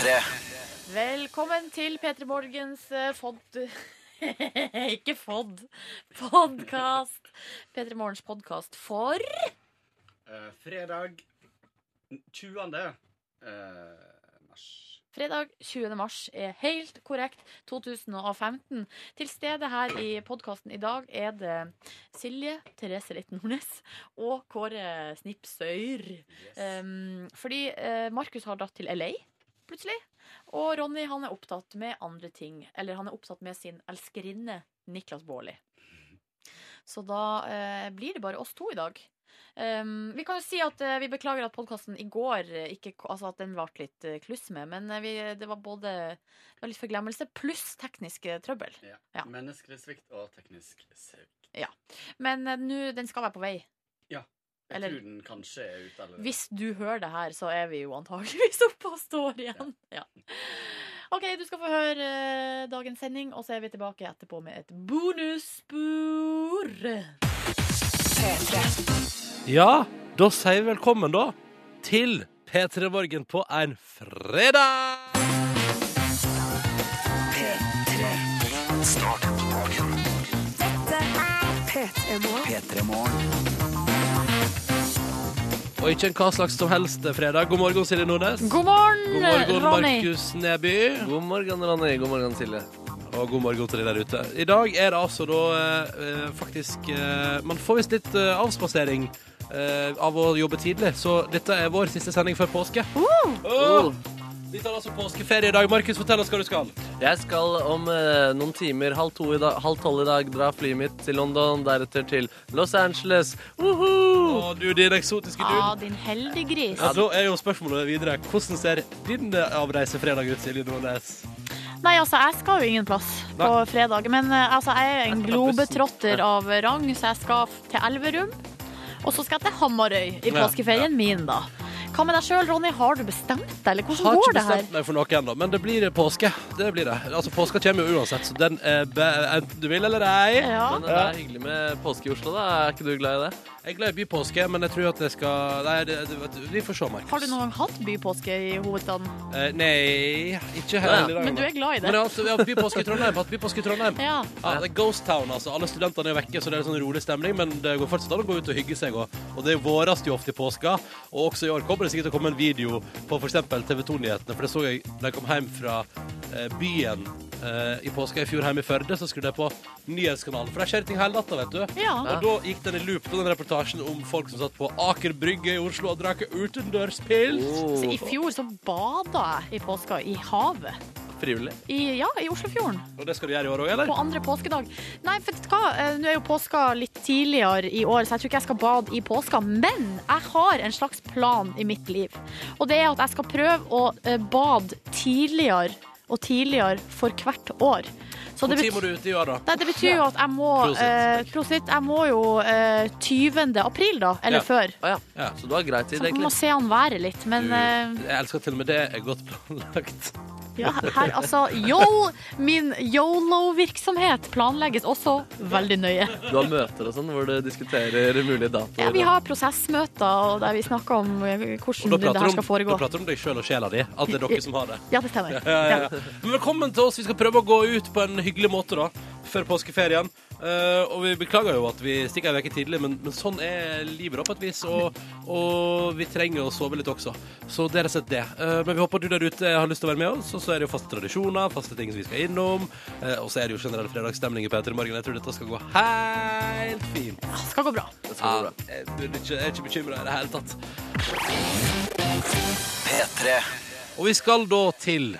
P3. Velkommen til P3 Morgens eh, fod... Ikke fod. Podkast. P3 Morgens podkast for Eh, fredag 20. eh, mars. fredag 20. mars er helt korrekt 2015. Til stede her i podkasten i dag er det Silje Therese Litten Nordnes og Kåre Snipsøyr. Um, fordi eh, Markus har dratt til LA plutselig. Og Ronny han er opptatt med andre ting. Eller han er opptatt med sin elskerinne Niklas Baarli. Så da eh, blir det bare oss to i dag. Um, vi kan jo si at uh, vi beklager at podkasten i går eh, ikke, altså at den ble litt uh, kluss med. Men uh, vi, det var både det var litt forglemmelse pluss teknisk eh, trøbbel. Ja. Ja. Menneskelig svikt og teknisk svikt. Men eh, nå, den skal være på vei. Jeg tror den kanskje er ute Eller? Hvis du hører det her, så er vi jo antageligvis oppe og står igjen. Ja. OK, du skal få høre uh, dagens sending, og så er vi tilbake etterpå med et bonusspor. Ja, da sier vi velkommen da til P3 Morgen på en fredag. P3. Start dagen. P3 Morgen. Og ikke en hva slags som helst fredag. God morgen, Silje Nordnes. God morgen, God morgen, Ronny. Markus Neby. God morgen, Ronny. God morgen, Silje. Og god morgen til de der ute. I dag er det altså da eh, faktisk eh, Man får visst litt eh, avspasering eh, av å jobbe tidlig, så dette er vår siste sending før påske. Åh! Vi tar altså påskeferie i dag. Markus, fortell oss hva du skal. Jeg skal om eh, noen timer, halv, to i dag, halv tolv i dag, dra flyet mitt til London, deretter til Los Angeles. Woohoo! Å, du, din eksotiske Ja, dude. din heldiggris. Ja, da er jo spørsmålet videre. Hvordan ser din eh, avreisefredag ut, Silje Nordnes? Nei, altså, jeg skal jo ingen plass på Nei. fredag. Men eh, altså, jeg er en globetrotter av rang, så jeg skal f- til Elverum. Og så skal jeg til Hamarøy i Ja, påskeferien min, da. Hva med deg sjøl, Ronny? Har du bestemt deg, eller hvordan Har går ikke det her? bestemt meg for noe ennå, men det blir påske. Det blir det. Altså, Påska kommer jo uansett, så den er be enten du vil eller ei. Ja. Men det er hyggelig med påske i Oslo, da. Er ikke du glad i det? Jeg er glad i bypåske, men jeg tror at det skal Nei, det, det, vi får se, Markus. Har du noen gang hatt bypåske i hovedstaden? Eh, nei, ikke Ja, hele. Men du er glad i Men det? altså, vi har hatt bypåske i Trondheim. Hatt bypåske i Trondheim. Ja. Ja, det er Ghost Town, altså. Alle studentene er vekke, så det er en sånn rolig stemning. Men det går fortsatt an å gå ut og hygge seg. Og, og det våres jo ofte i påska. Og også i år kommer det sikkert til å komme en video på f.eks. TV 2-nyhetene. For det så jeg da jeg kom hjem fra eh, byen eh, i påska i fjor hjemme i Førde, så skrudde jeg på nyhetskanalen. For der skjer ting hele natta, vet du. ja. Og da gikk den i loop, på den reportasjen om folk som satt på Aker Brygge i Oslo og drakk utendørspils. Så Oh, I fjor så bada jeg i påska i havet. frivillig. I, ja, i Oslofjorden. Og det skal du gjøre i år òg, eller? På andre påskedag. Nei, for vet du hva? Eh, Nå er jo påska litt tidligere i år, så jeg tror ikke jeg skal bade i påska. Men jeg har en slags plan i mitt liv. Og det er at jeg skal prøve å eh, bade tidligere og tidligere for hvert år. Så Hvor tid må du ut i år, da? Nei, det betyr jo at jeg må eh, Prosit. Jeg må jo eh, 20. april, da. Eller Ja. før. Ah, ja. Ja. Så du har grei tid, Så man må se an været litt. Men Du, eh, jeg elsker til og med det er godt planlagt. Ja, her, altså yo, Min yolo-virksomhet planlegges også veldig nøye. Du har møter og sånn hvor du diskuterer mulige datoer. Ja, vi har prosessmøter og der vi snakker om eh, hvordan det her skal foregå. da prater du om deg sjøl og sjela di. At det er dere som har det. Ja, det stemmer. Ja, ja, ja. Velkommen til oss. Vi skal prøve å gå ut på en hyggelig måte da, før påskeferien. Eh, og vi beklager jo at vi stikker en uke tidlig, men, men sånn er livet da på et vis. Og, og vi trenger å sove litt også. Så det er rett og slett det. Uh, men vi håper du der ute har lyst til å være med oss. Og så er det jo faste tradisjoner, faste ting som vi skal innom. Uh, og så er det jo generell fredagsstemning i P3 Morgen. Jeg tror dette skal gå helt fint. Det skal gå bra. Det skal gå bra. jeg, ikke, jeg er ikke bekymra i det hele tatt. P3. Og vi skal da til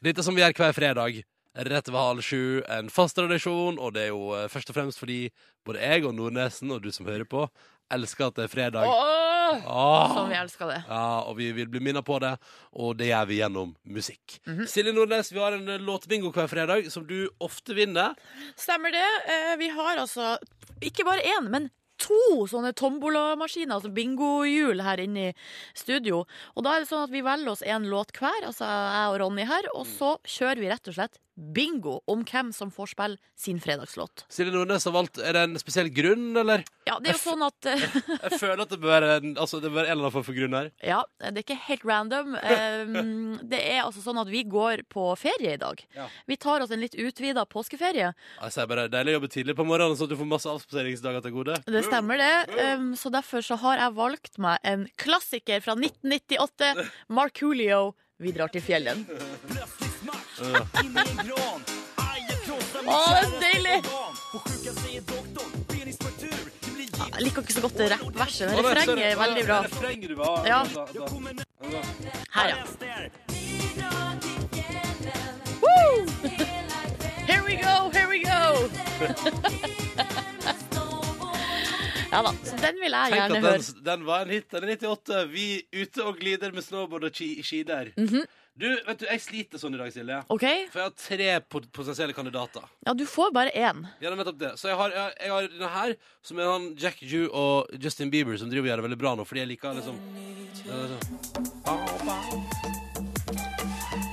dette som vi gjør hver fredag. Rett ved halv sju. En fast tradisjon, og det er jo eh, først og fremst fordi både jeg og Nordnesen, og du som hører på, elsker at det er fredag. Åh, Åh! som vi elsker det. Ja, og vi vil bli minnet på det, og det gjør vi gjennom musikk. Mhm. Silje Nordnes, vi har en eh, låtbingo hver fredag som du ofte vinner. Stemmer det. Eh, Vi har altså ikke bare én, men to sånne tombolamaskiner, altså bingohjul, her inne i studio. Og da er det sånn at vi velger oss en låt hver, altså jeg og Ronny her, og så kjører vi rett og slett bingo om hvem som får spille sin fredagslåt. Silje Nordnes har valgt Er det en spesiell grunn, eller? Ja, det er jo sånn at jeg, Jeg føler at det bør være en, altså, det bør være en eller annen form for grunn her. Ja, det er ikke helt random. Um, det er altså sånn at vi går på ferie i dag. Ja. Vi tar oss en litt utvida påskeferie. Altså, jeg bare, Deilig å jobbe tidlig på morgenen, så du får masse avspaseringsdager til gode. Det stemmer, det. Um, så derfor så har jeg valgt meg en klassiker fra 1998. Marculio, 'Vi drar til fjellen'. Å, det er deilig! Jeg liker ikke så godt det rappverset, men refrenget er veldig bra. Ja. Her, ja. Woo! Here we go, here we go! ja da, så den vil jeg Tenk gjerne at høre. den, den var en hit. Den er 98. Vi ute og glider med snowboard og ski- skider. Mhm. Du, vet du, jeg sliter sånn i dag, Silje. OK? For jeg har tre pot- potensielle kandidater. Ja, du får bare én. Ja, det er nettopp det. Så jeg har, jeg, jeg har denne her, som er han Jack Jew og Justin Bieber, som driver og gjør det veldig bra nå, fordi jeg liker liksom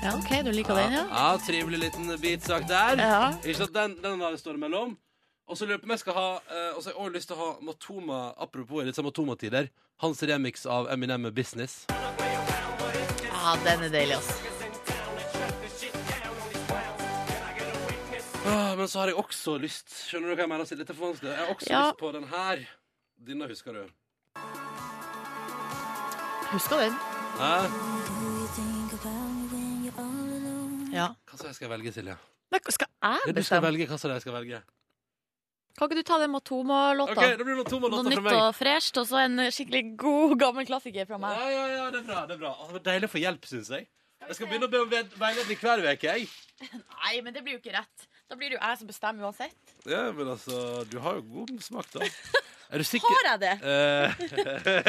Ja, OK, du liker den, ja? Ja, trivelig liten beatsak der. Ja. Ikke sant, den, den der står stående mellom. Og så lurer jeg på om jeg skal ha eh, Og så har jeg også lyst til å ha Matoma Apropos litt sånn Matoma-tider. Hans remix av Eminem med 'Business'. Ja, den er deilig, altså. Ah, men så har jeg også lyst Skjønner du hva jeg mener? Silje? Dette er for vanskelig. Jeg har også Ja. lyst på den her. Denne husker du. Husker den? Hæ? Ja. Hva skal jeg skal velge, Silje? Nei, skal Ja, jeg du skal bestemme? velge hva som jeg skal velge. Kan ikke du ta den Matoma-låta? Okay, det blir det Matoma Noe nytt meg. og fresht, og så en skikkelig god, gammel klassiker fra meg. Ja, ja, ja, det er bra. det er bra Det var deilig å få hjelp, syns jeg. Jeg skal begynne å be om veiledning hver uke, jeg. Nei, men det blir jo ikke rett. Da blir det jo jeg som bestemmer uansett. Ja, men altså, du har jo god smak, da. Er du sikker? Har jeg det? Eh,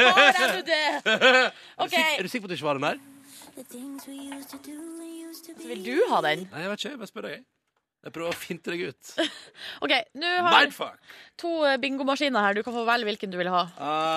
Har jeg nå det? er, du OK, sikker er du sikker på at du ikke var den der? så vil du ha den? Nei, jeg vet ikke. Jeg bare spør deg. jeg. Jeg prøver å finte deg ut. OK, nå har jeg Mindfuck! to eh, bingomaskiner her. Du kan få velge hvilken du vil ha.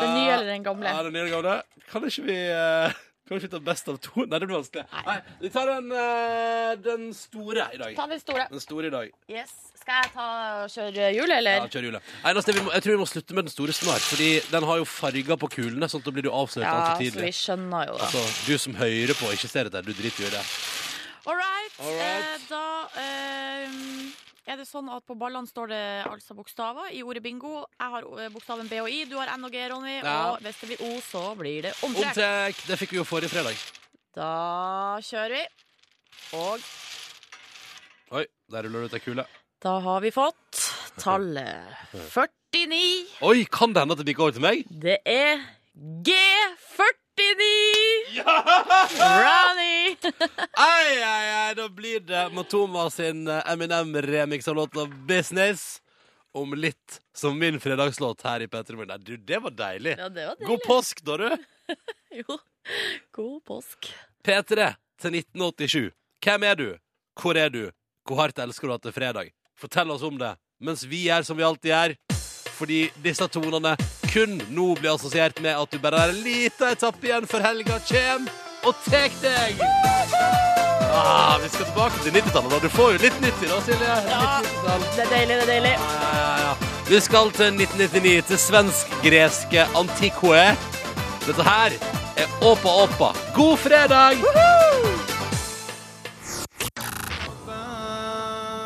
Den nye eller den gamle? Ja, den nye gamle. Kan ikke vi eh, Kan vi ta best av to? Nei, det blir vanskelig. Nei. Nei, vi tar den, eh, den store i dag. Ta den store. Den store i dag. Yes. Skal jeg ta og kjøre hjulet? eller? Ja, kjør hjulet. Eneste, vi må, jeg tror vi må slutte med den store snart, Fordi den har jo farger på kulene, sånn at da blir du avslørt Ja, altfor så vi tidlig. skjønner jo det. Altså, du som hører på ikke ser dette, du driter jo i det. All right. All right. Eh, da eh, er det sånn at på ballene står det altså bokstaver i ordet bingo. Jeg har eh, bokstaven B og I, du har N og G, Ronny. Ja. Og hvis det blir O, så blir det omtrekk. Omtrekk! Det fikk vi jo forrige fredag. Da kjører vi. Og Oi, der ruller det ut ei kule. da har vi fått tallet 49. Oi, kan det hende at det bikker over til meg? Det er G49! Ronny! Ei, ei, ei, da blir det Matoma sin eh, Eminem-remix av låta 'Business'. Om litt som min fredagslåt her i P3 Morgen. Du, det var deilig. Ja, det var deilig. God påsk, da, du. Jo. God påsk. P3 til 1987. Hvem er du? Hvor er du? Hvor hardt elsker du at det er fredag? Fortell oss om det, mens vi er som vi alltid er. Fordi disse tonene kun nå blir assosiert med at du bare har en liten etappe igjen før helga kjem og tek deg. Ah, vi skal tilbake til 90-tallet. da. Du får jo litt nytt i da, Silje. Ja. Det er deilig, det er deilig. Ja, ja, ja. Vi skal til 1999, til svensk-greske Antiquae. Dette her er Åpa Åpa. God fredag!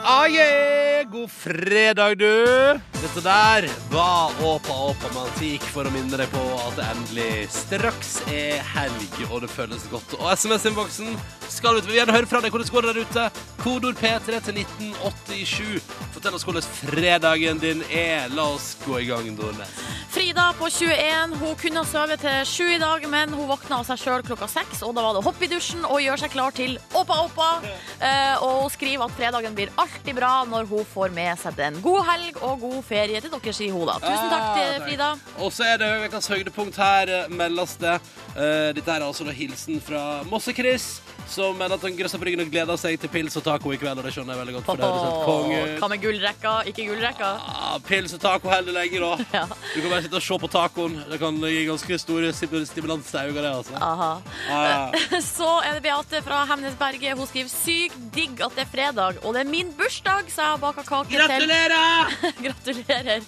Ah, yeah. God fredag, du. Dette der var Åpa Åpa med Antik for å minne deg på at det endelig straks er helg, og det føles godt. Og SMS-innboksen skal ut. Vi vil gjerne høre fra deg hvordan det går der ute. Kodord P3 til 1987. Fortell oss hvordan fredagen din er. La oss gå i gang, Nordnes. Frida på 21 Hun kunne ha sovet til sju i dag, men hun våkna av seg sjøl klokka seks. Og da var det hopp i dusjen og gjøre seg klar til Åpa Åpa. Eh, og hun skriver at fredagen blir alltid bra når hun får med seg den. God helg og god ferie til dere, sier hun da. Tusen takk Ah, til. Frida. Og så er det ukas høydepunkt her, eh, meldes det. Eh, dette er altså da hilsen fra Mosse-Chris, som mener at han grøsser på ryggen og gleder seg til pils og taco i kveld, og det skjønner jeg veldig godt. For det høres helt konge ut. Hva med gullrekka? Ikke gullrekka? Ah, pils og taco heller lenge, da. Ja. Du kan bare sitte og se på tacoen. Det kan gi ganske store stim- stimulans til øynene, det, altså. Aha. Ja, Så er det Beate fra Hemnesberget. Hun skriver sykt digg at det er fredag, og det er min bursdag, så jeg har baka kake til Gratulerer! Gratulerer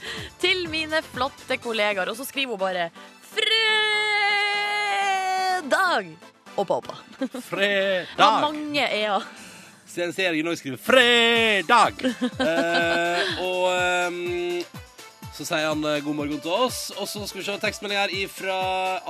til mine flotte kollegaer. Og så skriver hun bare fredag! Oppa, oppa. Det var mange e-er. Sen ser jeg nå skriver 'fredag'. Eh, og um, så sier han eh, god morgen til oss. Og så skal vi se tekstmelding her fra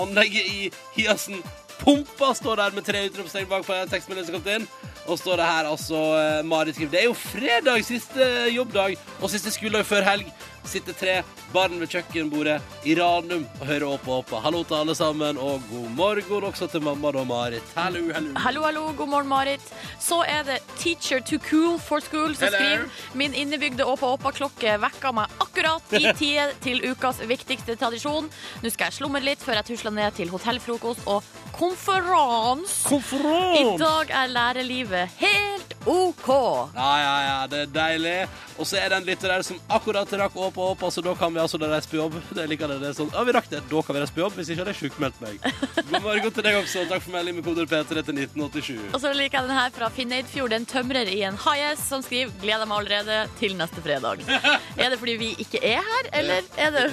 anlegget i Hiassen. Pumpa står der med tre utropstegn bak på tekstmeldingen som kom inn. Og står det her altså eh, Marit skriver Det er jo fredag, siste jobbdag og siste skoledag før helg. Sitter tre barn ved kjøkkenbordet i Ranum og hører og opp. Hallo til alle sammen, og god morgen også til mamma og Marit. Hallo, hallo. Hallo, hallo, god morgen, Marit. Så er det Teacher to cool for school som skriver Min innebygde Åpa-Åpa-klokke vekka meg akkurat i tide til ukas viktigste tradisjon. Nå skal jeg slumre litt før jeg tusler ned til hotellfrokost og konferanse. I dag er lærerlivet helt OK. Ja, ja, ja, det er deilig. Og så er det en lytter der som akkurat rakk opp og opp, altså da kan vi altså reise på jobb. Det liker det. det er sånn, ja, vi rakk det, da kan vi reise på jobb. Hvis ikke hadde jeg sjukmeldt meg. God morgen til deg også. Takk for melding med koder P3 til 1987. Og så liker jeg den her fra Finneidfjord, en tømrer i en high som skriver 'Gleder meg allerede til neste fredag'. Er det fordi vi ikke er her, eller er det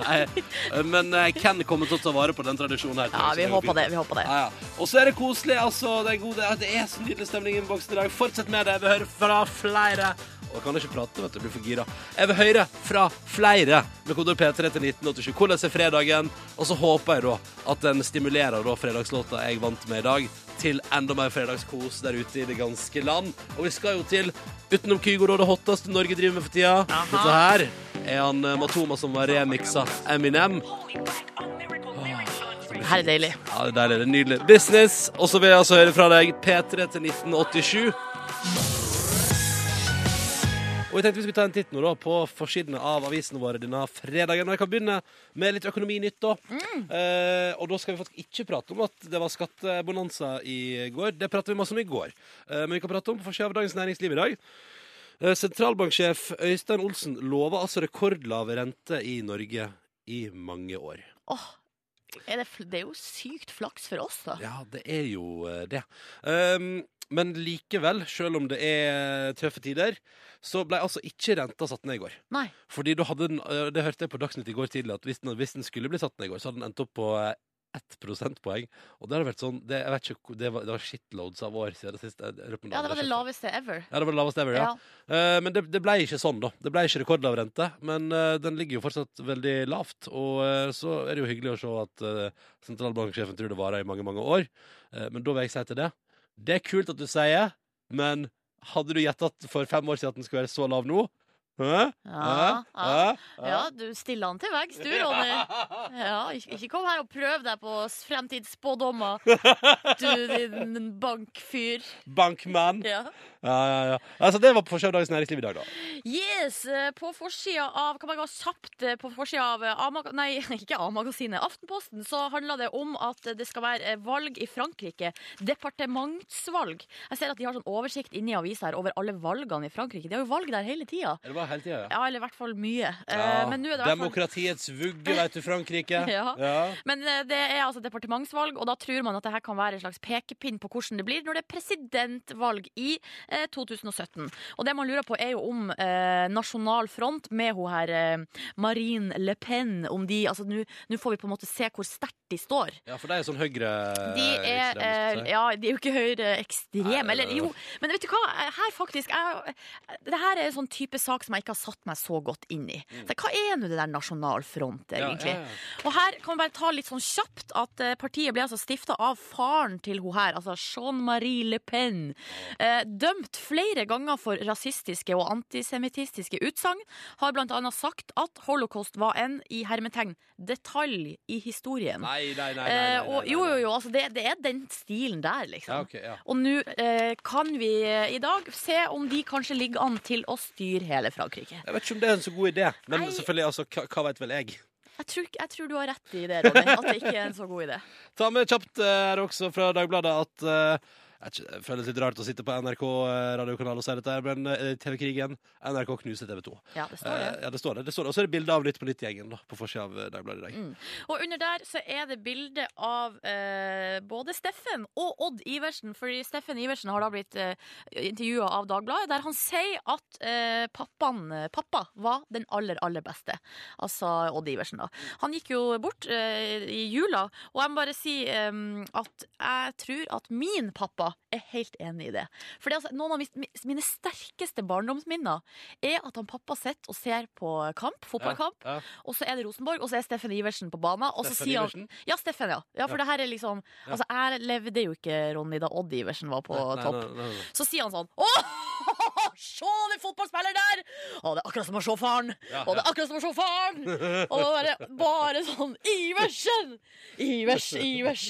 Nei, men eh, Ken kommer til å ta vare på den tradisjonen her. Ja, vi håper det. vi håper det Ja, ja. Og så er det koselig. altså, Det er, gode, det er så nydelig stemning i innboksen i dag. Fortsett med det. Vi hører fra flere. Og kan ikke prate, vet du. Blir for gira. Jeg vil høre fra flere med kodord P3 til 1987. Hvordan er fredagen? Og så håper jeg da at den stimulerer da fredagslåta jeg vant med i dag, til enda mer fredagskos der ute i det ganske land. Og vi skal jo til utenom Kygo, da, det hotteste Norge driver med for tida. Dette her er han eh, Matoma som har remiksa Eminem. Her er deilig. Ja, det er deilig. Det er nydelig. Business. Og så vil jeg altså høre fra deg P3 til 1987. Og jeg tenkte vi skulle ta en titt nå da på forsidene av avisene våre denne fredagen. Og jeg kan begynne med litt økonominytt, da. Eh, og da skal vi faktisk ikke prate om at det var skattebonanza i går. Det pratet vi masse om i går. Eh, men vi kan prate om på forsida av Dagens Næringsliv i dag. Eh, sentralbanksjef Øystein Olsen lover altså rekordlave rente i Norge i mange år. Åh, er det, det er jo sykt flaks for oss, da. Ja, det er jo eh, det. Um, men likevel, selv om det er tøffe tider, så ble altså ikke renta satt ned i går. Nei. Fordi da hadde den, eh, Det hørte jeg på Dagsnytt i går tidlig, at hvis den, hvis den skulle bli satt ned i går, så hadde den endt opp på eh, ett prosentpoeng. Og det hadde vært sånn det, jeg vet ikke, det, var, det var shitloads av år siden det siste. Ja, det var det laveste ever. Ja, det var det laveste ever, ja. Eh, men det, det ble ikke sånn, da. Det ble ikke rekordlav rente. Men uh, den ligger jo fortsatt veldig lavt. Og uh, så er det jo hyggelig å se at uh, sentralbanksjefen tror det varer i mange, mange år. Eh, men da vil jeg si til det Det er kult at du sier, men hadde du gjetta for fem år siden at den skulle være så lav nå? Hæ? Ja, ja. Ja, du stiller han til veggs, du, Ronny. Ja, ikke, kom her og prøv deg på fremtidsspådommer, du din bankfyr. Bankmann. Ja. Ja, ja, ja. Altså, det var på forsida av Dagens Næringsliv i dag, da. Yes, eh, på forsida av Hva man har sagt eh, på forsida av eh, A-mag- Nei, ikke A-magasinet. Aftenposten så handla det om at det skal være valg i Frankrike. Departementsvalg. Jeg ser at de har sånn oversikt inni avisa her over alle valgene i Frankrike. De har jo valg der hele tida. Hele tida, ja. Eller i hvert fall mye. Eh, Ja. Men nå er det i hvert fall Demokratiets vugge, vet du, Frankrike. Ja. ja. Men eh, det er altså departementsvalg, og da tror man at det her kan være en slags pekepinn på hvordan det blir når det er presidentvalg i eh, 2017. Og det man lurer på, er jo om eh, Nasjonal Front med hun her eh, Marine Le Pen om de Altså, nå nå får vi på en måte se hvor sterkt de står. Ja, for de er sånn høyre De er, eh, ja, de er jo ikke høyreekstreme. Eller er jo, men vet du hva? Her faktisk jeg, Det her er en sånn type sak som jeg ikke har satt meg så godt inn i. Så hva er nå det der Nasjonal Front, Mm. Egentlig? ja, ja. Og her kan vi bare ta litt sånn kjapt at eh, partiet ble altså stifta av faren til hun her, altså Jean-Marie Le Pen. Eh, dømt flere ganger for rasistiske og antisemittistiske utsagn. Har blant annet sagt at holocaust var en, i hermetegn, detalj i historien. Nei, nei, nei. nei, nei, Eh, nei, nei, jo, jo, jo, altså det, det er den stilen der, liksom. Ja, okay, ja. Og nå eh, kan vi eh, i dag se om de kanskje ligger an til å styre hele Frankrike. Jeg vet ikke om det er en så god idé, men selvfølgelig, altså, hva, hva vet vel jeg? Jeg tror, jeg tror du har rett i det, Ronny. At det ikke er en så god idé. Ta med kjapt eh, her også fra Dagbladet at ikke, Det føles litt rart å sitte på NRK eh, radiokanal og si dette, men eh, TV-krigen NRK knuser TV 2. Ja, det står det. Eh, ja, det står det. det står det. Og så er det bilde av Nytt på Nytt-gjengen på forsida av Dagbladet i dag. Mm. Og under der så er det bilde av eh, både Steffen og Odd Iversen. Fordi Steffen Iversen har da blitt eh, intervjua av Dagbladet, der han sier at eh, pappaen, pappa var den aller, aller beste. Altså Odd Iversen, da. Han gikk jo bort eh, i jula, og jeg må bare si at jeg tror at min pappa er helt enig i det. For altså, noen av mine sterkeste barndomsminner er at han pappa sitter og ser på kamp, fotballkamp. Ja, Og så er det Rosenborg, og så er Steffen Iversen på banen. Og så sier han? Ja, Steffen, ja. ja for Ja. det her er liksom Ja. Altså, jeg levde jo ikke, Ronny, da Odd Iversen var på Nei, topp. nei, nei. Så sier han sånn Åh, se den fotballspilleren der! Og det er akkurat som å se faren! Ja, Og det er akkurat som å se faren! Og det var bare, bare sånn Iversen! Ivers, Ivers.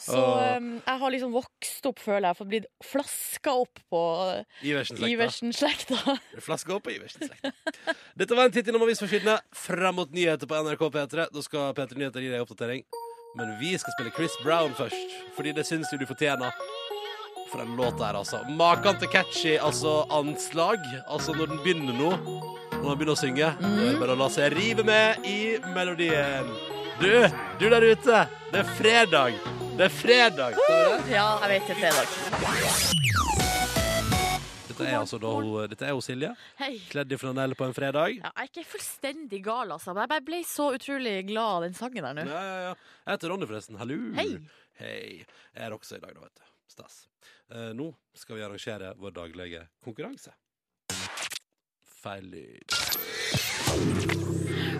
Så um, jeg har liksom vokst opp, føler jeg, for blitt flaska opp på Iversen-slekta. Iversen-slekta. Flaske opp på Iversen-slekta. Dette var en titt innom avisforsidene fram mot nyheter på NRK P3. Da skal P3 Nyheter gi deg oppdatering. Men vi skal spille Chris Brown først, fordi det syns jo du fortjener. For den låta her, altså. Maken til catchy altså anslag. Altså når den begynner nå, når den begynner å synge, da er det bare å la seg rive med i melodien. Du, du der ute, det er fredag. Det er fredag. Uh. Ja, jeg vet det er fredag. Dette er altså da hun, dette er hun Silje, Hei. kledd i flanell på en fredag. Ja, jeg er ikke fullstendig gal, altså. Men jeg bare ble så utrolig glad av den sangen der nå. Ja, ja, ja. Jeg heter Ronny, forresten. Hallo. Hei. Hei. Jeg er også i dag, da, vet du. Stas. Eh, nå skal vi arrangere vår daglige konkurranse. Feil lyd.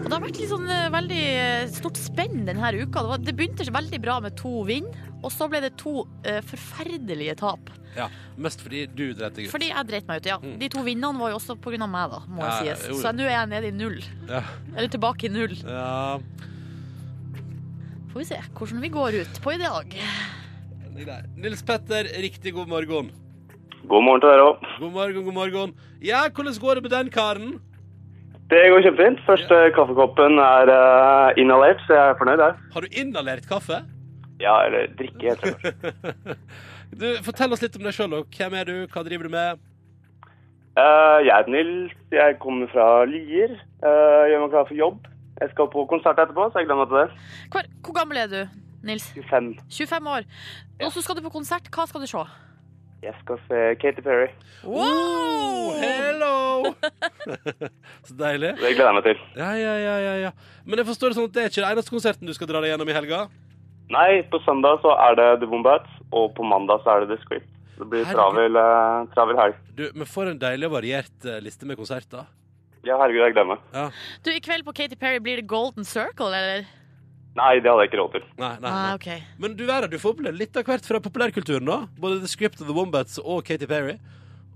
Det har vært litt sånn eh, veldig eh, stort spenn denne uka. Det, var, det begynte veldig bra med to vinn, og så ble det to eh, forferdelige tap. Ja, Mest fordi du dreit deg ut. Fordi jeg dreit meg ut. Ja. Mm. De to vinnene var jo også av meg, da, må Ja, sies. jo, Så nå er jeg nede i null. Ja. Eller tilbake i null. ja. Får vi se hvordan vi går ut på i dag. Nils Petter, riktig god morgen. God morgen til dere òg. God morgen, god morgen. Ja, hvordan går det med den karen? Det går kjempefint. Første kaffekoppen er uh, inhalert, så jeg er fornøyd der. Har du inhalert kaffe? Ja, eller drikke, heter det. Du, Fortell oss litt om deg sjøl. Hvem er du? Hva driver du med? Uh, jeg er Nils. Jeg kommer fra Lier. Uh, gjør meg klar for jobb. Jeg skal på konsert etterpå, så jeg gleder meg til det. Hvor, hvor gammel er du, Nils? 25. 25 år. Og så skal du på konsert. Hva skal du se? Jeg skal se Katy Perry. Wow! hello! Så deilig. Det gleder jeg meg til. Ja, ja, ja, ja, ja. Men jeg forstår det sånn at det er ikke den eneste konserten du skal dra deg gjennom i helga? Nei, på søndag så er det The Wombats, og på mandag så er det The Script. Det blir travel, eh, travel helg. Du, Men for en deilig og variert eh, liste med konserter. Ja, herregud, jeg gleder meg. Ja. Du, I kveld på Katy Perry blir det Golden Circle, eller? Nei, det hadde jeg ikke råd til. Nei, nei, Ah, okay. Men du Vera, du får oppleve litt av hvert fra populærkulturen, da. Både The Script of The Wombats og Katy Perry.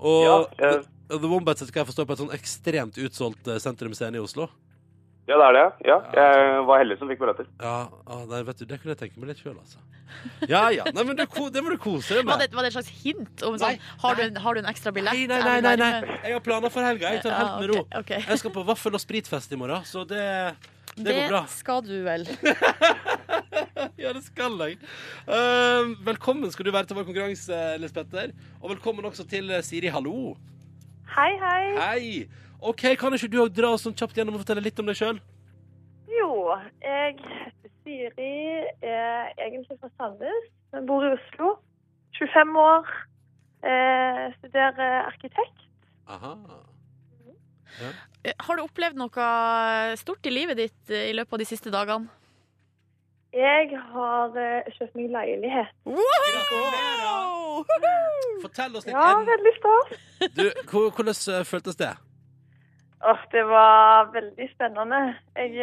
Og Ja, eh. The, The Wombats skal jeg forstå på et sånn ekstremt utsolgt eh, sentrumsscene i Oslo. Ja, det er det. Ja, jeg var heldig som fikk billetter. Ja, ah, nei, vet du, Det kunne jeg tenke meg litt sjøl, altså. Ja ja, nei, men det, det må du kose deg Var med. det, var det et slags hint om sånn Har, du en, har du en ekstra billett? Nei, nei, nei, nei, nei. Jeg har planer for helga. Jeg tar det helt med ro. Okay, ok, ok. Jeg skal på vaffel- og spritfest i morgen, så det, det, Det går bra. skal du vel. Ja, det skal jeg. Uh, velkommen skal du være til vår konkurranse, Liss Petter. Og velkommen også til eh, Siri Hallo. Hei, hei. Hei. OK, kan ikke du òg dra oss sånn kjapt gjennom og fortelle litt om deg sjøl? Jo, jeg heter Siri, er egentlig fra Sandnes, men bor i Oslo. 25 år, eh, studerer arkitekt. Aha. Eh, Har du opplevd noe stort i livet ditt eh, i løpet av de siste dagene? Jeg har eh, kjøpt meg leilighet. Wow! Fortell oss litt. Ja, veldig stas. Hvordan føltes det? Åh, det var veldig spennende. Jeg,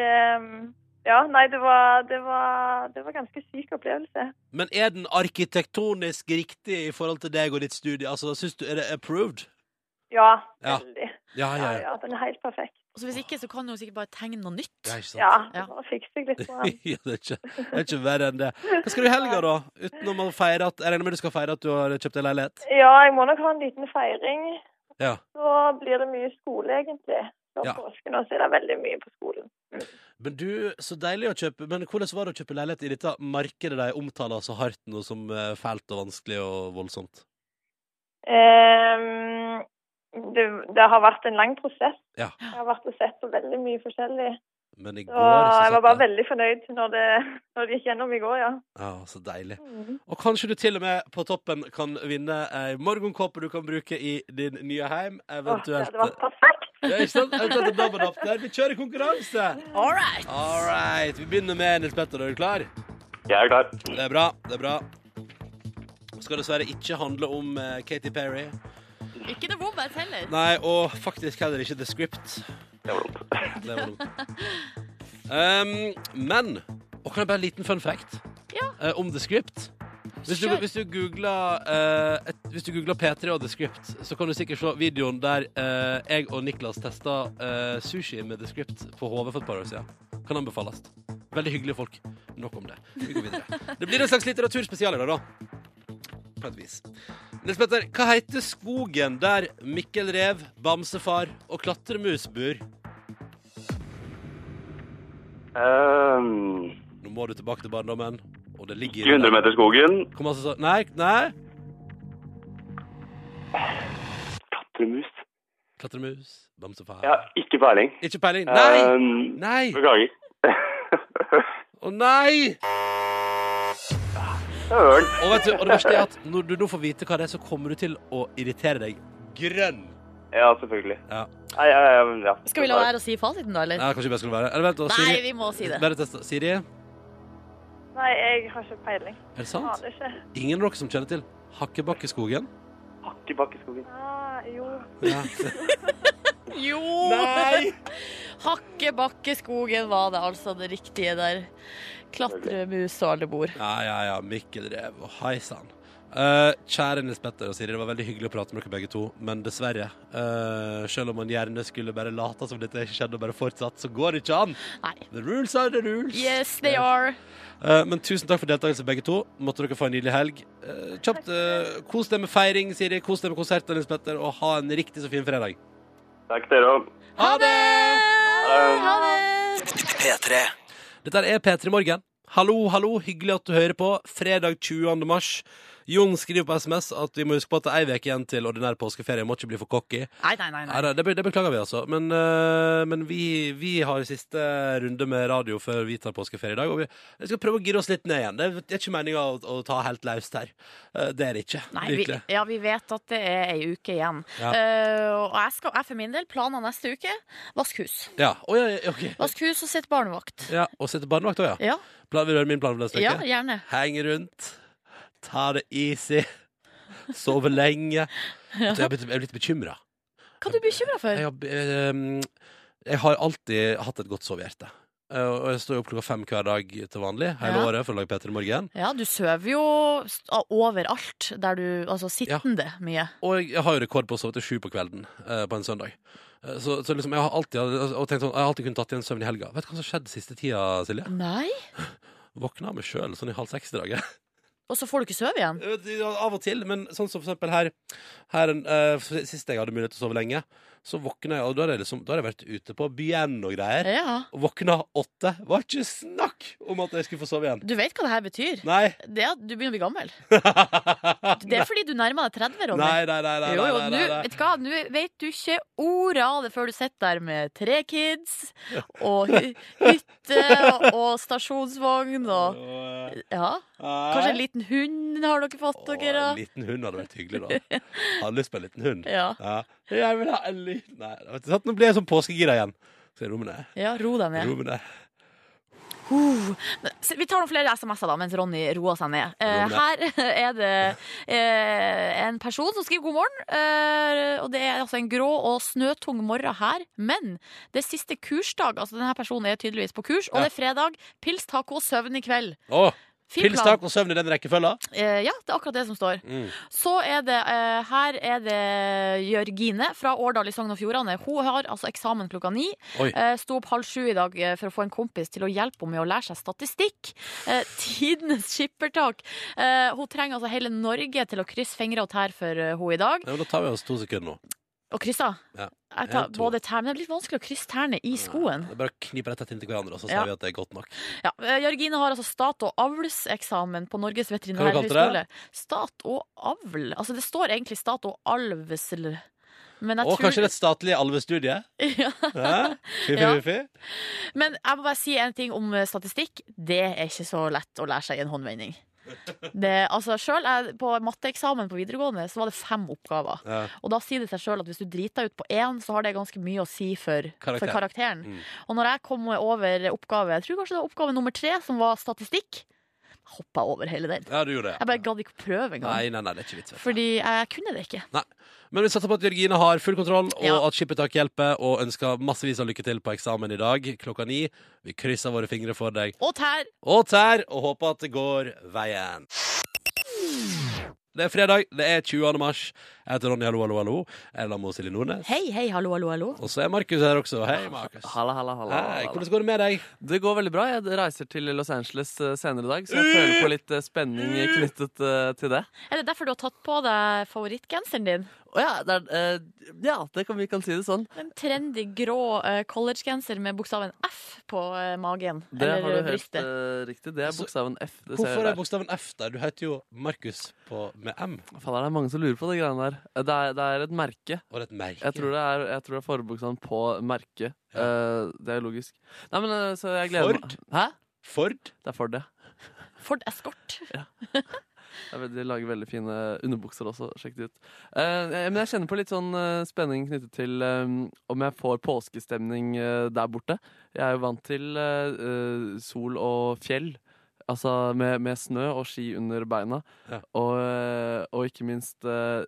ja, nei, det var, det var, det var ganske syk opplevelse. Men er den arkitektonisk riktig i forhold til deg og ditt studie? Altså, synes du, Er det approved? Ja, Ja. veldig. Ja, Ja, ja. ja. ja, den er helt perfekt. Så hvis ikke, så kan du sikkert bare tegne noe nytt. ja ikke sant? Ja, Ja. bare fikse litt på den. ja, det, er ikke, det er ikke verre enn det. Hva skal du i helga, da? Utenom å feire at Jeg regner med du skal feire at du har kjøpt deg leilighet? Ja, jeg må nok ha en liten feiring. Ja. Så blir det mye skole, egentlig. Så Ja. påske nå er det veldig mye på skolen. Men du, så deilig å kjøpe Men hvordan var det å kjøpe leilighet i dette markedet de omtaler så hardt nå som eh, fælt og vanskelig og voldsomt? Ehm, det, det har vært en lang prosess. Ja. Jeg har vært og sett på veldig mye forskjellig. Men i går så jeg var bare veldig fornøyd når det, når det gikk gjennom i går, ja. Ja, så deilig. Mm. Og kanskje du til og med på toppen kan vinne ei morgenkåpe du kan bruke i din nye heim. Åh, det var hadde vært perfekt. ja, ikke sant? Eventuelt en. Vi kjører konkurranse! All right. All right. Vi begynner med Nils Petter. Er du klar? Jeg er klar. Det er bra. det er bra Skal dessverre ikke handle om eh, Katy Perry. Ikke The Wombats heller. Nei, og faktisk heller ikke The Script. Det var dumt. Det var dumt. Um, men Og kan jeg bare en liten fun fact Ja. uh, om The Script? Hvis du, hvis du googler uh, et, Hvis du googler P3 og The Script, så kan du sikkert se videoen der uh, jeg og Niklas testa sushi med The Script på HV for et par år siden. Kan anbefales. Veldig hyggelige folk. Nok om det. Vi går videre. Det blir en slags litteraturspesial i dag, da. På et vis. Nils Petter, hva heter skogen der Mikkel Rev, Bamsefar og Klatremus bor? Um, Nå må du tilbake til barndommen, og det ligger 200 meter skogen. Kom altså Nei, nei. Klatremus. Klatremus, Bamsefar Ja, ikke peiling. Ikke peiling? Nei! Um, Nei! beklager. Å nei! Ørn. Og, vet du, og det verste er at når du nå får vite hva det er, så kommer du til å irritere deg grønn. Ja, selvfølgelig. Ja. Nei, ja, ja, ja. Skal vi la være å si fasiten, da, eller? Ja, kanskje bare skulle være Eller vent, da. Nei, vi må si det. Bare test, Siri, Nei, jeg har ikke peiling. Er det sant? Aner ikke. Ingen av dere som kjenner til Hakkebakkeskogen? Hakkebakkeskogen. Ah, jo. Ja. Jo! Nei! Hakkebakkeskogen var det altså det riktige der. Klatremus og alle bor. Ja, ja, ja. Mikkel Rev og hei sann. Uh, kjære Nils Petter og Siri, det var veldig hyggelig å prate med dere begge to, men dessverre, Uh, selv om man gjerne skulle bare late som dette ikke skjedde og bare fortsatt, så går det ikke an. Nei. The rules are the rules. Yes, they are. Uh, men tusen takk for deltakelse, begge to. Måtte dere få en nydelig helg. Kjapt, kos deg med feiring, Siri. Kos deg med konserten, Nils Petter, og ha en riktig så fin fredag. Takk dere òg. Ha det! Ha det! P3. Dette er P3 Morgen. Hallo, hallo, hyggelig at du hører på. Fredag 20. mars. Jon skriver på SMS at vi må huske på at det er ei uke igjen til ordinær påskeferie. Må ikke bli for cocky. Nei, nei, nei. Nei, det, det beklager vi, altså. Men, uh, men vi, vi har siste runde med radio før vi tar påskeferie i dag. Og vi, vi skal prøve å gire oss litt ned igjen. Det er, det er ikke meninga å, å ta helt løst her. Uh, det er det ikke. Nei, vi, ja, vi vet at det er ei uke igjen. Ja. Uh, og jeg skal jeg for min del planer neste uke. Vask hus. Ja. Oh, ja, ja, ok. Vask hus og sitte barnevakt. Ja, Og sitte barnevakt òg, ja. Ja, Plan, vil du høre min plan for neste uke? ja gjerne. Heng rundt. Ta det easy. Sove lenge. Så jeg er blitt, jeg er blitt bekymra. Hva er du bekymra for? Jeg, har- eh, jeg har alltid hatt et godt sovehjerte. Eh, Og jeg står jo opp klokka fem hver dag til vanlig hele Ja. året for å lage P3 Morgen. Ja, du sover jo overalt der du Altså sittende mye. Og jeg, jeg har jo rekord på å sove til sju på kvelden eh, på en søndag. Eh, Så, så liksom, jeg har alltid, og tenkt sånn, jeg har alltid kunnet tatt igjen søvn i helga. Vet du hva som har skjedd siste tida, Silje? Nei? Våkna av meg sjøl sånn i halv seks-draget. Og så får du ikke sove igjen? Av og til, men sånn som for eksempel her, her uh, Sist jeg hadde mulighet til å sove lenge, så våkna jeg, og da har jeg, liksom, da jeg vært ute på byen og greier. Ja. Og våkna åtte. Var ikke snakk om at jeg skulle få sove igjen. Du vet hva det her betyr? Nei. Det er at du begynner å bli gammel. Det er fordi du nærmer deg 30, Ronny. Nei, nei, nei. nei, Jo, jo, nei, nei, nei. vet du hva, nå vet du ikke ordet av det før du sitter der med tre kids og hytte og stasjonsvogn og Ja. Kanskje en liten hund har dere fått Åh, dere? En liten hund hadde vært hyggelig, da. Hadde lyst på en liten hund. Ja. Ja. Jeg vil ha en liten Nei, vet du, sant? nå blir jeg sånn påskegira igjen. Så ro med meg ja, ro deg ned. Ro med ned. Uh. Vi tar noen flere SMS-er da, mens Ronny roer seg ned. Uh, her er det uh, en person som skriver god morgen. Eh, og Det er altså en grå og snøtung morgen her. Men det er siste kursdag. Altså Denne personen er tydeligvis på kurs, og det er fredag. Pils, taco og søvn i kveld. Fin Pils, tak og søvn i den rekkefølga? Eh, ja, det er akkurat det som står. Mm. Så er det eh, Her er det Jørgine fra Årdal i Sogn og Fjordane. Hun har altså eksamen klokka ni. Eh, Sto opp halv sju i dag eh, for å få en kompis til å hjelpe henne med å lære seg statistikk. Eh, Tidenes skippertak. Eh, hun trenger altså hele Norge til å krysse fingre og tær for eh, hun i dag. Ja, men da tar vi oss to sekunder nå. Og kryssa? Ja. Jeg tar både tær, men det er litt vanskelig å krysse tærne i skoen. Det er bare å knipe tett inntil hverandre, og så sier Ja. vi at det er godt nok. Ja, eh, Jørgine har altså stat- og avlseksamen på Norges veterinærhøgskole. Stat og avl. Altså, det står egentlig stat og alvesl. Men Og tror kanskje det et statlig alvestudie? ja. Ja? Fy, fy. Men jeg må bare si en ting om statistikk. Det er ikke så lett å lære seg i en håndvending. Det, altså selv jeg, På matteeksamen på videregående Så var det fem oppgaver. Ja. Og da sier det seg sjøl at hvis du driter deg ut på én, så har det ganske mye å si for, Karakter. for karakteren. Mm. Og når jeg kom over oppgave Jeg tror kanskje det var oppgave nummer tre, som var statistikk, hoppa over hele den. ja, du gjorde det. Jeg bare gadd ikke å prøve engang. Nei, nei, nei, det er ikke vits. vet du. Fordi jeg kunne det ikke. Nei. Men vi satser på at Jørgine har full kontroll, og Ja. at Skippertak hjelper, og ønsker massevis av lykke til på eksamen i dag klokka ni. Vi krysser våre fingre for deg. Og tær! Og tær, og håper at det går veien. Det er fredag, det er 20. mars. Jeg heter Ronny, hallo, hallo, hallo. Jeg er med Silje Nordnes. Hei, hei, hallo, hallo, hallo. Og så er Markus her også. Hei, Markus. Halla, halla, halla. Hei, hvordan går det med deg? Det går veldig bra. Jeg reiser til Los Angeles eh, senere i dag, så jeg føler på litt eh, spenning knyttet eh, til det. Er det derfor du har tatt på deg favorittgenseren din? Å ja, det er, eh, ja, det kan vi kan si det sånn. En trendy grå uh, collegegenser med bokstaven F på uh, magen. Det har eller du helt brystet. eh, riktig. Det er bokstaven F. Det ser Hvorfor jeg er bokstaven F der? Du heter jo Markus med M. Faen, det er mange som lurer på det greiene der. Eh, Det er, det er et merke. Og det er et merke. Jeg tror det er, jeg tror det er forbokstaven på merket. Ja. Eh, det er logisk. Nei, men eh, så jeg gleder Ford? meg. Hæ? Ford? Det er Ford, ja. Ford Escort. Vet, De lager veldig fine underbukser også. Sjekk det ut. Eh, men jeg kjenner på litt sånn eh, spenning knyttet til eh, om jeg får påskestemning eh, der borte. Jeg er jo vant til eh, eh, sol og fjell. Altså med, med snø og ski under beina. Ja. Og, eh, og ikke minst eh,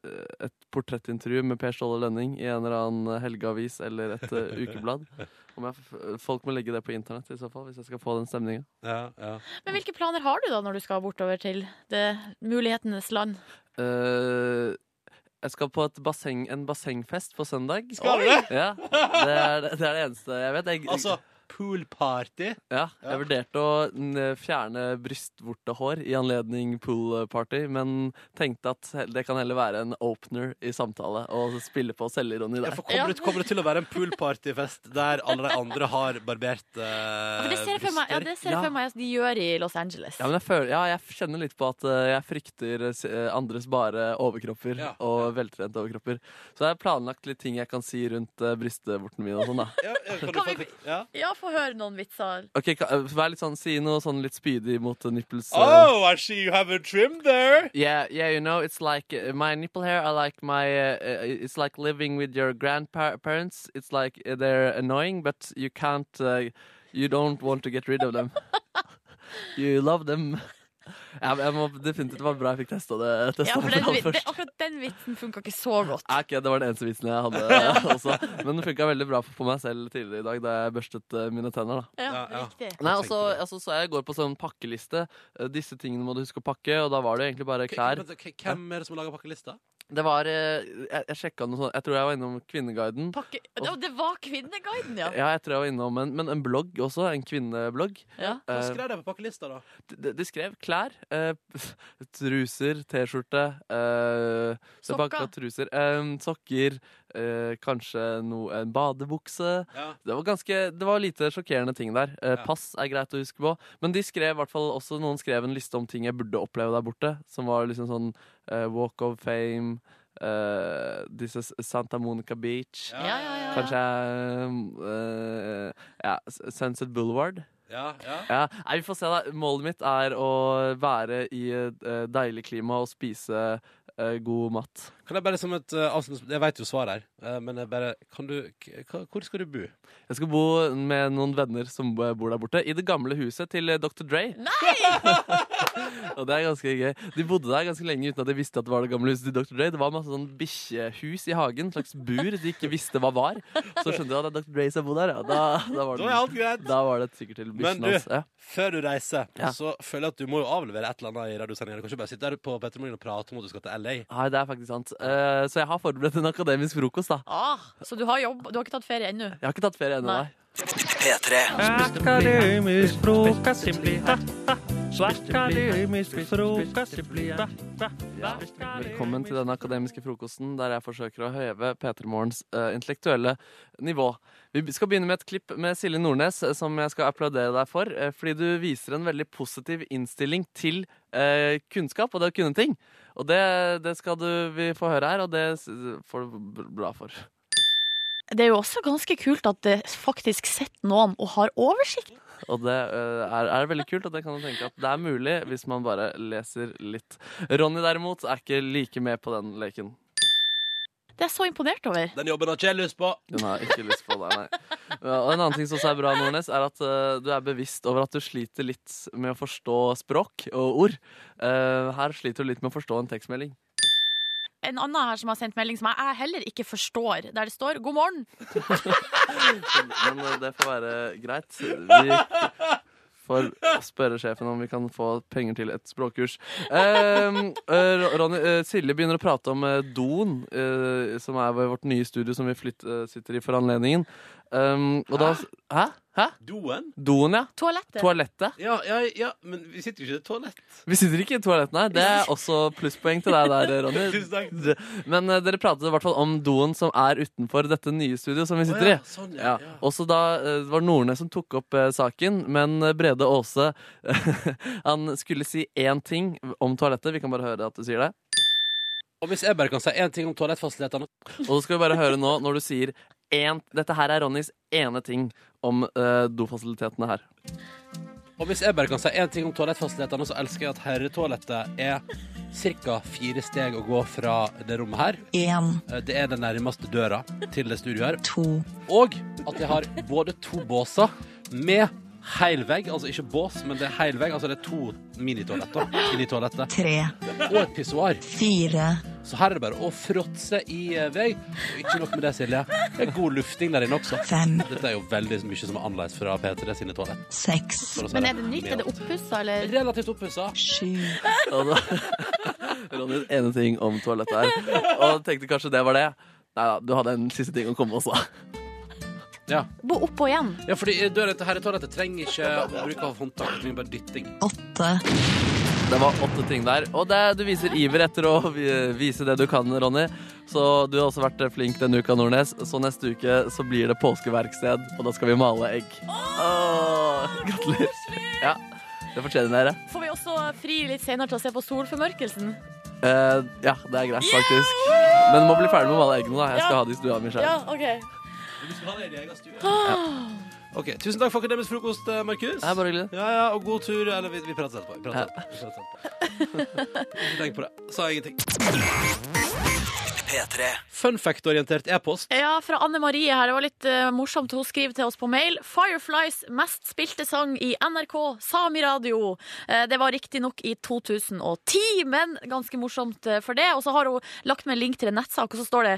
et portrettintervju med Per Ståle Lønning i en eller annen helgeavis eller et eh, ukeblad. Om jeg, folk må legge det på internett i så fall, hvis jeg skal få den stemninga. Ja, ja. Men hvilke planer har du da når du skal bortover til det mulighetenes land? Uh, jeg skal på et basseng, en bassengfest på søndag. Skal du det? Ja, det er det, det er det eneste jeg vet. Jeg, Altså, poolparty. ja, ja. jeg vurderte å fjerne brystvortehår i anledning poolparty, men tenkte at det kan heller være en opener i samtale og spille på selvironi Ja, der. for kommer, Ja. det, kommer det til å være en poolpartyfest der alle de andre har barbert uh, ja, det ser jeg for meg, ja, det ser jeg Ja. for meg at de gjør i Los Angeles. Ja, men jeg, føler, ja, jeg kjenner litt på at eh, jeg frykter eh, andres bare overkropper Ja, og veltrente overkropper. Så jeg har planlagt litt ting jeg kan si rundt brystvortene mine og sånn, da. Ja, ja, kan du Kan få ja. Få høre noen vitser. Ok, ka- eh, vær litt sånn, Si noe sånn litt spydig mot uh, nipples. eh. Oh, I see you have a trim there. Yeah, yeah, you know, it's like uh, my nipple hair. I like my. Uh, uh, it's like living with your grandparents. It's like uh, they're annoying, but you can't. Uh, you don't want to get rid of them. you love them. Ja, jeg må definitivt det var bra jeg fikk testa det. Testet Ja, for den, det, akkurat den vitsen funka ikke så godt. Ja, okay, Det var den eneste vitsen jeg hadde også. Men den funka veldig bra på meg selv tidligere i dag da jeg børstet uh, mine tenner. da Ja, riktig. Nei, altså, altså så jeg går på sånn pakkeliste. Uh, disse tingene må du huske å pakke, og da var det egentlig bare klær. Hvem er det som lager pakkelista? Det var eh, Jeg, jeg sjekka noe sånt Jeg tror jeg var innom Kvinneguiden. Pakke, det, det var Kvinneguiden, ja. Ja, jeg tror jeg var innom en, men en blogg også. En kvinneblogg. ja. Hva Eh, skrev de på pakkelista, da? de, de skrev klær. eh, truser, T-skjorte, uh, Sokker. truser, eh, sokker, eh, kanskje noe, en badebukse. Ja. Det var ganske, det var lite sjokkerende ting der. Eh, Ja. Pass er greit å huske på. Men de skrev i hvert fall også noen skrev en liste om ting jeg burde oppleve der borte. Som var liksom sånn eh, Walk of Fame, eh, disse S- Santa Monica Beach. Ja, ja, ja. ja. Kanskje eh, ja, Sunset Boulevard. Ja, ja. Ja, nei, Vi får se, da. Målet mitt er å være i eh, deilig klima og spise uh, god mat. Kan jeg bare som et uh, avslutningsspørsmål Jeg vet jo svaret her, eh, men jeg bare Kan du Hvor skal du bo? Jeg skal bo med noen venner som bor der borte, i det gamle huset til eh, Dr. Dre. Nei! Og det er ganske gøy. De bodde der ganske lenge uten at de visste at det var det gamle huset til Dr. Dre. Det var masse sånn bikkjehus i hagen, slags bur de ikke visste hva var. Så skjønte de at det er Dr. Dre som bor der. Ja, da, da, var Da er alt det, greit. da var det sikkert til Men bikkjen du- hans. Ja. Før du reiser, Ja. så føler jeg at du må jo avlevere et eller annet i radiosendinga. Du kan ikke bare sitte der på Petter Morgen og prate om at du skal til LA. Nei, det er faktisk sant. Eh, så jeg har forberedt en akademisk frokost, da. Ah, så du har jobb? Du har ikke tatt ferie ennå? Jeg har ikke tatt ferie ennå, Nei. nei. P3. Akademisk frokost, ha. Ja, velkommen til den akademiske frokosten der jeg forsøker å høve P3 Morgens uh, intellektuelle nivå. Vi skal begynne med et klipp med Silje Nordnes eh, som jeg skal applaudere deg for. eh, fordi du viser en veldig positiv innstilling til eh, kunnskap og det å kunne ting. Og det, det skal du vi få høre her, og det får du bra for. Det er jo også ganske kult at det faktisk sitter noen og har oversikt. Og det eh, er, er veldig kult, og det kan du tenke at det er mulig hvis man bare leser litt. Ronny derimot er ikke like med på den leken. Det er jeg så imponert over. Den jobben har ikke jeg lyst på. Hun har ikke lyst på det, nei. Ja, Og en annen ting som også er bra, Nordnes, er at uh, du er bevisst over at du sliter litt med å forstå språk og ord. Uh, her sliter du litt med å forstå en tekstmelding. En annen her som har sendt melding som jeg heller ikke forstår, der det står 'God morgen'. Men eh, det får være greit. Vi får spørre sjefen om vi kan få penger til et språkkurs. Eh, eh, Ronny, eh, Silje begynner å prate om eh, doen, eh, som er vårt nye studio som vi flytt, eh, sitter i for anledningen. Um, og da Hæ? Hæ? Doen? Doen, ja. Toalettet. Toalettet. Ja, ja, ja, men vi sitter jo ikke i et toalett. Vi sitter ikke i toalett, nei. Det er også plusspoeng til deg der, Ronny. Tusen takk. Men uh, dere pratet i hvert fall om doen som er utenfor dette nye studioet som vi sitter i. Å, ja, sånn, ja, Ja. Også da uh, det var Nordnes som tok opp uh, saken, men Brede Aase Han skulle si én ting om toalettet. Vi kan bare høre at du sier det. Og hvis jeg bare kan si én ting om toalettfasilitetene Og så skal vi bare høre nå når du sier én Dette her er Ronnys ene ting om uh, dofasilitetene her. Og hvis jeg bare kan si én ting om toalettfasilitetene, så elsker jeg at herretoalettet er ca. fire steg å gå fra det rommet her. En, Eh, Det er den nærmeste døra til det studioet her. to, Og at jeg har både to båser med heil vegg, altså ikke bås, men det er heil vegg. Altså det er to minitoaletter inni toalettet. tre, Og et pissoar. fire, Så her er det bare å fråtse i eh, vei. Og ikke nok med det, Silje. Det er god lufting der inne også. fem, Dette er jo veldig mye som er annerledes fra P3 sine toalett. seks, Men er det nytt? Er det oppussa, eller? Relativt oppussa. sju, Ronny, ene ting om toalettet her. Og tenkte kanskje det var det. Nei da, du hadde en siste ting å komme også. Ja. Bo oppå igjen. ja, fordi døra til herretoalettet trenger ikke bruk av håndtak. Det trenger bare dytting. åtte, Det var åtte ting der. Og det, du viser iver etter å vise det du kan, Ronny. Så du har også vært flink denne uka, Nordnes. Så neste uke så blir det påskeverksted, og da skal vi male egg. Åh, gratulerer. Ja, det fortjener dere. Får vi også fri litt senere til å se på solformørkelsen? Uh, ja, det er greit, faktisk. Men du må bli ferdig med å male eggene, da. Jeg skal Ja. ha de i stua mi sjøl. Ja, OK. Du skal ha det i egen stue. Ok, Tusen takk for akademisk frokost, eh, Markus. Det er bare hyggelig. Ja, ja, og god tur. Eller vi, vi prates etterpå. Vi prates etterpå. Vi etterpå. Ikke tenk på det. Sa ingenting. P3. Fun fact-orientert e-post. Ja, fra Anne Marie her. Det var litt uh, morsomt. Hun skriver til oss på mail. Fireflies mest spilte sang i NRK Sami Radio. Uh, det var riktignok i 2010, men ganske morsomt uh, for det. Og så har hun lagt med en link til en nettsak, og så står det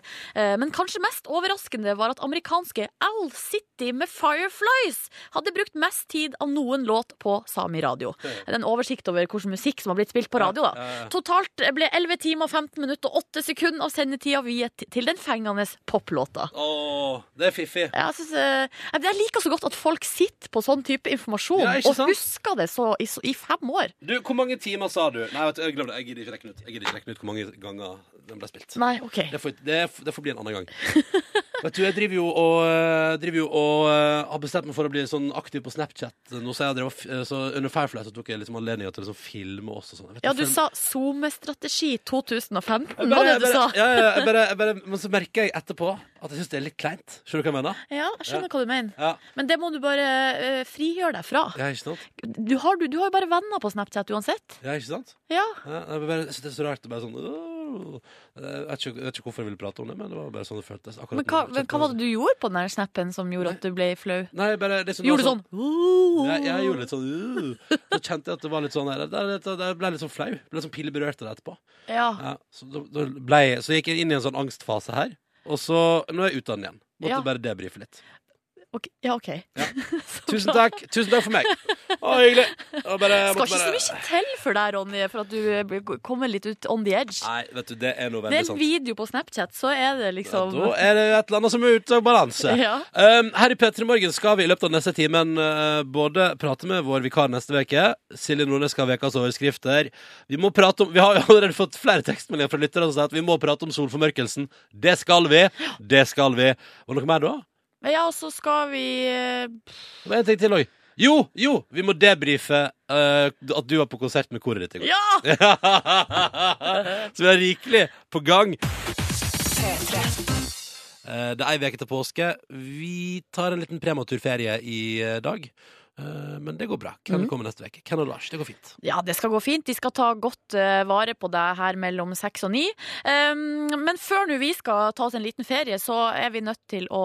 Men kanskje mest overraskende var at amerikanske Owl City med Fireflies hadde brukt mest tid av noen låt på Sami Radio. Det er en oversikt over hvilken musikk som har blitt spilt på radio, da. Totalt ble 11 timer, 15 minutter og 8 sekunder av sendetida viet til den fengende poplåta. Åh, det er fiffig. Jeg, synes, eh, jeg liker så godt at folk sitter på sånn type informasjon Ja, ikke og sant? husker det så, i, så, i fem år. Du, hvor mange timer sa du? Nei, vet du, jeg det. Jeg gidder ikke regne ut. Jeg gidder ikke regne ut hvor mange ganger den ble spilt. Nei, OK. Det får, det, det får bli en annen gang. Vet du, Jeg driver jo og, eh, driver jo og uh, har bestemt meg for å bli sånn aktiv på Snapchat. Nå så jeg drev, eh, så Under Firefly så tok jeg liksom anledninga til å liksom filme oss. og sånn. Ja, du film- sa SoMe-strategi 2015, bare, var det du bare, sa? Ja, ja, jeg bare, jeg bare, men så merker jeg etterpå at jeg syns det er litt kleint. Skjønner du hva jeg mener? Ja, jeg skjønner hva du mener. Ja, Men det må du bare uh, frigjøre deg fra. ja ikke sant? Du har, du, du har jo bare venner på Snapchat uansett. Ja, ikke sant? Ja. Ja, jeg, bare, jeg synes det er så rart. Det er bare sånn. Jeg, vet ikke, jeg vet ikke hvorfor jeg ville prate om det, men det var bare sånn det føltes. akkurat Men hva, nå. hva var det du gjorde på den der snappen som gjorde at du ble flau? Nei, bare liksom, Gjorde du sånn? sånn? Jeg, jeg gjorde litt sånn uh, Så kjente jeg at det var litt sånn der, det, der, der ble litt sånn flau. Ble litt sånn pilleberørt av det etterpå. Ja. Ja, så, da, ble, jeg- så gikk jeg inn i en sånn angstfase her. Og så Nå er jeg ute av den igjen. Måtte Ja. bare debrife litt. Ok, ja, OK. Ja. Tusen takk. Tusen takk for meg. Å, hyggelig. Og bare, Skal ikke så mye til for deg, Ronny, for at du eh, kommer litt ut on the edge. Nei, vet du, det er noe veldig sant. Det er en sant. video på Snapchat, så er det Ja, liksom da er det et eller annet som er ute av balanse. Ja. Um, her i P3 Morgen skal vi i løpet av neste timen uh, både prate med vår vikar neste uke. Silje Nordnes skal ha ukas overskrifter. Vi må prate om Vi har jo allerede fått flere tekstmeldinger fra lyttere som sier at vi må prate om solformørkelsen. Det skal vi. Det skal vi. Og noe mer da? Ja, og så skal vi eh, Det var en ting til òg. Jo, jo! Vi må debrife uh, at du var på konsert med koret ditt i går. Ja! Så vi er rikelig på gang. Eh, Det er ei uke til påske. Vi tar en liten prematurferie i eh, dag. Eh, Men det går bra. Kan du kommer neste uke. Ken og Lars, det går fint. Ja, det skal gå fint. De skal ta godt eh, vare på deg her mellom seks og ni. Um, men før vi skal ta oss en liten ferie, så er vi nødt til å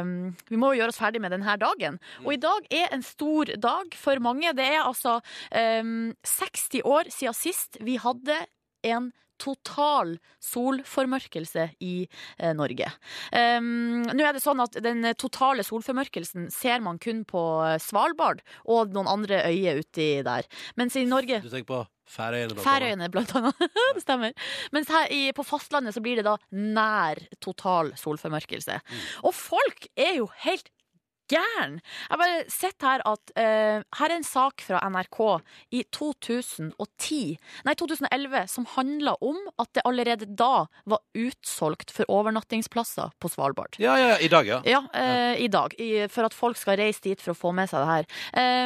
um, Vi må jo gjøre oss ferdig med denne dagen. Og i dag er en stor dag for mange. Det er altså um, 60 år siden sist vi hadde en total solformørkelse i eh, Norge. Um, nå er det sånn at Den totale solformørkelsen ser man kun på eh, Svalbard og noen andre øyer uti der. Mens i Norge Du tenker på Færøyene? blant. Færøyene, blant annet. det stemmer. Mens her i, på fastlandet så blir det da nær total solformørkelse. Og folk er jo helt gæren! Jeg bare sett her at uh, her er en sak fra NRK i 2010, nei 2011, som handla om at det allerede da var utsolgt for overnattingsplasser på Svalbard. Ja, ja, ja, i dag, ja. Ja, eh, i dag. I, for at folk skal reise dit for å få med seg det her.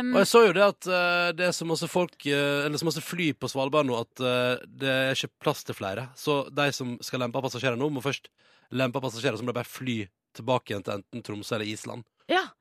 Um, Og jeg så jo det at uh, det er så masse folk Eller så masse fly på Svalbard nå at det er ikke plass til flere. Så de som skal lempe passasjerer nå, må først lempe passasjerer, så må de bare fly tilbake igjen til enten Tromsø eller Island.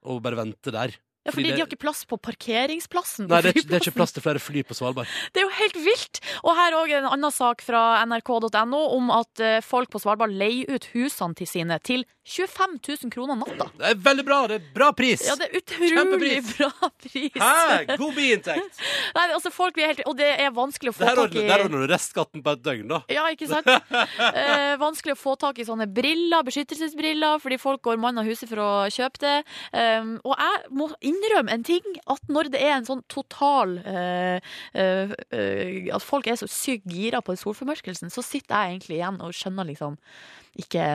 Og bare vente der. Ja, fordi det- de har ikke plass på parkeringsplassen. på Nei, det er, ikke- det er ikke plass til flere fly på Svalbard. Det er jo helt vilt! Og her òg en annen sak fra nrk.no om at eh, folk på Svalbard leier ut husene til sine til 25 000 kroner natta. Det er veldig bra! Det er bra pris! Ja, det er utrolig Kjempepris. bra pris. Hæ? God biinntekt! Nei, altså folk blir helt Og det er vanskelig å få tak i der ordner du restskatten på et døgn, da. ja, ikke sant? Eh, vanskelig å få tak i sånne briller, beskyttelsesbriller, fordi folk går mann av huset for å kjøpe det. Um, og jeg må innrømme en ting, at når det er en sånn total uh, uh, At folk er så sykt gira på solformørkelsen, så sitter jeg egentlig igjen og skjønner liksom ikke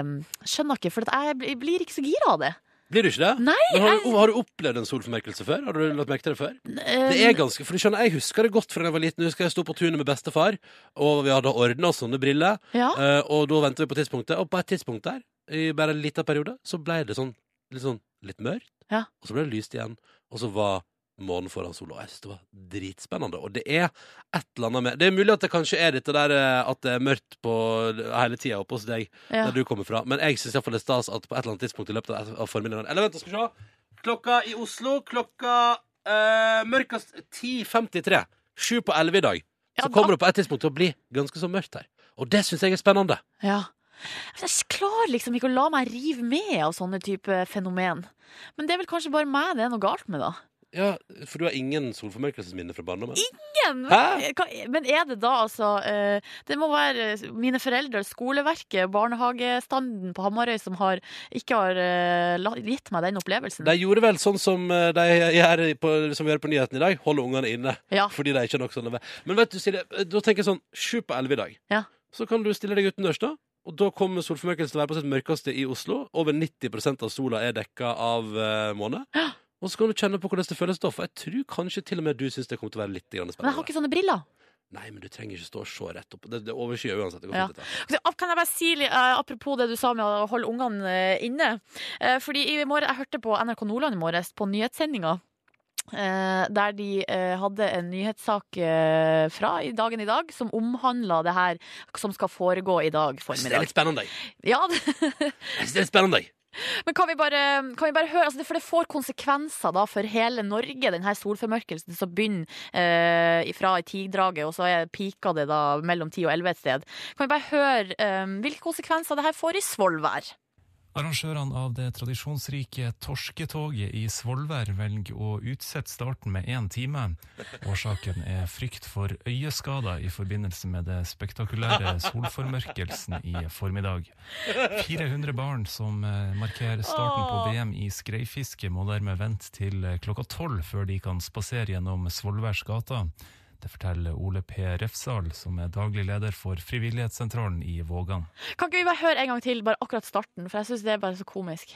Skjønner ikke, for at jeg blir- ikke så gira av det. Blir du ikke det? Nei, har, du, har du opplevd en solformerkelse før? Har du lagt merke til det før? eh, Det er ganske, for du skjønner, Jeg husker det godt fra da jeg var liten. Jeg husker jeg sto på tunet med bestefar, og vi hadde ordna sånne briller. ja. og da ventet vi på tidspunktet, og på et tidspunkt der, i bare en liten periode, så ble det sånn litt, sånn, litt mørkt. Ja. Og så ble det lyst igjen, og så var månen foran sola. Jeg synes det var dritspennende. Og det er et eller annet med Det er mulig at det kanskje er dette der eh, at det er mørkt på hele tida oppe hos deg, ja. der du kommer fra. Men jeg syns iallfall det er stas at på et eller annet tidspunkt i løpet av formiddagen Eller vent, skal vi se. Klokka i Oslo klokka øh, mørkest 10.53. Sju på elleve i dag. Ja, Så kommer det på et tidspunkt til å bli ganske så mørkt her. Og det syns jeg er spennende. Ja. Jeg klarer liksom ikke å la meg rive med av sånne type fenomen. Men det er vel kanskje bare meg det er noe galt med, da. Ja, For du har ingen solformørkelsesminner fra barndommen? Ingen! Hæ? Men er det da altså eh, Det må være mine foreldre, skoleverket, barnehagestanden på Hamarøy som har ikke har eh, gitt meg den opplevelsen. De gjorde vel sånn som eh, de gjør på, som vi gjør på nyhetene i dag. Holde ungene inne. Ja. Fordi de ikke har nok sånne Men vet du, Silje, eh, da tenker jeg sånn sju på elleve i dag. Ja. Så kan du stille deg utendørs, da. Og da kommer solformørkelsen til å være på sitt mørkeste i Oslo. Over 90% av sola er dekka av uh, måne. Og så kan du kjenne på hvordan det føles da. For jeg tror kanskje til og med du syns det kommer til å være litt spennende. Men jeg har ikke sånne briller. Nei, men du trenger ikke stå og se rett opp. Det, det overskyer uansett. Det går Ja. fint. Kan jeg bare si, eh, apropos det du sa med å holde ungene uh, inne. Uh, fordi i morgen, Jeg hørte på NRK Nordland i morges, på nyhetssendinga. Eh, der de eh, hadde en nyhetssak eh, fra i dagen i dag som omhandla det her som skal foregå i dag Jeg Det er litt spennende. Ja, det, det er spennende. Men kan vi bare, kan vi bare høre altså For det får konsekvenser da for hele Norge, denne solformørkelsen som begynner eh, fra i tidraget, og så er pika det da mellom 10 og 11 et sted. Kan vi bare høre eh, hvilke konsekvenser det her får i Svolvær? Arrangørene av det tradisjonsrike Torsketoget i Svolvær velger å utsette starten med én time. Årsaken er frykt for øyeskader i forbindelse med det spektakulære solformørkelsen i formiddag. 400 barn som eh, markerer starten på VM i skreifiske, må dermed vente til eh, klokka tolv før de kan spasere gjennom Svolværs gater. Det forteller Ole P. Refsal, som er daglig leder for Frivillighetssentralen i Vågan. Kan ikke vi bare høre en gang til, bare akkurat starten, for jeg syns det er bare så komisk.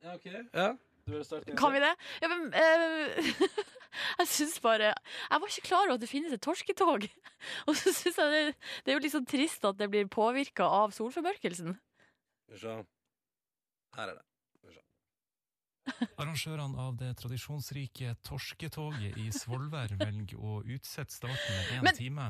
Ja, ok. Ja. Du vil starte Kan vi det? Ja, men uh, Jeg syns bare Jeg var ikke klar over at det finnes et torsketog. Og så syns jeg det, det er jo litt sånn trist at det blir påvirka av solformørkelsen. Skal vi se. Her er det. Arrangørene av det tradisjonsrike Torsketoget i Svolvær velger å utsette starten med én Men- time.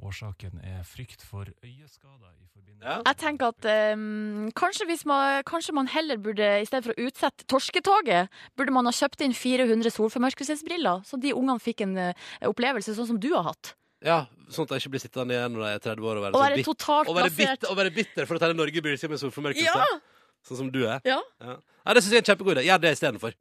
Årsaken er frykt for øyeskader i forbindelse Ja. Jeg tenker at um, kanskje, hvis man, kanskje man heller burde, i stedet for å utsette torsketoget, burde man ha kjøpt inn 400 solformørkelsesbriller, så de ungene fikk en uh, opplevelse sånn som du har hatt. Ja, sånn at jeg ikke blir sittende igjen når jeg er 30 år og være, Og være bitter, og være bitter for å tegne Norge bryr seg med solformørkelse. Ja! Sånn som du er. Ja. Nei, det syns jeg er en kjempegod idé. Gjør det istedenfor.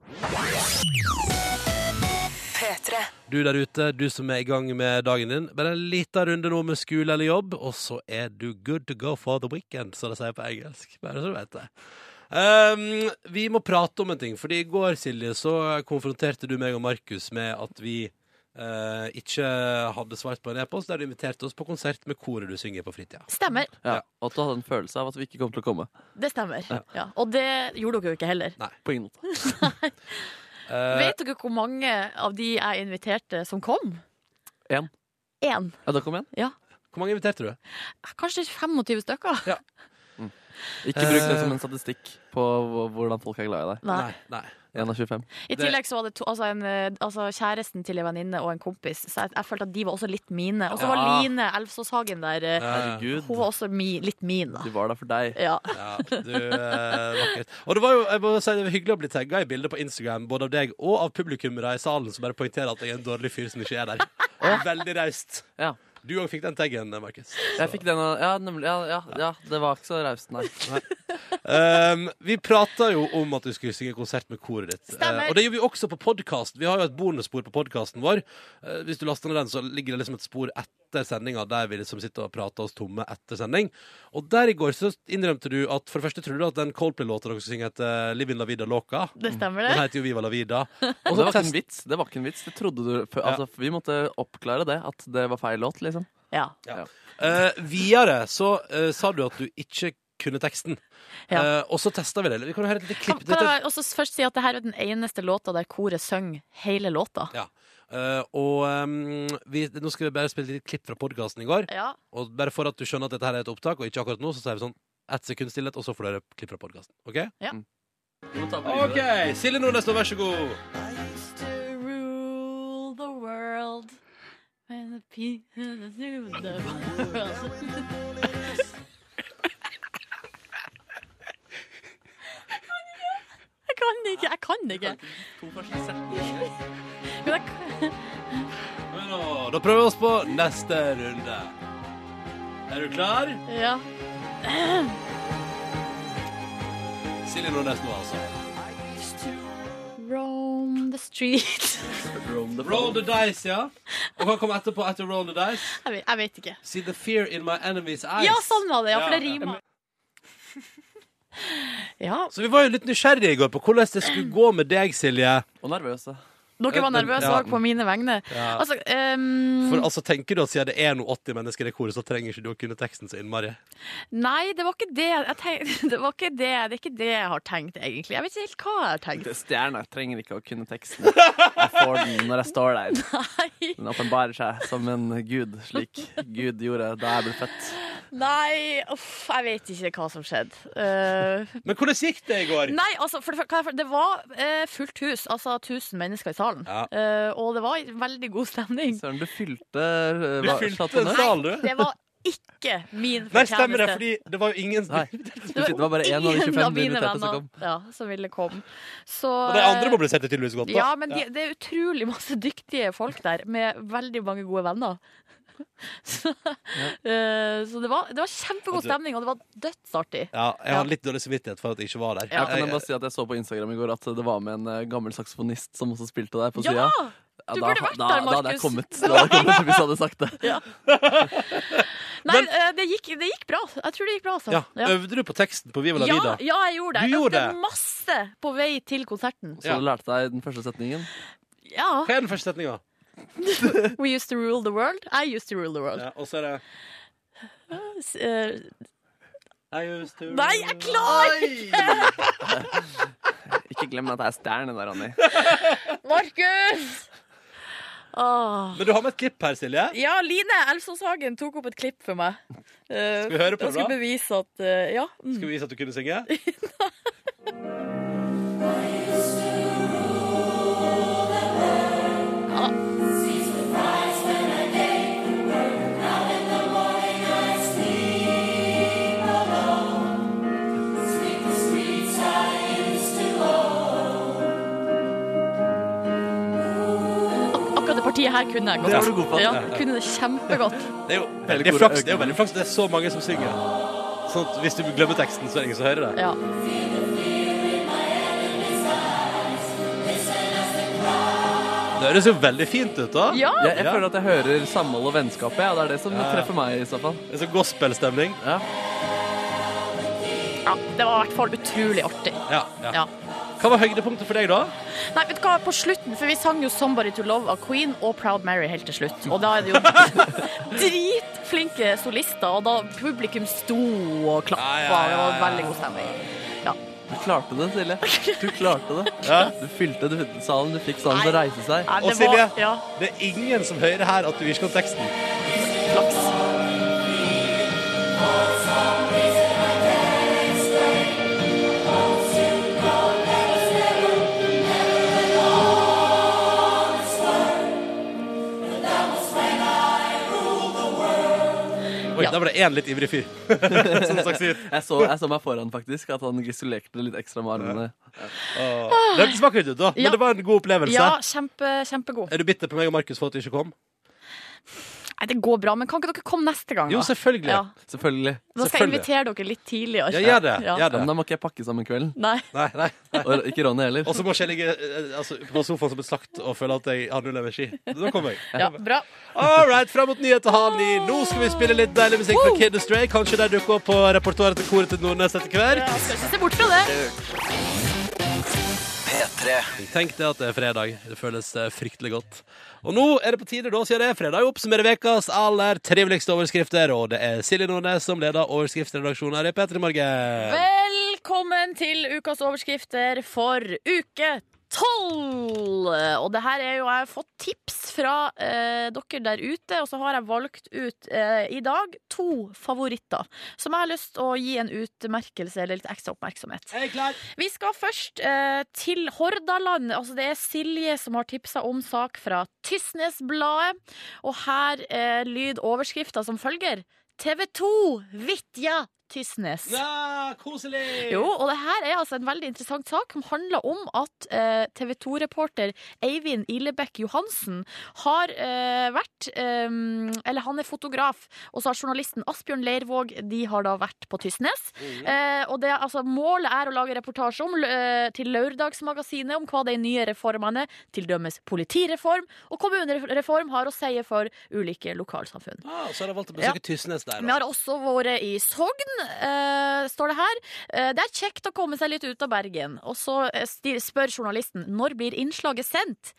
Du der ute, du som er i gang med dagen din. Bare en liten runde nå med skole eller jobb, og så er du good to go for the weekend, som de sier på engelsk. Bare så du vet det. Um, vi må prate om en ting, fordi i går, Silje, så konfronterte du meg og Markus med at vi eh, ikke hadde svart på en e-post der du inviterte oss på konsert med koret du synger på fritida. Stemmer. Ja, og at du hadde en følelse av at vi ikke kom til å komme. Det stemmer. Ja. Og det gjorde dere jo ikke heller. Nei. På ingen måte. Eh, Vet dere hvor mange av de jeg inviterte, som kom? Én. Én. Ja, da kom én? Ja. Hvor mange inviterte du? Kanskje 25 stykker. Ikke bruk det Eh. som en statistikk på hvordan folk er glad i deg. Nei. Nei. 1 av 25. I tillegg så var det to, altså en, eh, altså kjæresten til en venninne og en kompis. Så jeg, jeg følte at de var også litt mine. Og så var Ja. Line Elfsåshagen der. eh, Herregud. Hun var også mi, litt min, da. De var der for deg. Ja. Ja, du, eh, vakkert. Og det var jo jeg må si, det var hyggelig å bli tagga i bilder på Instagram både av deg og av publikummere i salen som bare poengterer at jeg er en dårlig fyr som ikke er der. Veldig raust. Ja. Du òg fikk den taggen, Markus. Jeg fikk den Ja, nemlig. Ja, ja, ja, det var ikke så raust, nei. Um, vi prata jo om at du skulle synge konsert med koret ditt. Eh, og det gjør vi også på podkast. Vi har jo et bonusspor på podkasten vår. Uh, hvis du laster ned den, så ligger det liksom et spor etter sendinga der vi liksom sitter og prater oss tomme etter sending. Og der i går så innrømte du at for det første trodde du at den Coldplay-låta dere skulle synge, heter Livin La Vida Loca. Det stemmer, det. Den heter jo Viva La Vida. Og det var ikke en vits. Det var ikke en vits. Det trodde du før- Ja. Altså, Vi måtte oppklare det, at det var feil låt, liksom. Ja. Eh, videre så eh, sa du at du ikke kunne teksten. Ja. Eh, og så testa vi det. Vi kan høre et lite klipp. kan kan jeg også først si at det her er den eneste låta der koret synger hele låta. ja. Eh, og um, vi, nå skal vi bare spille litt klipp fra podkasten i går. Ja. Og bare for at du skjønner at dette her er et opptak, og ikke akkurat nå, så sier vi sånn ett sekund stillhet, og så får du høre klipp fra podkasten. OK? Ja. OK. Silje Nordnes, vær så god. I used to rule the world Jeg kan ikke, jeg kan ikke. Men nå, Da prøver vi oss på neste runde. Er du klar? Ja. Silje Nordnes nå, altså. Roam the street. Roll the dice, ja. Og hva kom etterpå etter roll the dice? Jeg vet, jeg vet ikke. See the fear in my enemy's eyes. Ja, sånn var det, ja, for det rimer. Ja, Så vi var jo litt nysgjerrige i går på hvordan det skulle gå med deg, Silje. Og nervøse. Dere var nervøse Ja. òg på mine vegne. Ja. Altså, um... For altså, tenker du at siden det er noe 80 mennesker i koret, så trenger ikke du å kunne teksten så innmari? Nei, det var ikke det jeg tenkte. Det var ikke det. Det er ikke det jeg har tenkt, egentlig. Jeg vet ikke helt hva jeg har tenkt. Stjerna trenger ikke å kunne teksten. Jeg får den når jeg står der. Nei, Den åpenbarer seg som en gud, slik Gud gjorde da jeg ble født. Nei uff, jeg vet ikke hva som skjedde. Uh, Men hvordan gikk det i går? nei, altså, for det, for- det var uh, fullt hus, altså 1000 mennesker i salen. Ja. Uh, og det var veldig god stemning. Søren, du fylte uh, Du fylte en sal, du. Det var ikke min Nei, stemmer det, fortjeneste. fordi det var jo ingen Nei. Det var bare én av de 25 av inviterte som kom. ja, som ville komme. Så, Og de andre mobiliserte tydeligvis godt. da. Ja, men de, det er utrolig masse dyktige folk der, med veldig mange gode venner. Så, eh, så det, var, det var kjempegod stemning, og det var dødsartig. Ja, jeg hadde litt dårlig samvittighet for at jeg ikke var der. Ja. Kan jeg Jeg- bare si at jeg så på Instagram i går at det var med en eh, gammel saksofonist som også spilte der på Ja! sida. Ja, du burde vært da, der, Da hadde jeg Markus. kommet, da hadde jeg kommet hvis jeg hadde sagt det. Nei, Men, det gikk, det gikk bra. Jeg tror det gikk bra, altså. Ja. Øvde du på teksten på Viva la Ja, vida? ja, jeg gjorde det. Du Jeg gjorde det? masse på vei til konserten. Så du lærte deg den første setningen. Ja. Hva er den første setninga? We used to rule the world. I used to rule the world. Ja, og så er det S- eh, I used to Nei, jeg klarer Ikke Ikke glem at jeg er stjerne der, Ronny. Markus! Åh. Men du har med et klipp her, Silje. Ja, Line Elfsås Hagen tok opp et klipp for meg. Eh, Skal vi høre på det det, skulle da? bevise at eh, Ja. Mm. Skal vi vise at du kunne synge? partiet her kunne jeg godt. Det var du god på. Ja, kunne det kjempegodt. Det er jo veldig flaks, det er jo veldig flaks det er så mange som synger. Sånn at hvis du glemmer teksten, så er det ingen som hører det. Ja. Det høres jo veldig fint ut, da. ja. Jeg, jeg føler at jeg hører samhold og vennskapet. Ja, det er det som Ja. treffer meg i så fall. Det er så gospelstemning. Ja. ja. Det var i hvert fall utrolig artig. Ja, ja. Ja. Hva var høydepunktet for deg, da? Nei, vet du hva, på slutten, for vi sang jo 'Somebody to Love' av Queen og 'Proud Mary' helt til slutt. Og da er det jo dritflinke solister, og da publikum sto og klappa. Ja, ja, ja, Det var veldig god stemning. Du klarte det, Silje. Du klarte det. Ja. Du fylte du, salen, du fikk salen til å reise seg. Nei, Og Silje? var ja, Det er ingen som hører her at du ikke kan teksten. flaks. Ja. der var det én litt ivrig fyr. som sagt sier. Jeg så, jeg så meg foran, faktisk, at han gestikulerte litt ekstra med armene. Åh. Det smaker vakkert ut, da. Men Ja. det var en god opplevelse. Ja, kjempe, kjempegod. Er du bitter på meg og Markus for at du ikke kom? Nei, det går bra, men kan ikke dere komme neste gang? Jo, selvfølgelig. Ja. Selvfølgelig. Da skal jeg invitere dere litt tidligere. Ja, gjør det. Ja. Gjør Ja, det. men da må ikke jeg pakke sammen kvelden. Nei. Nei, nei. Og ikke Ronny heller. Og så må ikke jeg ligge eh, altså, på sofaen som et slakt og føle at jeg har null energi. Da kommer jeg. Ja, bra. All right, fram mot nyheter halv ni. Nå skal vi spille litt deilig musikk fra Kid Astray. Kanskje de dukker opp på repertoaret til koret til Nordnes etter hvert. Ja, skal ikke se bort fra det. P3. Tenk det at det er fredag. Det føles eh, fryktelig godt. Og nå er det på tide, da, siden det er fredag, å oppsummere ukas aller triveligste overskrifter. Og det er Silje Nordnes som leder overskriftsredaksjonen her i P3 Morgen. Velkommen til ukas overskrifter for uke tolv! Og det her er jo Jeg har fått tips fra eh, dere der ute, og så har jeg valgt ut eh, i dag to favoritter som jeg har lyst til å gi en utmerkelse eller litt ekstra oppmerksomhet. Er. Vi skal først eh, til Hordaland. Altså, det er Silje som har tipsa om sak fra Tysnesbladet. Og her eh, lyd overskrifta som følger. TV 2 Vitja Tysnes. Ja, koselig. Jo, og det her er altså en veldig interessant sak som handler om at eh, TV 2-reporter Eivind Ilebekk Johansen har eh, vært eh, Eller han er fotograf, og så har journalisten Asbjørn Leirvåg De har da vært på Tysnes. Eh, og det, altså, målet er å lage reportasje om, eh, til Lørdagsmagasinet om hva de nye reformene, til dømmes politireform og kommunereform, har å si for ulike lokalsamfunn. Ah, så har de valgt å besøke Tysnes der. Vi har også vært i Sogn, eh, står det her. uh, det er kjekt å komme seg litt ut av Bergen. Og så eh, spør journalisten når blir innslaget sendt.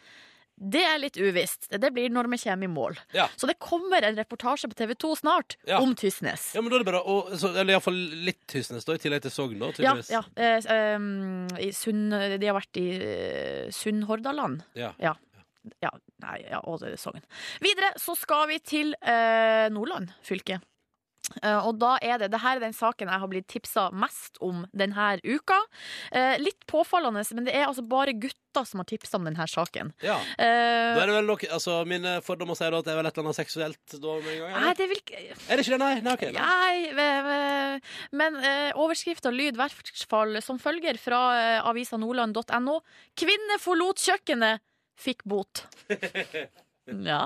Det er litt uvisst. Det blir når vi kommer i mål. Ja. Så det kommer en reportasje på TV 2 snart Ja. om Tysnes. Ja, men da er det bare å, så, Eller iallfall litt Tysnes, da, i tillegg til Sogn. da, Ja, tydeligvis. ja. Eh, um, Sunn, de har vært i uh, Sunnhordaland. Ja. Ja. ja. Nei, ja, og Sogn. Videre så skal vi til uh, Nordland fylke. Eh, og da er det, det her er den saken jeg har blitt tipsa mest om denne uka. Eh, litt påfallende, men det er altså bare gutter som har tipsa om denne saken. Ja. Uh, Da er det vel nok, altså Mine fordommer sier at det er vel et eller annet seksuelt da med en gang? nei, det vil Er det ikke det, nei? nei, ok, nei. Nei, men uh, overskrifta lyd i hvert fall som følger fra eh, avisa nordland.no. Kvinne forlot kjøkkenet, fikk bot. Ja.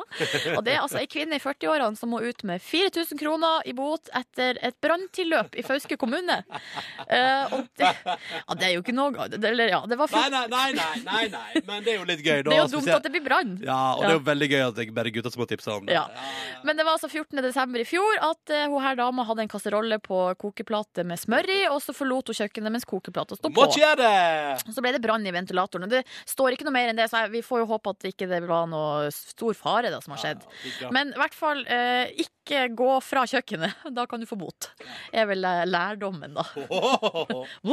Og det er altså ei kvinne i 40-årene som må ut med 4000 kroner i bot etter et branntilløp i Fauske kommune. Uh, og det, ja, det er jo ikke noe det, Eller, ja, det var Nei, nei, nei, nei, nei, nei. Men det er jo litt gøy. Da, Det er jo dumt at det blir brann. Ja, og det er jo veldig gøy at det er bare gutter som har tipsa om det. Ja. Men det var altså 14. desember i fjor at uh, hun her dama hadde en kasserolle på kokeplate med smør i, og så forlot hun kjøkkenet mens kokeplata sto på. Så ble det brann i ventilatoren. Og det står ikke noe mer enn det, så vi får jo håpe at ikke det var noe stor fare da, som har skjedd. Men i hvert fall, eh, ikke gå fra kjøkkenet. Da kan du få bot. er vel eh, lærdommen, da.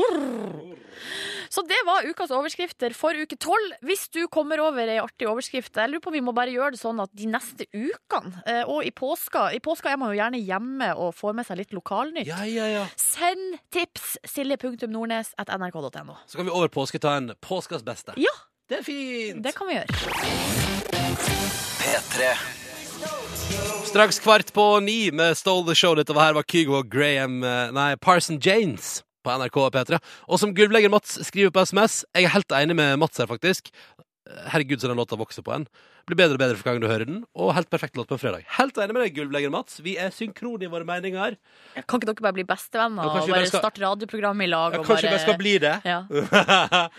Så det var ukas overskrifter for uke tolv. Hvis du kommer over ei artig overskrift, jeg lurer på om vi må bare gjøre det sånn at de neste ukene, eh, og i påska I påska er man jo gjerne hjemme og får med seg litt lokalnytt. Ja, ja, ja. Send tips! Silje.nordnes.nrk.no. Så kan vi over påske ta en påskas beste. Ja, Det er fint! det kan vi gjøre. P3. Straks kvart på ni med Stole the Show. Dette var her var Kygo og Graham eh, Nei, Parson Janes på NRK P3. Og som gulvlegger Mats skriver på SMS Jeg er helt enig med Mats her, faktisk. Herregud, så den låta vokser på en. Blir bedre og bedre for gangen du hører den. Og helt perfekt låt på en fredag. Helt enig med deg, gulvlegger Mats. Vi er synkrone i våre meninger. Kan ikke dere bare bli bestevenner Ja, og bare bare skal- starte radioprogram i lag? Ja, og kanskje bare... vi skal bli det. Ja.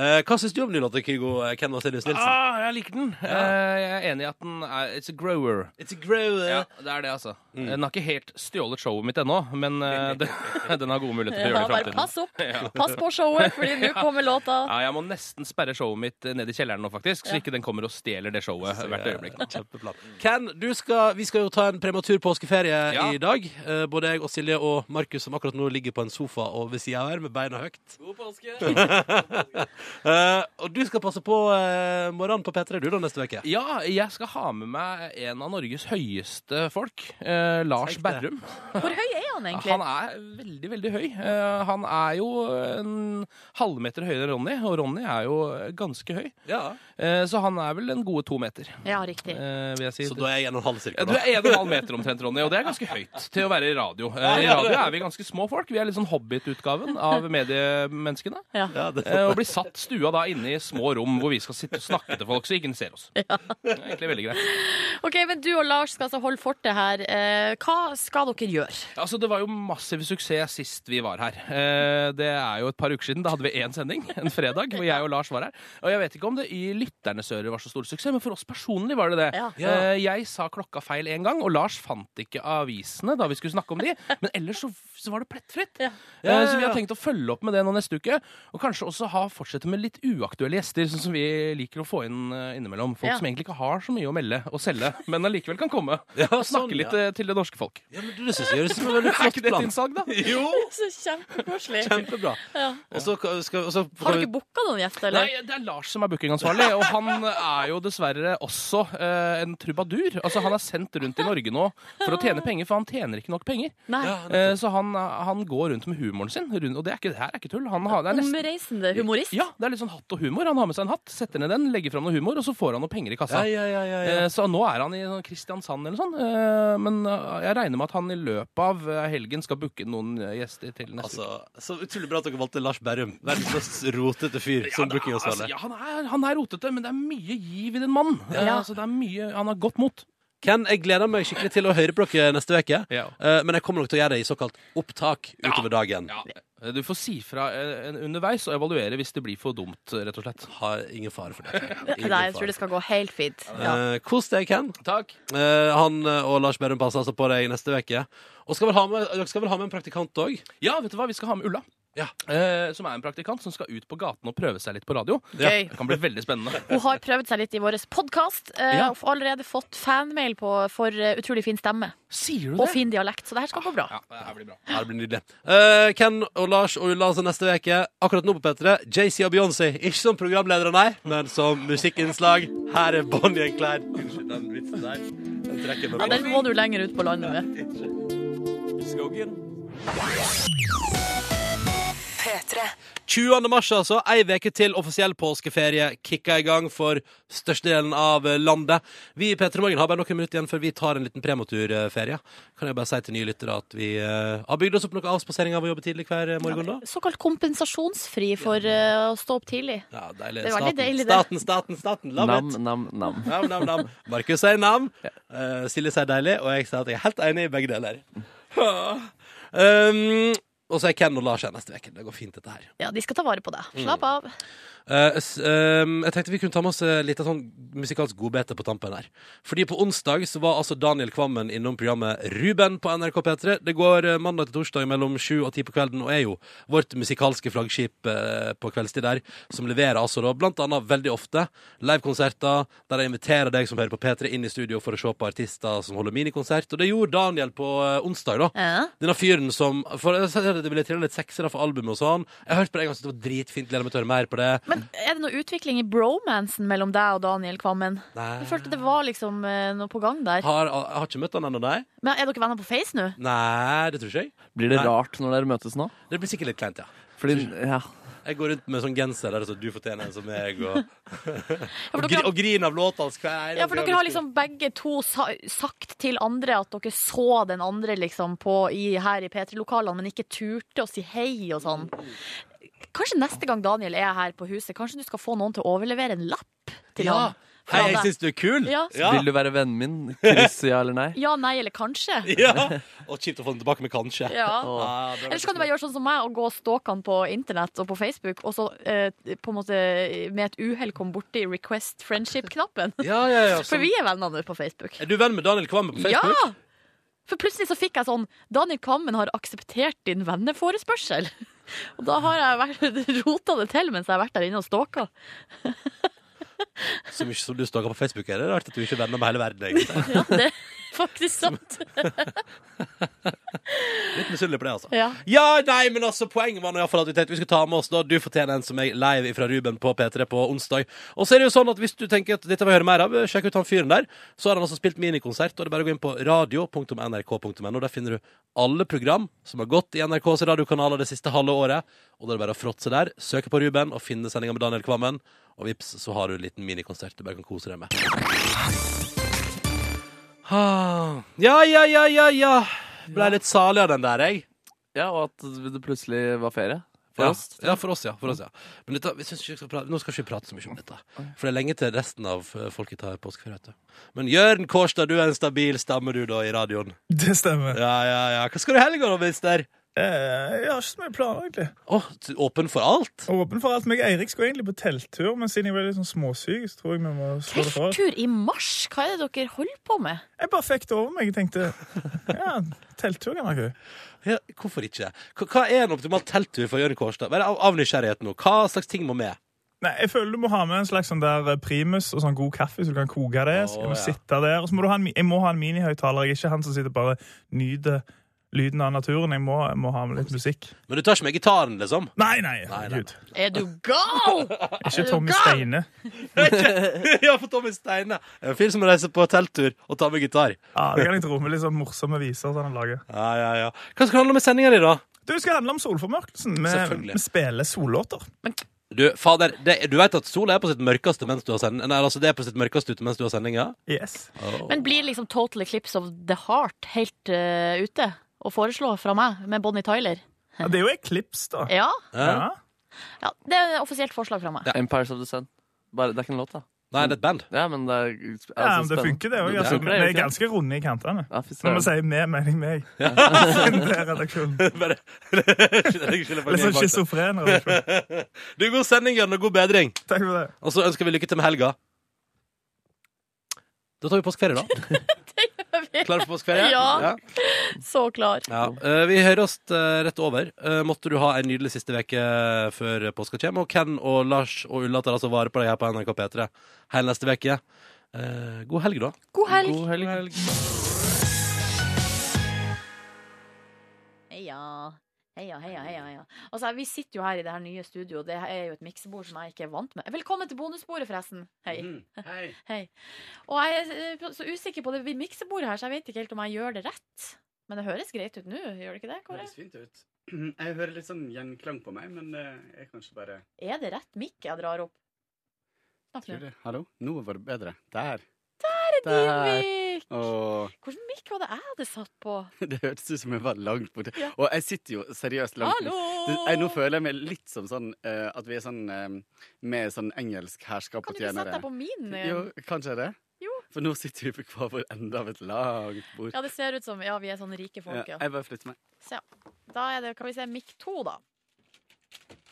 Eh, Hva syns du om den låta, Kygo? Ken Vasenius Nilsen? Ah, jeg liker den. Eh, jeg er enig i at den er It's a grower. It's a grower. Ja, det er det, altså. Mm. Den har ikke helt stjålet showet mitt ennå, men eh, det, den har gode muligheter til å gjøre det i framtiden. pass opp. Ja. Pass på showet, fordi nå kommer låta. Ja, jeg må nesten sperre showet mitt eh, ned i kjelleren nå, faktisk, så ikke den kommer og stjeler det showet hvert øyeblikk. Kjempeplan. Ken, du skal, vi skal jo ta en prematur påskeferie Ja. i dag. Eh, både jeg og Silje og Markus, som akkurat nå ligger på en sofa og ved sida her med beina høyt. God påske! uh, og du skal passe på uh, morgenen på P3 du da neste uke. Ja, jeg skal ha med meg en av Norges høyeste folk, Uh, Lars Sekte. Berrum. Hvor høy er han egentlig? Han er veldig, veldig høy. Han er jo en halvmeter høyere enn Ronny, og Ronny er jo ganske høy. Ja. Eh, så han er vel en gode to meter, Ja, riktig. eh, vil jeg si. Så da er jeg en og en halv Ja, cirka. du er en og en halv meter omtrent, Ronny, og det er ganske høyt til å være i radio. Eh, I radio er vi ganske små folk. Vi er litt sånn Hobbit-utgaven av mediemenneskene. Ja. Ja, Eh, Og blir satt stua da inne i små rom hvor vi skal sitte og snakke til folk så ingen ser oss. Det er egentlig veldig greit. OK, men du og Lars skal altså holde fortet her. Eh, hva skal dere gjøre? Altså, Det var jo massiv suksess sist vi var her. Eh, Det er jo et par uker siden. Da hadde vi én sending, en fredag, hvor jeg og Lars var her. Og jeg vet ikke om det i lytternes ører var så stor suksess, men for oss personlig var det det. Ja. Eh, Jeg sa klokka feil en gang, og Lars fant ikke avisene da vi skulle snakke om de. Men ellers så, så var det plettfritt. Ja. Eh, Så vi har tenkt å følge opp med det nå neste uke. Og kanskje også ha fortsette med litt uaktuelle gjester, sånn som vi liker å få inn eh, innimellom. Folk Ja. som egentlig ikke har så mye å melde og selge, men allikevel kan komme Ja, og snakke sånn, litt ja. eh, til det norske folk. Ja, men du, det synes jeg høres ut som en veldig Er flott ikke det et plan. innsalg, da? Jo, Så kjempekoselig. kjempebra. Ja. Og så ka- skal, og så Har dere booka noen gjester, eller? Nei, det er Lars som er bookingansvarlig, og han er jo dessverre også eh, en trubadur. Altså, han er sendt rundt i Norge nå for å tjene penger, for han tjener ikke nok penger. Eh, så han, han går rundt med humoren sin, rundt, og det er ikke, det her er ikke tull. Han har, det er nesten, Omreisende humorist? ja, det er litt sånn hatt og humor. Han har med seg en hatt, setter ned den, legger fram noe humor, og så får han noe penger i kassa. ja, ja, ja, ja. Eh, Så nå er han i sånn Kristiansand eller sånn. Eh, Men eh, jeg regner med at han i løpet av eh, helgen skal booke noen gjester til neste uke. Altså, så utrolig bra at dere valgte Lars Berrum. Verdens mest rotete fyr som bookingansvarlig. altså, han, han er rotete, men det er mye giv i den mannen. Eh, Ja. altså, det er mye, han har godt mot. Ken, jeg gleder meg skikkelig til å høre på dere neste uke. Ja. Eh, men jeg kommer nok til å gjøre det i såkalt opptak utover dagen. Eh, Du får si fra eh, underveis og evaluere hvis det blir for dumt, rett og slett. Har ingen fare for det. Ingen Nei, jeg fare. tror det skal gå helt fint. Ja. Eh, Kos deg, Ken. Takk. Eh, han eh, og Lars Berrum passer altså på deg neste uke. Og skal vel ha med, dere skal vel ha med en praktikant òg? Ja, vet du hva? Vi skal ha med Ulla. Ja. Eh, som er en praktikant som skal ut på gaten og prøve seg litt på radio. Gøy. Det kan bli veldig spennende. Hun har prøvd seg litt i vår podkast, eh, Ja. og allerede fått fanmail på, for eh, utrolig fin stemme Sier du og det? fin dialekt, så det her skal gå bra. Ja, det her blir bra. Ja, det blir nydelig. Eh, Ken og Lars og Ulla altså neste uke. Akkurat nå på P3, JC og Beyoncé. Ikke som programledere, nei, men som musikkinnslag. Her er Bonnie and Clyde. Unnskyld den vitsen der. Den trekker Ja, den må du lenger ut på landet med. Skogen. 20. mars, altså. Ei uke til offisiell påskeferie kicka i gang for størstedelen av landet. Vi i P3 Morgen har bare noen minutter igjen før vi tar en liten prematurferie. Kan jeg bare si til nye lyttere at vi uh, har bygd oss opp noe avspasering av å jobbe tidlig hver eh, morgen, da? Såkalt kompensasjonsfri for uh, å stå opp tidlig. Ja, deilig. Det er veldig Staten, deilig, det. staten, staten, staten. Love Nam, it. nam, nam. Nam, nam, nam. Markus sier nam. uh, Silje sier deilig, og jeg sier at jeg er helt enig i begge deler. Um, og så er Ken og Lars her neste uke. Det går fint, dette her. Ja, de skal ta vare på det. Mm. Slapp av. Eh, s- um, jeg tenkte vi kunne ta med oss eh, litt av sånn musikalsk godbete på tampen her. Fordi på onsdag så var altså Daniel Kvammen innom programmet Ruben på NRK P3. Det går eh, mandag til torsdag mellom sju og ti på kvelden, og er jo vårt musikalske flaggskip uh, på kveldstid der, som leverer altså da blant annet veldig ofte livekonserter, der jeg inviterer deg som hører på P3 inn i studio for å se på artister som holder minikonsert. Og det gjorde Daniel på uh, onsdag, da. Ja. Denne fyren som For det ble trilla litt seksere for albumet og sånn. Jeg hørte på det en gang, så det var dritfint. Gleder meg til å høre mer på det. Men er det noe utvikling i bromansen mellom deg og Daniel Kvammen? Nei. Jeg følte det var liksom eh, noe på gang der. Har, jeg har ikke møtt han ennå, nei. Men er dere venner på Face nå? Nei, det tror ikke jeg. Blir det Nei. rart når dere møtes nå? Det blir sikkert litt kleint, ja. Fordi, ja. Jeg går rundt med sånn genser der det står 'du fortjener en som meg', og, for og, dere gri, og griner av låta hans hver Ja, for dere har liksom begge to sa sagt til andre at dere så den andre liksom på, i, her i P3-lokalene, men ikke turte å si hei og sånn. Kanskje neste gang Daniel er her på huset, kanskje du skal få noen til å overlevere en lapp til Ja. ham? Hei, jeg syns du er kul! Ja. Vil du være vennen min? Kryss ja eller nei? Ja, nei eller kanskje? Ja. Og kjipt å få den tilbake med 'kanskje'. Ja. Åh. Ah, det Eller så kan du bare gjøre sånn som meg og gå og stalke han på internett og på Facebook, og så eh, på en måte med et uhell komme borti request friendship-knappen. ja, ja, ja. For Sånn. vi er venner nå på Facebook. Er du venn med Daniel Kvamme på Facebook? Ja! For plutselig så fikk jeg sånn Daniel Kvammen har akseptert din venneforespørsel. Og da har jeg vært, rota det til mens jeg har vært der inne og stalka. Så mye som du stalker på Facebook, er det rart at du ikke er venner med hele verden, egentlig. Ja, det faktisk sant. Litt misunnelig på det, altså. Ja. Ja, nei, men altså, poenget var nå i hvert fall at vi tenkte vi skulle ta med oss da Du fortjener en som er live fra Ruben på P3 på onsdag. Og så er det jo sånn at hvis du tenker at dette vil jeg høre mer av, sjekk ut han fyren der. Så har han altså spilt minikonsert, og det er bare å gå inn på radio.nrk.no. Der finner du alle program som har gått i NRKs radiokanaler det siste halve året. Og da er det bare å fråtse der, søke på Ruben og finne sendinga med Daniel Kvammen. Og vips, så har du en liten minikonsert du bare kan kose deg med. Ah, Ja, ja, ja, ja, ja. Ble litt salig av den der, jeg. Ja, og at det plutselig var ferie. For ja. oss. Ja, for oss, ja. For oss, ja. Men dette, vi synes ikke vi skal prate, nå skal ikke prate så mye om dette. For det er lenge til resten av eh, folket tar påskeferie. vet du. Men Jørn Kårstad, du er en stabil stamme du da i radioen. Det stemmer. Ja, ja, ja. Hva skal du i helga, da, mister? Eh, jeg har ikke så mye planer, egentlig. Å, åpen for alt? Åpen for alt. Meg og Eirik skulle egentlig på telttur, men siden jeg ble litt sånn småsyk, så tror jeg vi må slå det fra. Telttur i mars? Hva er det dere holder på med? Jeg bare fikk det over meg. Jeg tenkte ja, telttur kan være gøy. Ja, hvorfor ikke? Hva, er en optimal telttur for Jørn Kårstad? Bare av, av nysgjerrighet nå. Hva slags ting må med? Nei, jeg føler du må ha med en slags sånn der primus og sånn god kaffe, så du kan koke det. Så kan du ja. sitte der, og så må du ha en, jeg må ha en minihøyttaler. Jeg er ikke han som sitter bare nyter lyden av naturen. Jeg må, jeg må ha med litt musikk. Men du tar ikke med gitaren, liksom? Nei, nei, nei. herregud. Er du gal?! Ikke Er Tommy? Steine. ja, for Tommy Steine. En fyr som reiser på telttur og tar med gitar. Ja, det kan jeg tro. Med litt sånn morsomme viser som han lager. Ja, ja, ja. Hva skal det handle om i sendinga di, da? Du skal handle om solformørkelsen. Vi Selvfølgelig. vi spiller sollåter. Du, fader, det, du vet at sola er på sitt mørkeste mens du har sending Nei, altså det er på sitt mørkeste ute mens du har sending, ja? Yes. Men blir liksom Total Eclipse of the Heart helt uh, ute å foreslå fra meg, med Bonnie Tyler? Ja, det er jo Eclipse, da. Ja, Ja. ja det er et offisielt forslag fra meg. Empires of the Sun. Bare, det er ikke en låt, da. Nei, det er et band. Ja, men det er Ja, men det funker, det òg. Det Altså, vi det, er ganske runde i kantene. Ja, Når vi sier vi, mener jeg meg. Det er redaksjonen. Litt sånn schizofren. redaksjon. Du, god sending, Jørn, og god bedring. Takk for det. Og så ønsker vi lykke til med helga. Da tar vi påskeferie, da. Klar for påskeferie? Ja. Så klar. Ja. Eh, vi hører oss eh, rett over. Eh, måtte du ha en nydelig siste uke før påska kommer. Og Ken og Lars og Ulla tar altså vare på deg her på NRK P3 hele neste uke. Eh, god helg, da. God helg. God helg. Heia. Heia, heia, heia, heia. Altså, vi sitter jo her i det her nye studioet. Det er jo et miksebord som jeg ikke er vant med. Velkommen til bonusbordet, forresten. Hei. Mm, hei. Hei. Og jeg er eh, så usikker på det miksebordet her, så jeg vet ikke helt om jeg gjør det rett. Men det høres greit ut nå, gjør det ikke det? Det Kåre? høres fint ut. Jeg hører litt sånn gjenklang på meg, men jeg er kanskje bare Er det rett mikk jeg drar opp? Snakk nå. Hallo? Nå var det bedre. Der. Din mikk! Hvilken mikk var det jeg hadde satt på? det hørtes ut som jeg var langt borte. Ja. Og jeg sitter jo seriøst langt Hallo! Jeg, nå føler jeg meg litt som sånn uh, at vi er sånn uh, med sånn engelsk herskap Kan du ikke sette deg på min? igjen? Jo, kanskje det? Jo. For nå sitter vi på hver vår ende av et langt bord. Ja, det ser ut som Ja, vi er sånne rike folk, Ja, ja. jeg bare flytter meg. Så ja. Da er det, kan vi se, mikk 2, da.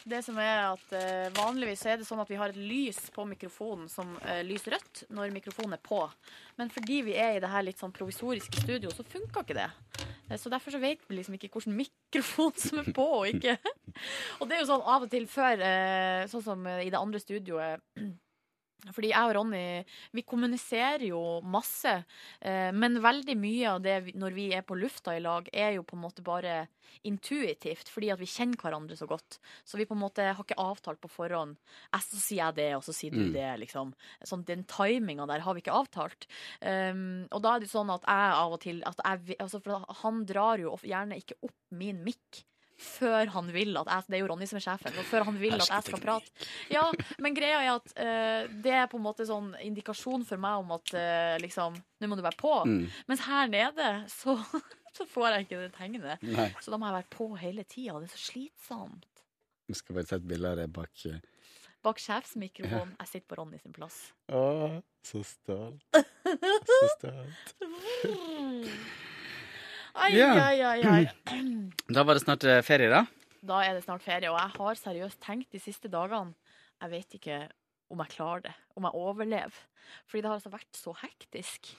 Det som er at eh, Vanligvis er det sånn at vi har et lys på mikrofonen som uh, lyser rødt når mikrofonen er på. Men fordi vi er i det her litt sånn provisoriske studio, så funka ikke det. Eh, Så derfor så vet vi liksom ikke hvilken mikrofon som er på og ikke. og det er jo sånn av og til før, eh, sånn som eh, i det andre studioet fordi jeg og Ronny vi kommuniserer jo masse, eh, men veldig mye av det når vi er på lufta i lag, er jo på en måte bare intuitivt, fordi at vi kjenner hverandre så godt. Så vi på en måte har ikke avtalt på forhånd. Jeg, så sier jeg det, og så sier du Mm. det, liksom. Sånn, den timinga der har vi ikke avtalt. Um, og da er det sånn at jeg av og til at jeg, altså, For han drar jo gjerne ikke opp min mikk. Før han vil at jeg Det er jo Ronny som er sjefen. Og før han vil at jeg skal prate. Ja, men greia er at uh, det er på en måte sånn indikasjon for meg om at uh, liksom Nå må du være på. Mm. Mens her nede så, så får jeg ikke det tegnet. Nei. Så da må jeg være på hele tida. Det er så slitsomt. Vi skal bare ta et bilde av det bak. eh. Bak sjefsmikrofonen. Jeg sitter på Ronny sin plass. Å, så stolt. Så stolt. Ai, Ja. ai, ai, ai. Da var det snart eh, ferie, da. Da er det snart ferie, og jeg har seriøst tenkt de siste dagene Jeg vet ikke om jeg klarer det, om jeg overlever. Fordi det har altså vært så hektisk.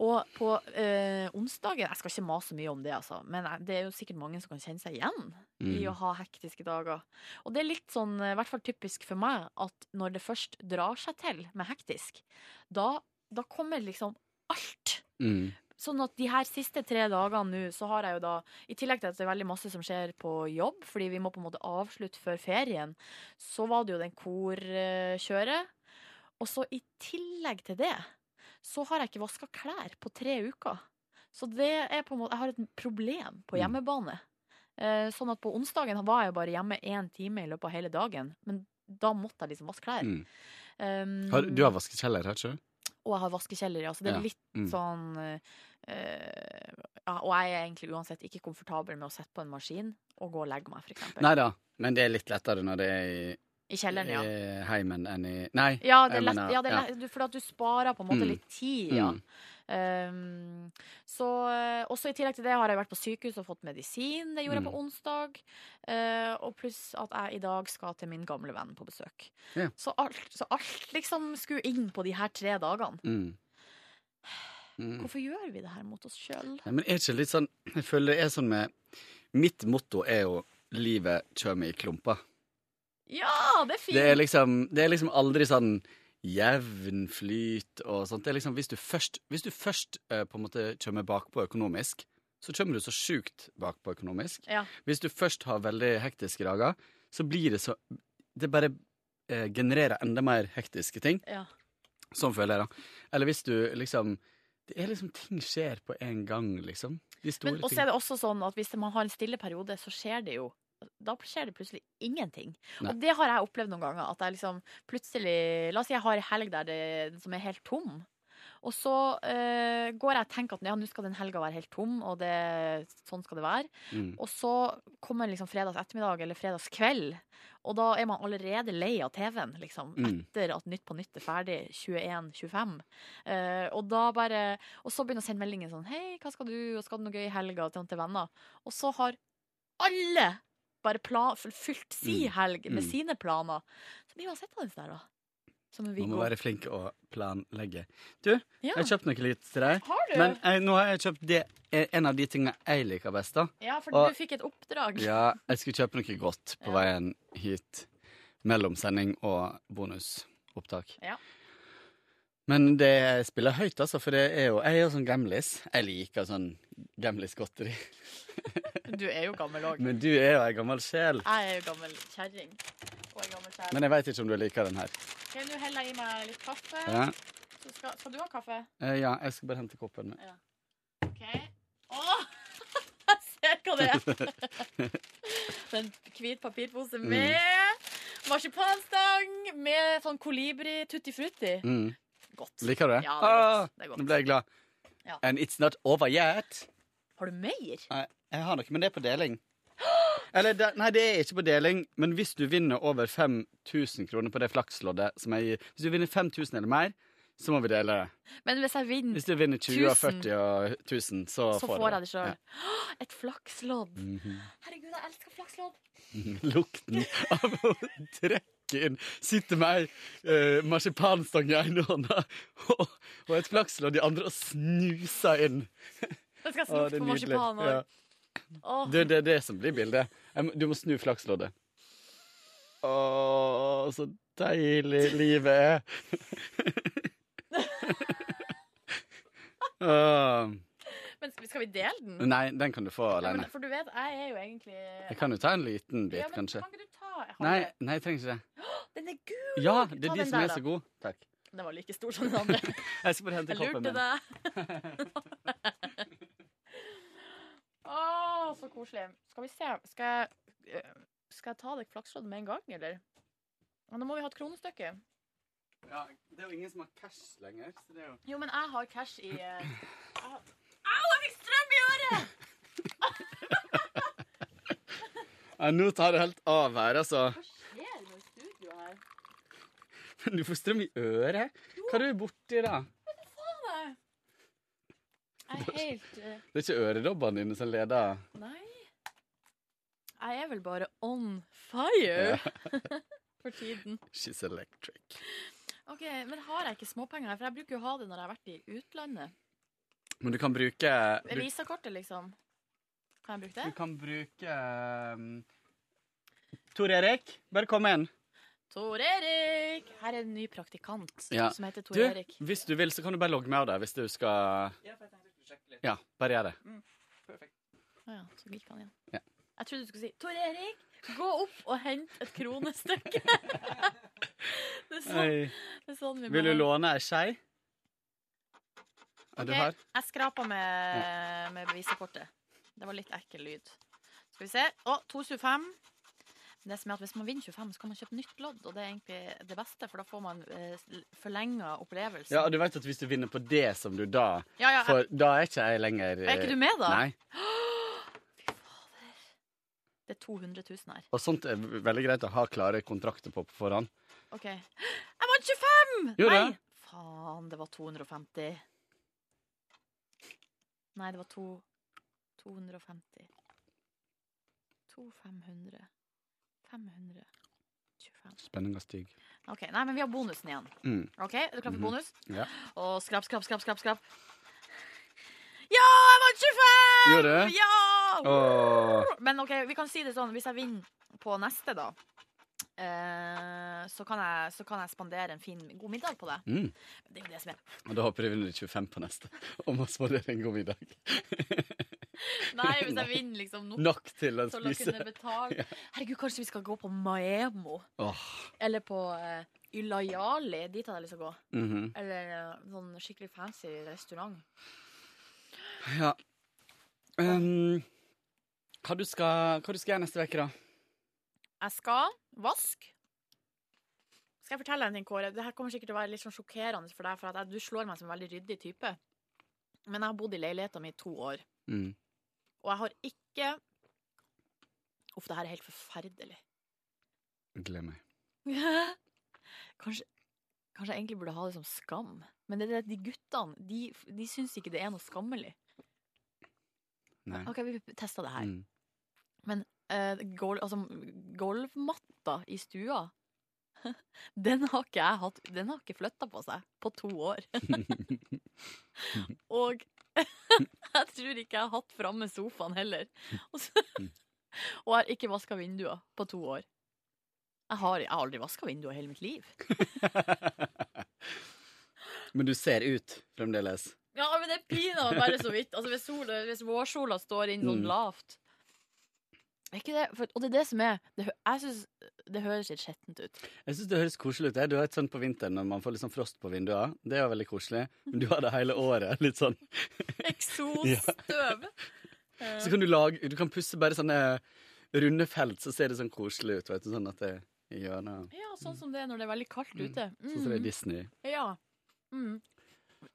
Og på eh, onsdagen Jeg skal ikke mase mye om det, altså, men jeg- det er jo sikkert mange som kan kjenne seg igjen i Mm. å ha hektiske dager. Og det er litt sånn, eh, i hvert fall typisk for meg, at når det først drar seg til med hektisk, da, da kommer liksom alt. Mm. Sånn at de her siste tre dagene nå, så har jeg jo da I tillegg til at det er veldig masse som skjer på jobb, fordi vi må på en måte avslutte før ferien, så var det jo den korkjøret. Og så i tillegg til det, så har jeg ikke vaska klær på tre uker. Så det er på en måte Jeg har et problem på hjemmebane. Eh, sånn at på onsdagen var jeg bare hjemme én time i løpet av hele dagen. Men da måtte jeg liksom vaske klær. Mm. Um, Har, du har vaskekjeller, her, ikke du? og jeg har vaskekjeller, ja. Så det er Ja. litt Mm. sånn eh, ja, Og jeg er egentlig uansett ikke komfortabel med å sette på en maskin og gå og legge meg, eksempel. Nei da, men det er litt lettere når det er i, I kjelleren, ja. i heimen enn i Nei. Ja, det er lett, ja, det er lett, ja. for at du sparer på en måte Mm. litt tid, ja. Mm. Um, så eh, også i tillegg til det har jeg vært på sykehus og fått medisin. Det gjorde jeg Mm. på onsdag. Uh, og pluss at jeg i dag skal til min gamle venn på besøk. Ja. Så, alt, så alt liksom skulle inn på de her tre dagene. Mm. Mm. Hvorfor gjør vi det her mot oss sjøl? Men er ikke litt sånn Jeg føler det er sånn med Mitt motto er jo 'livet kommer i klumper'. Ja, det er fint! Det er liksom, det er liksom aldri sånn jevn flyt og sånt. Det er liksom, hvis du først, hvis du først eh, på en måte kommer bakpå økonomisk, så kommer du så sjukt bakpå økonomisk. Ja. Hvis du først har veldig hektiske dager, så blir det så Det bare eh, genererer enda mer hektiske ting. Ja. Sånn føler jeg, da. Eller hvis du liksom Det er liksom Ting skjer på en gang, liksom. De store Men også er det også sånn at hvis man har en stille periode, så skjer det jo da skjer det plutselig ingenting. Nei. Og det har jeg opplevd noen ganger. At jeg liksom plutselig La oss si jeg har en helg der det, som er helt tom. Og så eh, går jeg og tenker at ja, nå skal den helga være helt tom, og det, sånn skal det være. Mm. Og så kommer liksom fredags ettermiddag eller fredags kveld, og da er man allerede lei av TV-en, liksom. Mm. Etter at Nytt på Nytt er ferdig 21.25. Eh, og da bare Og så begynner jeg å sende meldinger sånn Hei, hva skal du? Og skal du noe gøy i helga? Til, til venner. Og så har alle bare plan, fylt si Mm. helg med Mm. sine planer. Så blir man sittende der, da. Man må være flink å planlegge. Du, Ja. jeg har kjøpt noe litt til deg. Har du? Men jeg, nå har jeg kjøpt det, en av de tingene jeg liker best. da. Ja, for Og- du fikk et oppdrag. Ja, jeg skulle kjøpe noe godt på veien hit. Mellom sending og bonusopptak. Ja. Men det spiller høyt, altså, for det er jo, jeg er jo sånn gamlis. Jeg liker sånn gamlis-godteri. Du er jo gammel òg. Men du er jo ei gammel sjel. Jeg er jo gammel kjerring. Og gammel. Men jeg veit ikke om du liker den her. Nå heller jeg i meg litt kaffe. Ja. Så skal, skal du ha kaffe? Eh, ja, jeg skal bare hente koppen min. OK. Åh! Jeg ser hva det er. En hvit papirpose med marsipanstang med sånn kolibri tutti frutti. Mm. Godt. Liker du det? Ja, det er godt. Ah, Det er godt. Nå ble jeg glad. Ja. And it's not over yet. Har du mer? Nei, jeg har noe, men det er på deling. Eller, det, nei, det er ikke på deling, men hvis du vinner over 5000 kroner på det flaksloddet som jeg gir Hvis du vinner 5000 eller mer, så må vi dele det. Men hvis jeg vinner, Hvis du vinner 20 og 40 og 1000, så, så får jeg det sjøl. Et flakslodd. Mhm. Herregud, jeg elsker flakslodd. Lukten av å trekke sitter Sitte med ei eh, marsipanstang i ene hånda og, og et flakslodd i andre og snuser inn. Det skal er på marsipan Ja. òg. Åh. Det, det er det som blir bildet. Du må snu flaksloddet. Å, så deilig livet er. Åh. Men skal vi- dele den? Nei, den kan du få alene. Ja, for du vet, jeg er jo egentlig Jeg kan jo ta en liten bit, ja, men kanskje. Kan ikke du ta halve? Nei, nei, jeg trenger ikke det. Den er gul! Ja, det er de som der, er så gode. Takk. Den var like stor som den andre. Jeg skal bare hente Jeg koppen lurte min. deg. Å, så koselig. Skal vi se. Skal jeg, øh, skal jeg ta deg flaksloddet med en gang, eller? Nå må vi ha et kronestykke. Ja, det er jo ingen som har cash lenger. Så det er jo Jo, men jeg har cash i eh, jeg har- Au, jeg fikk strøm i øret! ja, Nå tar det helt av her, altså. Hva skjer med studio her? Men du får strøm i øret? Hva er du borti, da? Jeg er helt eh, Det er ikke øredobbene dine som leder? Nei. Jeg er vel bare on fire for tiden. She's electric. Ok, Men har jeg ikke småpenger her? For jeg bruker jo å ha det når jeg har vært i utlandet. Men du kan bruke du, Visakortet, liksom. Kan jeg bruke det? du kan bruke um, Tor Erik, bare kom inn. Tor Erik! Her er en ny praktikant Ja. som heter Tor Du, Erik. hvis du vil, så kan du bare logge med av deg hvis du skal Ja, bare gjør det. Å ja, så gikk han igjen. Ja. Jeg trodde du skulle si Tor Erik, gå opp og hent et kronestykke. det, er sånn, det er sånn vi Vil du låne ei skei? Ja, du her? Jeg skrapa med, med bevisekortet. Det var litt ekkel lyd. Skal vi se. Å, 225. Det som er at Hvis man vinner 25, så kan man kjøpe nytt lodd, og det er egentlig det beste, for da får man eh, forlenga opplevelsen. Ja, og du vet at hvis du vinner på det som du da Ja, ja, For da er ikke jeg lenger Er ikke du med, da? Nei. Det er 200 000 her. Og sånt er veldig greit å ha klare kontrakter på på forhånd. OK. Jeg vant 25! Gjorde Nei! Faen, det var 250. Nei, det var to 250. 2500. 525. Spenninga stiger. OK, nei, men vi har bonusen igjen. Mm. OK, Er du klar for Mhm. bonus? Ja. Og skrap, skrap, skrap, skrap. skrap. Ja, jeg vant 25! Gjør det? Ja! Åh. Men OK, vi kan si det sånn. Hvis jeg vinner på neste, da, eh, så, kan jeg, så kan jeg spandere en fin, god middag på det. Mm. Det er jo det som er Og da håper jeg vinner 25 på neste. om å spandere en god middag. Nei, hvis jeg vinner liksom nok, Nok til å til å spise. betale. Herregud, kanskje vi skal gå på Maemo? Oh. Eller på uh, Ylayali. Dit hadde jeg lyst til å gå. Mhm. Eller uh, sånn skikkelig fancy restaurant. Ja. Um, hva, du skal, hva du skal gjøre neste uke, da? Jeg skal vaske. Skal jeg fortelle deg en ting, Kåre? Dette kommer sikkert til å være litt sånn sjokkerende for deg, for du slår meg som en veldig ryddig type. Men jeg har bodd i leiligheten min i to år, Mm. og jeg har ikke Uff, det her er helt forferdelig. Gled meg. Kanskje, kanskje jeg egentlig burde ha det som skam. Men det er det, de guttene de, de syns ikke det er noe skammelig. Nei. OK, vi tester det her. Mm. Men eh, gol, altså, golvmatta i stua Den har ikke jeg hatt Den har ikke flytta på seg på to år. Og jeg tror ikke jeg har hatt framme sofaen heller. Og, så, og jeg har ikke vaska vinduer på to år. Jeg har, jeg har aldri vaska vinduer i hele mitt liv. Men du ser ut fremdeles. Ja, men det er pinadø bare så vidt. Altså, hvis, sol, hvis vårsola står inn sånn Mm. lavt er ikke det, for, Og det er det som er det, Jeg syns det høres litt skjettent ut. Jeg syns det høres koselig ut. jeg. Du har et sånt på vinteren når man får litt sånn frost på vinduene. Det er jo veldig koselig. Men du har det hele året. Litt sånn Eksosstøv. Så kan du lage Du kan pusse bare sånne runde felt, så ser det sånn koselig ut. Vet du, sånn at det i hjørnet Ja, sånn som det er når det er veldig kaldt ute. Sånn som det er Mm. Disney. Ja. Mm.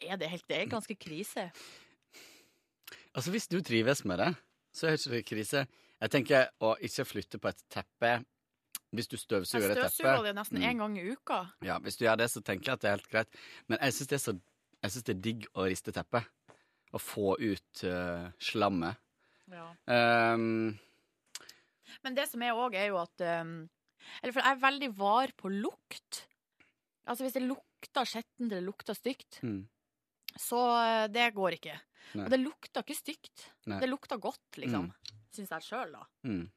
Er det helt Det er ganske krise. Altså, hvis du trives med det, så er ikke det krise. Jeg tenker å ikke flytte på et teppe hvis du Jeg støvsuger et teppe. støvsuger det nesten Mm. gang i uka. Ja, hvis du gjør det, så tenker jeg at det er helt greit. Men jeg syns det, jeg det er digg å riste teppet. Å få ut uh, slammet. Ja. Um, Men det som er òg, er jo at um, Eller for jeg er veldig var på lukt. Altså hvis det lukter skjettent eller lukter stygt, mm, så uh, det går ikke. Nei. Og det lukter ikke stygt. Nei. Det lukter godt, liksom. Mm. Syns jeg sjøl, da. mm,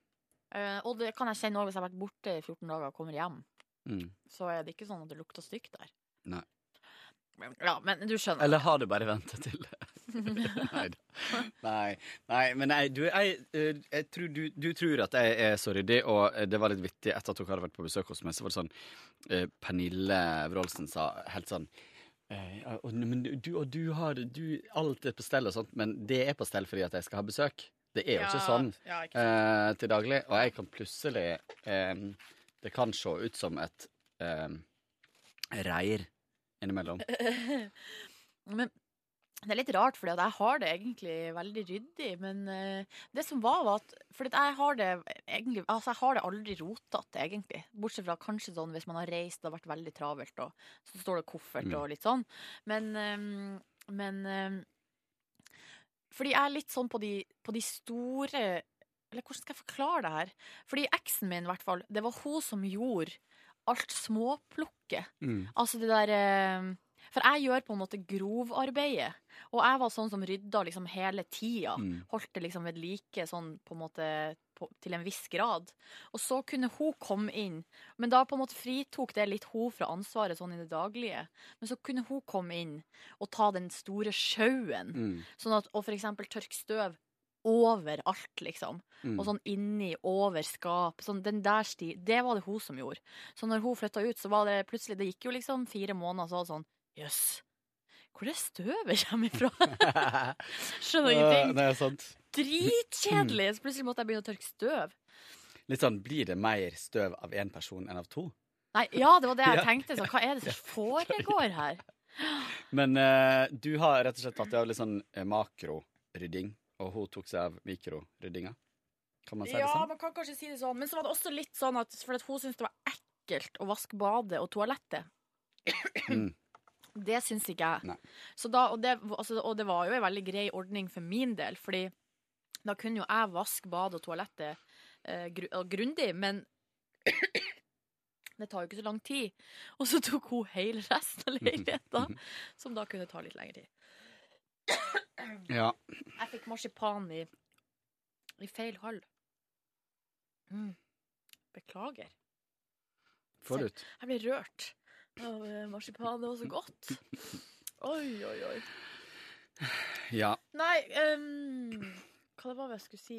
Uh, og det kan jeg kjenne òg hvis jeg har vært borte i 14 dager og kommer hjem. mm. Så er det ikke sånn at det lukter stygt der. Nei. Men- Ja, men du skjønner. Eller har du bare venta til? Nei da. Nei, nei, men nei, du, jeg, eh, jeg tror du, du tror at jeg er så ryddig, og eh, det var litt vittig etter at dere hadde vært på besøk hos meg, så var det sånn eh, Pernille Wroldsen sa helt sånn eh, og, men du, og du har du, Alt er på stell og sånt, men det er på stell fordi at jeg skal ha besøk. Det er jo ikke sånn ja, ikke eh, til daglig. Og jeg kan plutselig eh, Det kan se ut som et eh, reir innimellom. Men det er litt rart, for jeg har det egentlig veldig ryddig. Men eh, det som var, var at For jeg har det egentlig Altså, jeg har det aldri rotete, egentlig. Bortsett fra kanskje sånn hvis man har reist, har vært veldig travelt, og så står det koffert Mm. og litt sånn. Men eh, Men eh, Fordi jeg er litt sånn på de, på de store Eller hvordan skal jeg forklare det her? Fordi eksen min, i hvert fall, det var hun som gjorde alt småplukket. Mm. Altså det der eh, For jeg gjør på en måte grovarbeidet. Og jeg var sånn som rydda liksom hele tida. Mm. Holdt det liksom ved like sånn på en måte på, til en viss grad. Og så kunne hun komme inn. Men da på en måte fritok det litt hun fra ansvaret sånn i det daglige. Men så kunne hun komme inn og ta den store sjauen. Mm. Sånn at, og eksempel tørke støv overalt, liksom. Mm. Og sånn inni, over skap. Sånn, den der sti, det var det hun som gjorde. Så når hun flytta ut, så var det plutselig Det gikk jo liksom fire måneder, så var det sånn Jøss, hvor det støvet kommer ifra? Skjønner ingenting. Nei, sant. Dritkjedelig! Så plutselig måtte jeg begynne å tørke støv. Litt sånn, Blir det mer støv av én person enn av to? Nei, ja, det var det jeg Ja. tenkte. Så hva er det som foregår her? Men uh, du har rett og slett tatt deg av litt sånn eh, makrorydding, og hun tok seg av mikroryddinga. Kan man si det Ja, sånn? man kan kanskje si det sånn. Men så var det også litt sånn at, for at hun syntes det var ekkelt å vaske badet og toalettet. Mm. Det syns ikke jeg. Så da, og, det, altså, og det var jo en veldig grei ordning for min del, fordi da kunne jo jeg vaske badet og toalettet eh, gru, grundig, men det tar jo ikke så lang tid. Og så tok hun hele resten av leiligheten, som da kunne ta litt lengre tid. Ja. Jeg fikk marsipan i, i feil hall. Mm. Beklager. Forut. Jeg ble rørt av eh, marsipan. Det var så godt. Oi, oi, oi. Ja. Nei, ehm, hva det var jeg skulle si?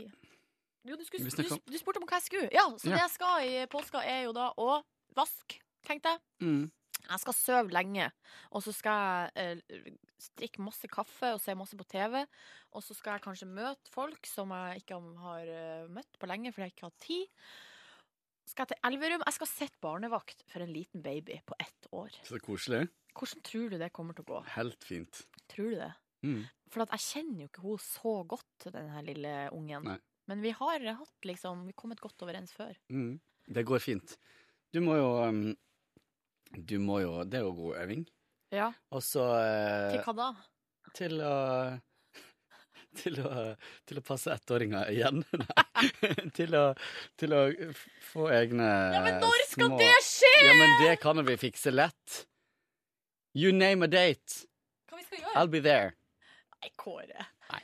Jo, du, skulle, du, du spurte om hva jeg skulle. Ja, så Ja. det jeg skal i påska, er jo da å vaske, tenkte jeg. Mm. Jeg skal sove lenge, og så skal jeg eh, drikke masse kaffe og se masse på TV. Og så skal jeg kanskje møte folk som jeg ikke har eh, møtt på lenge fordi jeg ikke har tid. Skal jeg til Elverum? Jeg skal sitte barnevakt for en liten baby på ett år. Så koselig. Hvordan tror du det kommer til å gå? Helt fint. Tror du det? Mm. For at jeg kjenner jo ikke hun så godt, den her lille ungen. Nei. Men vi har hatt liksom, vi kommet godt overens før. Mm. Det går fint. Du må jo um, Du må jo Det er jo god øving. Ja. Og så eh, Til hva da? Til å til å, til å passe ettåringer igjen. Til, å, til å få egne Ja, men når skal små- det skje?! Ja, men det kan vi fikse lett. You name a date. Hva vi skal gjøre? I'll be there. Nei, Kåre. Nei.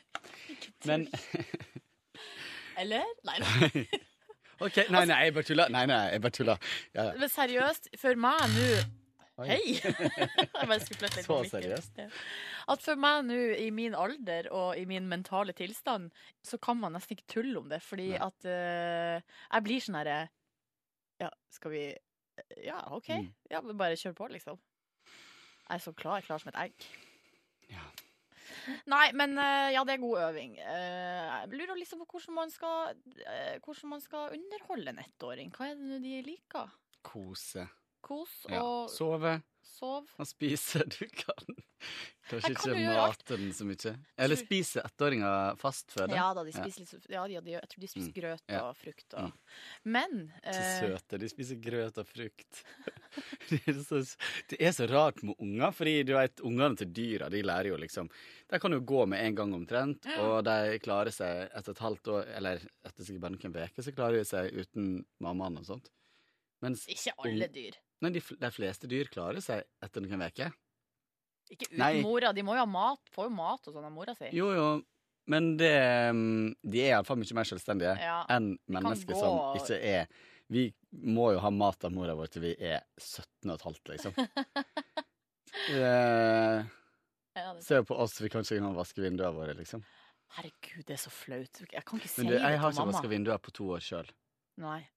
Men Eller? Nei, nei. OK, nei, nei, jeg bare tuller. Nei, nei, jeg bare tuller. Ja, ja. Men seriøst, for meg nå Hei! jeg bare skulle flytte litt Så seriøst? Ja. At for meg nå, i min alder og i min mentale tilstand, så kan man nesten ikke tulle om det, fordi Nei. at uh, jeg blir sånn herre Ja, skal vi Ja, OK. Mm. Ja, bare kjør på, liksom. Jeg er så klar, klar som et egg. Ja. Nei, men eh, ja, det er god øving. Eh, jeg lurer liksom på hvordan man skal, eh, hvordan man skal underholde en ettåring. Hva er det de liker? Kose. Kos Ja. og Sove sov. Han spiser. Du kan kanskje kan ikke mate den så mye. Eller Tror- spise ettåringer fastføde. Ja da, de spiser litt ja, de, jeg tror de spiser Mm. grøt Ja. og frukt og Men Så eh, søte. De spiser grøt og frukt. det, er så, det er så rart med unger, fordi du vet, ungene til dyra de lærer jo liksom De kan jo gå med en gang omtrent, og de klarer seg etter et halvt år, eller etter sikkert bare noen uker, så klarer de seg uten mammaen og sånt. Mens Ikke alle dyr. Nei, de, de fleste dyr klarer seg etter noen uker. Ikke uten Nei. mora. De må jo ha mat, får jo mat og sånn av mora si. Jo, jo, men det mm, De er iallfall mye mer selvstendige Ja, enn mennesker som ikke er Vi må jo ha mat av mora vår til vi er 17 15, liksom. Eh, Ja, det- Se på oss, vi kan ikke engang vaske vinduene våre, liksom. Herregud, det er så flaut. Jeg kan ikke si det til mamma. jeg har ikke vaska vinduer på to år sjøl, Nei.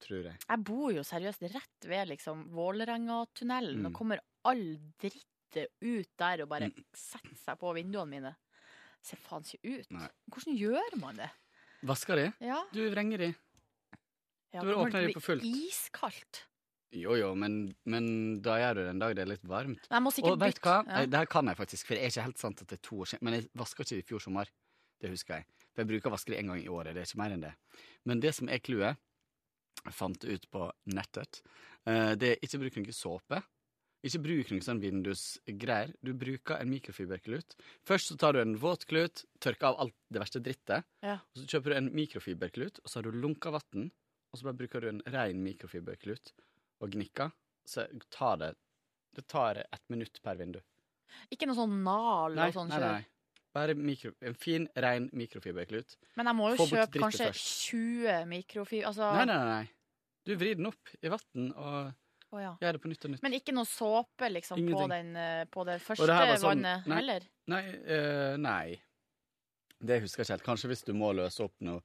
Tror jeg. Jeg bor jo seriøst rett ved liksom Vålerenga-tunnelen Mm. og kommer all drittet ut der og bare Mm. setter seg på vinduene mine. Ser faen ikke ut. Nei. Hvordan gjør man det? Vasker de? Ja, Du vrenger de. ja Du åpner de på fullt. Iskaldt. Jo jo, men, men da gjør du det en dag det er litt varmt. Og vet du hva? Ja. Det her kan jeg faktisk, for det er ikke helt sant at det er to år siden. Men jeg vaska ikke i fjor sommer. Det husker jeg. For jeg bruker å vaske det en gang i året. Det er ikke mer enn det. Men det som er clouet, fant ut på nettet, eh, det er ikke bruk noe såpe. Ikke bruk noe sånn vindusgreier. Du bruker en mikrofiberklut. Først så tar du en våt klut, tørker av alt det verste drittet. Ja. Og så kjøper du en mikrofiberklut, og så har du lunka vann. Og så bare bruker du en ren mikrofiberklut og gnikker. Så tar det Det tar ett minutt per vindu. Ikke noe sånn nal Nei, og sånn nei, nei. Bare mikro, en fin, ren mikrofiberklut. Men jeg må jo kjøpe kanskje først. 20 mikrofiber Altså Nei, nei, nei. Du vrir den opp i vann og oh, ja. gjør det på nytt og nytt. Men ikke noe såpe liksom på, den, eh, på det første det sånn- vannet nei. heller? Nei, uh, nei. Det husker jeg ikke helt. Kanskje hvis du må løse opp noe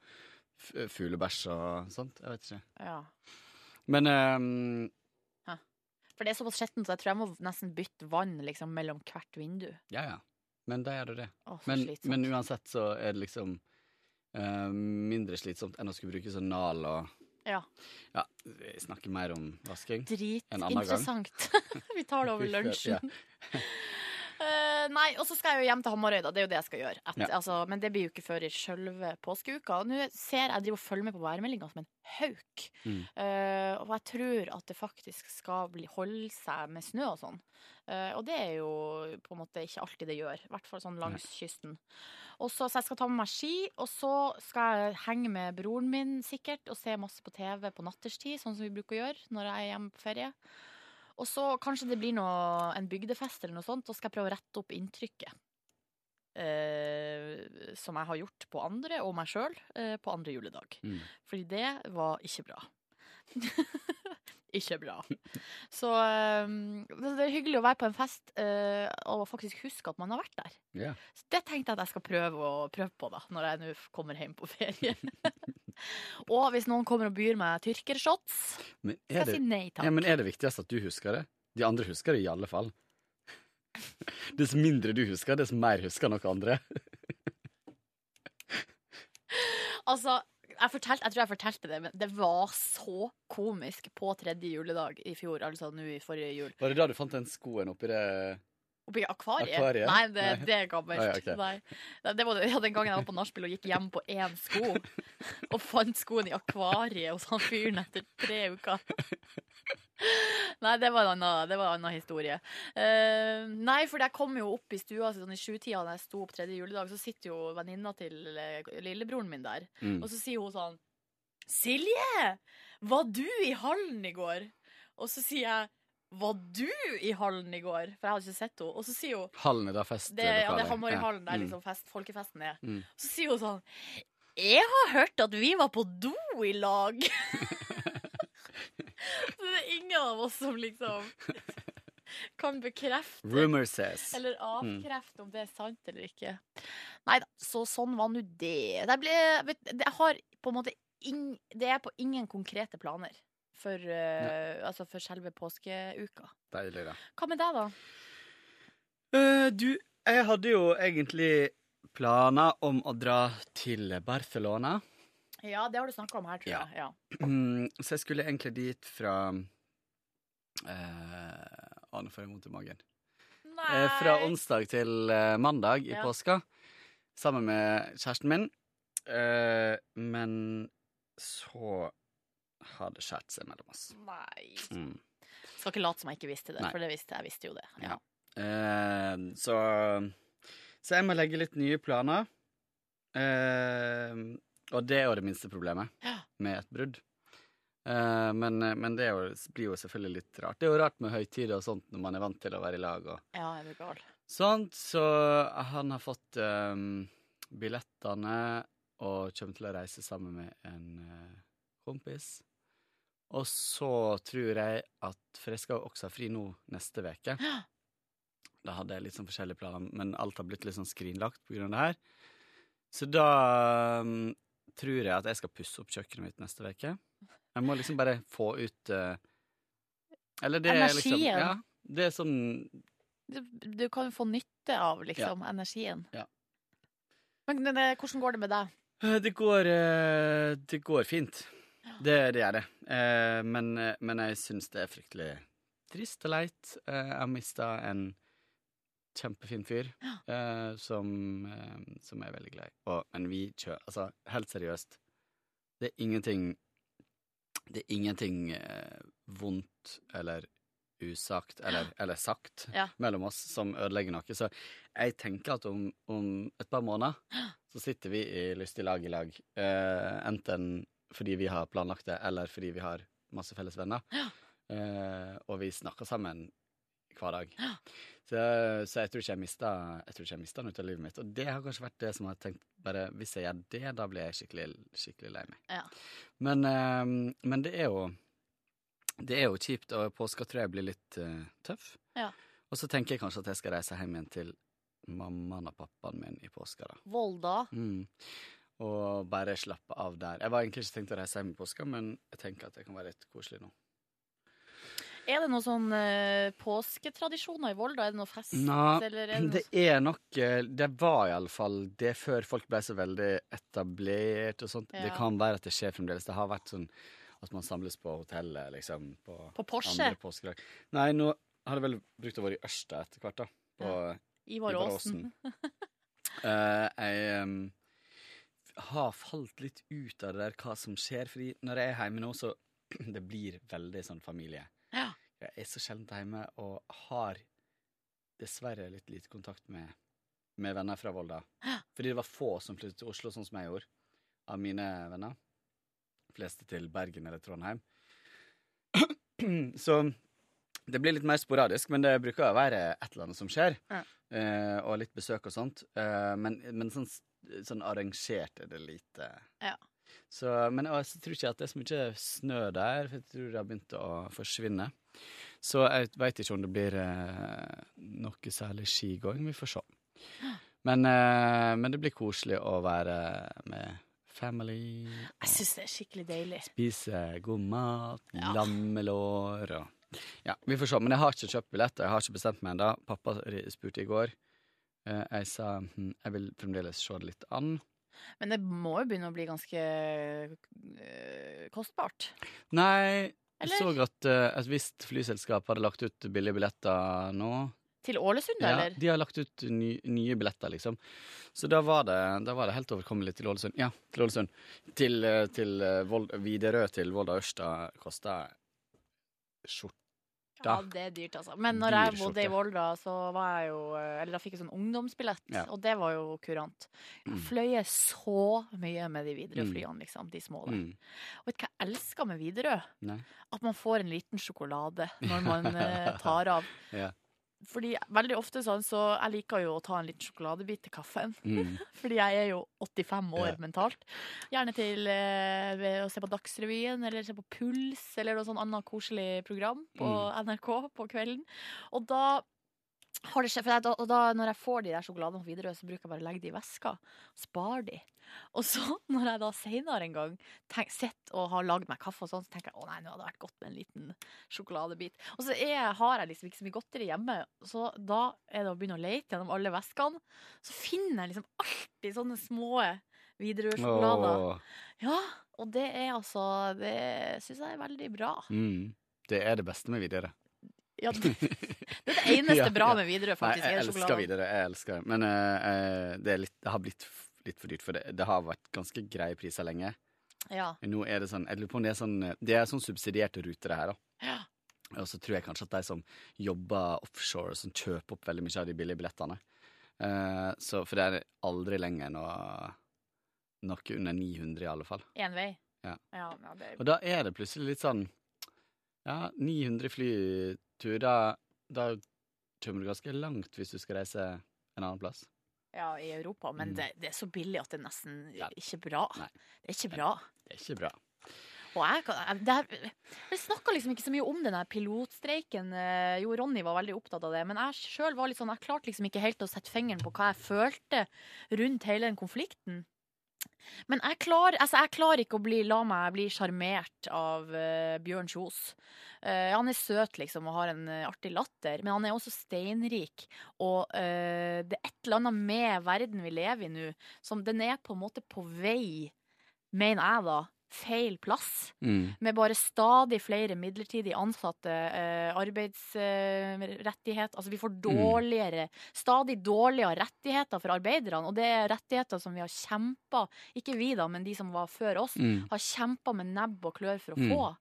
f- fuglebæsj og sånt. Jeg vet ikke. Ja. Men ehm, For det er såpass skjettent, så jeg tror jeg må nesten bytte vann liksom, mellom hvert vindu. ja, ja. Men da gjør du det. Å, Men, men uansett så er det liksom uh, mindre slitsomt enn å skulle bruke sånn nal og Ja. Ja, vi snakker mer om vasking. En annen gang. Dritinteressant. Vi tar det over lunsjen. før, Eh, nei, og så skal jeg jo hjem til Hamarøy, da. Det er jo det jeg skal gjøre. Et, Ja. altså, men det blir jo ikke før i sjølve påskeuka. Og nå ser jeg driver og følger med på værmeldinga som en hauk. Mm. Uh, og jeg tror at det faktisk skal bli, holde seg med snø og sånn. Uh, og det er jo på en måte ikke alltid det gjør. I hvert fall sånn langs kysten. Og så, så jeg skal ta med meg ski, og så skal jeg henge med broren min sikkert og se masse på TV på natterstid, sånn som vi bruker å gjøre når jeg er hjemme på ferie. Og så kanskje det blir noe, en bygdefest eller noe sånt, og skal jeg prøve å rette opp inntrykket. Eh, som jeg har gjort på andre og meg sjøl eh, på andre juledag. Mm. Fordi det var ikke bra. ikke bra. Så um, det er hyggelig å være på en fest uh, og faktisk huske at man har vært der. Yeah. Så det tenkte jeg at jeg skal prøve, å, prøve på da, når jeg nå kommer hjem på ferie. og hvis noen kommer og byr meg tyrkershots, skal jeg det, si nei takk. ja, men er det viktigst at du husker det? De andre husker det i alle fall. Dess mindre du husker, dess mer husker noen andre. Altså, jeg, fortalte, jeg tror jeg fortalte det, men det var så komisk på tredje juledag i fjor, altså nå i forrige jul. Var det da du fant den skoen oppi det Oppi akvariet? Akvariet? Nei, det, det er gammelt. Ah, ja, ok. Nei. Nei, Det var ja, den gangen jeg var på nachspiel og gikk hjem på én sko, og fant skoen i akvariet hos han fyren etter tre uker. Nei, det var en annen, det var en annen historie. Eh, nei, for jeg kom jo opp i stua sånn i sjutida da jeg sto opp tredje juledag, så sitter jo venninna til eh, lillebroren min der. Mm. Og så sier hun sånn Silje! Var du i hallen i går? Og så sier jeg Var du i hallen i går? For jeg hadde ikke sett henne. Og så sier hun Hallen er da fest. det, ja, det er Hamarøyhallen der Mm. liksom fest, folkefesten er. Mm. Så sier hun sånn Jeg har hørt at vi var på do i lag. er ingen av oss som liksom kan bekrefte Rumor says. eller Mm. avkrefte om det er sant eller ikke. Nei da, så sånn var nå det. Det, ble, vet, det har på en måte ing, Det er på ingen konkrete planer for, eh, altså for selve påskeuka. Deilig, da. Hva med deg, da? Uh, du, jeg hadde jo egentlig planer om å dra til Barcelona. Ja, det har du snakka om her, tror Ja. jeg. Ja. Mm, Så jeg skulle egentlig dit fra eh, Å, nå får jeg vondt i magen. Eh, fra onsdag til eh, mandag i Ja. påska. Sammen med kjæresten min. Eh, men så har det skjært seg mellom oss. Nei. Mm. Skal ikke late som jeg ikke visste det, Nei. for det visste jeg. visste jo det. Ja. Eh, så, så jeg må legge litt nye planer. Eh, og det er jo det minste problemet med et brudd. Eh, men men det jo, blir jo selvfølgelig litt rart. Det er jo rart med høytider og sånt når man er vant til å være i lag. og Ja, jeg blir gal. sånt. Så han har fått um, billettene og kommer til å reise sammen med en uh, kompis. Og så tror jeg at For jeg skal også ha fri nå neste uke. Da hadde jeg litt sånn forskjellige planer, men alt har blitt litt sånn skrinlagt av det her. Så da um, tror jeg at jeg skal pusse opp kjøkkenet mitt neste uke. Jeg må liksom bare få ut uh, Eller det er liksom Energien. Ja, det er sånn Du, du kan få nytte av liksom, energien. Ja. Men det, det- hvordan går det med deg? Eh, Det går, eh, det går fint. Det, det gjør det. Eh, Men, eh, men jeg syns det er fryktelig trist og leit. Eh, Jeg har mista en kjempefin fyr eh, som, eh, som jeg er veldig glad i. Og, men vi kjører Altså, helt seriøst. Det er ingenting Det er ingenting eh, vondt eller usagt eller, eller sagt Ja. mellom oss som ødelegger noe. Så jeg tenker at om, om et par måneder så sitter vi i lystig lag i lag. Eh, enten fordi vi har planlagt det, eller fordi vi har masse felles venner. Eh, og vi snakker sammen hver dag. Så, så jeg tror ikke jeg mista noe av livet mitt. Og det har kanskje vært det som jeg har tenkt bare Hvis jeg gjør det, da blir jeg skikkelig, skikkelig lei meg. Ja. Men, eh, men det er jo Det er jo kjipt, og påska tror jeg blir litt uh, tøff. Ja. Og så tenker jeg kanskje at jeg skal reise hjem igjen til mammaen og pappaen min i påska, da. Volda? Mm. Og bare slappe av der. Jeg var egentlig ikke tenkt å reise hjem i påska, men jeg tenker at det kan være litt koselig nå. Er det noen sånn uh, påsketradisjoner i Volda? Er det noe fest? Nå, eller er det det noe... er nok eh, Det var iallfall det før folk ble så veldig etablert og sånt. Ja. Det kan være at det skjer fremdeles. Det har vært sånn at man samles på hotellet, liksom. På, På Porsche? Nei, nå har det vel brukt å være i Ørsta etter hvert, da. På Ivar Aasen. uh, jeg um, har falt litt ut av det der hva som skjer, fordi når jeg er hjemme nå, så det blir veldig sånn familie. Jeg er så sjelden hjemme og har dessverre litt lite kontakt med, med venner fra Volda. Fordi det var få som flyttet til Oslo, sånn som jeg gjorde, av mine venner. Fleste til Bergen eller Trondheim. så det blir litt mer sporadisk, men det bruker å være et eller annet som skjer. Ja. Eh, og litt besøk og sånt. Eh, men men sånn, sånn arrangert er det lite. Ja. Så, men jeg tror ikke at det er så mye snø der, for jeg tror det har begynt å forsvinne. Så jeg veit ikke om det blir eh, noe særlig skigåing. Vi får se. Men, eh, men det blir koselig å være med family. Jeg syns det er skikkelig deilig. Spise god mat, lammelår og Ja, vi får se. Men jeg har ikke kjøpt billetter. Jeg har ikke bestemt meg ennå. Pappa spurte i går. Eh, Jeg sa hm, jeg vil fremdeles se det litt an. Men det må jo begynne å bli ganske eh, kostbart. Nei, jeg så at uh, et visst flyselskap hadde lagt ut billige billetter nå. Til Ålesund, Ja, eller? de har lagt ut ny, nye billetter, liksom. Så da var det, da var det helt overkommelig til Ålesund. Ja, til Ålesund. Til, eh, til eh, Vold, Widerøe til Volda Ørsta kosta skjorta. Ja, det er dyrt, altså. Men når jeg bodde i Volda, så var jeg jo Eller da fikk jeg sånn ungdomsbillett, Ja. og det var jo kurant. Jeg Mm. fløy så mye med de Widerøe-flyene, liksom. De små der. Mm. Og vet du hva jeg elsker med Widerøe? At man får en liten sjokolade når man eh, tar av. Ja. Fordi veldig ofte sånn, så jeg liker jo å ta en liten sjokoladebit til kaffen. Mm. Fordi jeg er jo 85 år Ja. mentalt. Gjerne til eh, å se på Dagsrevyen, eller se på Puls, eller noe sånn annet koselig program på Mm. NRK på kvelden. Og da har det skjedd, for jeg, og da, når jeg får de der sjokoladene på Widerøe, så bruker jeg bare å legge de i veska. Spare de. Og så, når jeg da senere en gang tenk, sitter og har lagd meg kaffe, og sånn, så tenker jeg å nei, nå hadde det vært godt med en liten sjokoladebit. Og så er, har jeg liksom ikke så mye godteri hjemme, så da er det å begynne å lete gjennom alle veskene. Så finner jeg liksom alltid sånne små Widerøe-sjokolader. Ja, og det er altså Det syns jeg er veldig bra. Mm. Det er det beste med Widerøe. Ja, det, det er det eneste bra med Widerøe, Nei, faktisk. jeg er elsker. Widerøe. Jeg elsker. Men uh, det, litt, det har blitt litt for dyrt, for det, det har vært ganske greie priser lenge. Ja. Men nå er det sånn Jeg lurer på om det er sånn Det er sånn subsidierte ruter, det her, da. Ja. Og så tror jeg kanskje at de som jobber offshore, som kjøper opp veldig mye av de billige billettene Uh, så, For det er aldri lenger noe Noe under 900, i alle fall. Én vei. Ja. Ja, ja, det Og da er det plutselig litt sånn Ja, 900 flytur, da, kommer du ganske langt hvis du skal reise en annen plass. ja, i Europa, men Mm. det, det er så billig at det er nesten Ja. ikke bra. Nei. Det er ikke bra. Det er ikke bra. Og jeg, det er- jeg snakka liksom ikke så mye om den pilotstreiken. eh, Jo, Ronny var veldig opptatt av det, men jeg sjøl var litt sånn Jeg klarte liksom ikke helt å sette fingeren på hva jeg følte rundt hele den konflikten. Men jeg klarer, altså klarer ikke å bli, la meg bli sjarmert av uh, Bjørn Kjos. Uh, han er søt liksom og har en uh, artig latter, men han er også steinrik. Og det er et eller annet med verden vi lever i nå, som den er på en måte på vei, mener jeg da, feil plass. Mm. Med bare stadig flere midlertidig ansatte, eh, arbeidsrettighet Altså vi får dårligere, stadig dårligere rettigheter for arbeiderne. Og det er rettigheter som vi har kjempa, ikke vi da, men de som var før oss, Mm. har kjempa med nebb og klør for å Mm. få.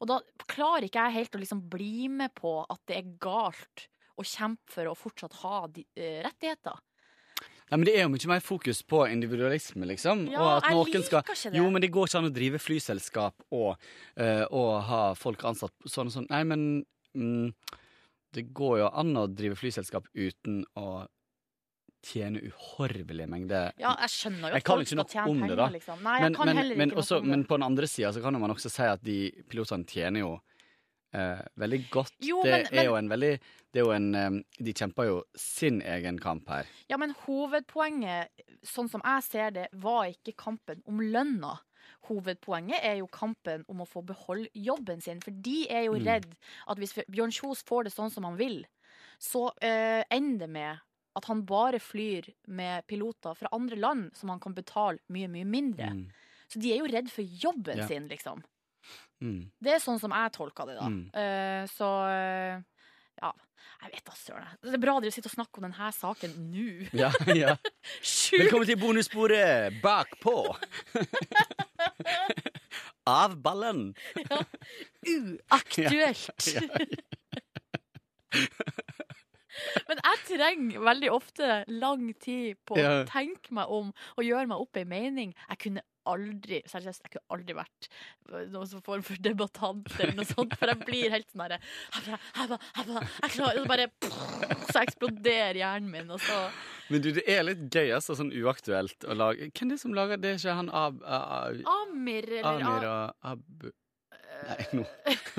Og da klarer ikke jeg helt å liksom bli med på at det er galt å kjempe for å fortsatt ha de, eh, rettigheter. Nei, men Det er jo mye mer fokus på individualisme, liksom. Ja, og at jeg noen liker skal... ikke det. Jo, men det går ikke an å drive flyselskap og, eh, og ha folk ansatt sånn og sånn. Nei, men mm, det går jo an å drive flyselskap uten å tjene uhorvelige mengder Ja, jeg skjønner jo Jeg at kan folk ikke skal nok tjene om det, penger, da. liksom. Nei, jeg men, kan men, heller men, ikke noe også, om det. men på den andre sida så kan man også si at de pilotene tjener jo eh, veldig godt. Jo, det er men- jo en veldig det jo en, eh, De kjemper jo sin egen kamp her. Ja, men hovedpoenget, sånn som jeg ser det, var ikke kampen om lønna. Hovedpoenget er jo kampen om å få beholde jobben sin. For de er jo Mm. redd at hvis Bjørn Kjos får det sånn som han vil, så eh, ender det med at han bare flyr med piloter fra andre land som han kan betale mye, mye mindre. Så de er jo redd for jobben Ja. sin, liksom. Mm. Det er sånn som jeg tolker det, da. Mm. Uh, så uh, ja. Jeg vet da søren. Det er bra dere sitter og snakker om denne saken nå. Ja, ja. Velkommen til bonussporet bakpå! Av ballen! Uaktuelt! Ja, Men jeg trenger veldig ofte lang tid på å tenke meg om og gjøre meg opp ei mening. Jeg kunne aldri seriøst, jeg kunne aldri vært noen som form for debattant eller noe sånt, for jeg blir helt sånn herre Jeg klarer bare Så eksploderer hjernen min, og så Men du, det er litt gøy, altså, sånn uaktuelt å lage Hvem er det som lager det? Er ikke han Ab... A- A- Amir eller Amir og Abu Nei, nå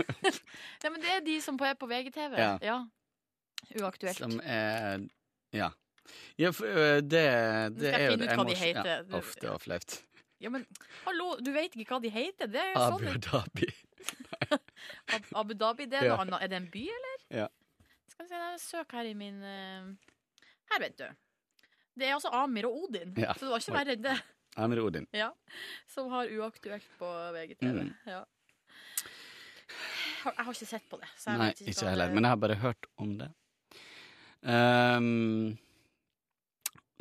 Nei, men det er de som er på VGTV. Ja. Ja. Uaktuelt. Som er Ja. Ja, for det, Nå det skal jeg er jo finne ut hva de heter. Ja, ofte det var flaut. Ja, men hallo, du vet ikke hva de heter? Det er jo Abu sånn Dhabi. Ab Abu Dhabi, det er noe annet. Er det en by, eller? Ja. Skal vi se, jeg søker her i min eh, Her, vet du. Det er altså Amir og Odin, Ja. så du var ikke verre enn det. Amir Odin. Ja. Som har uaktuelt på VGTV. Mm. Ja. Har- Jeg har ikke sett på det. Så jeg Nei, vet ikke hva heller. det- Men jeg har bare hørt om det. Ehm,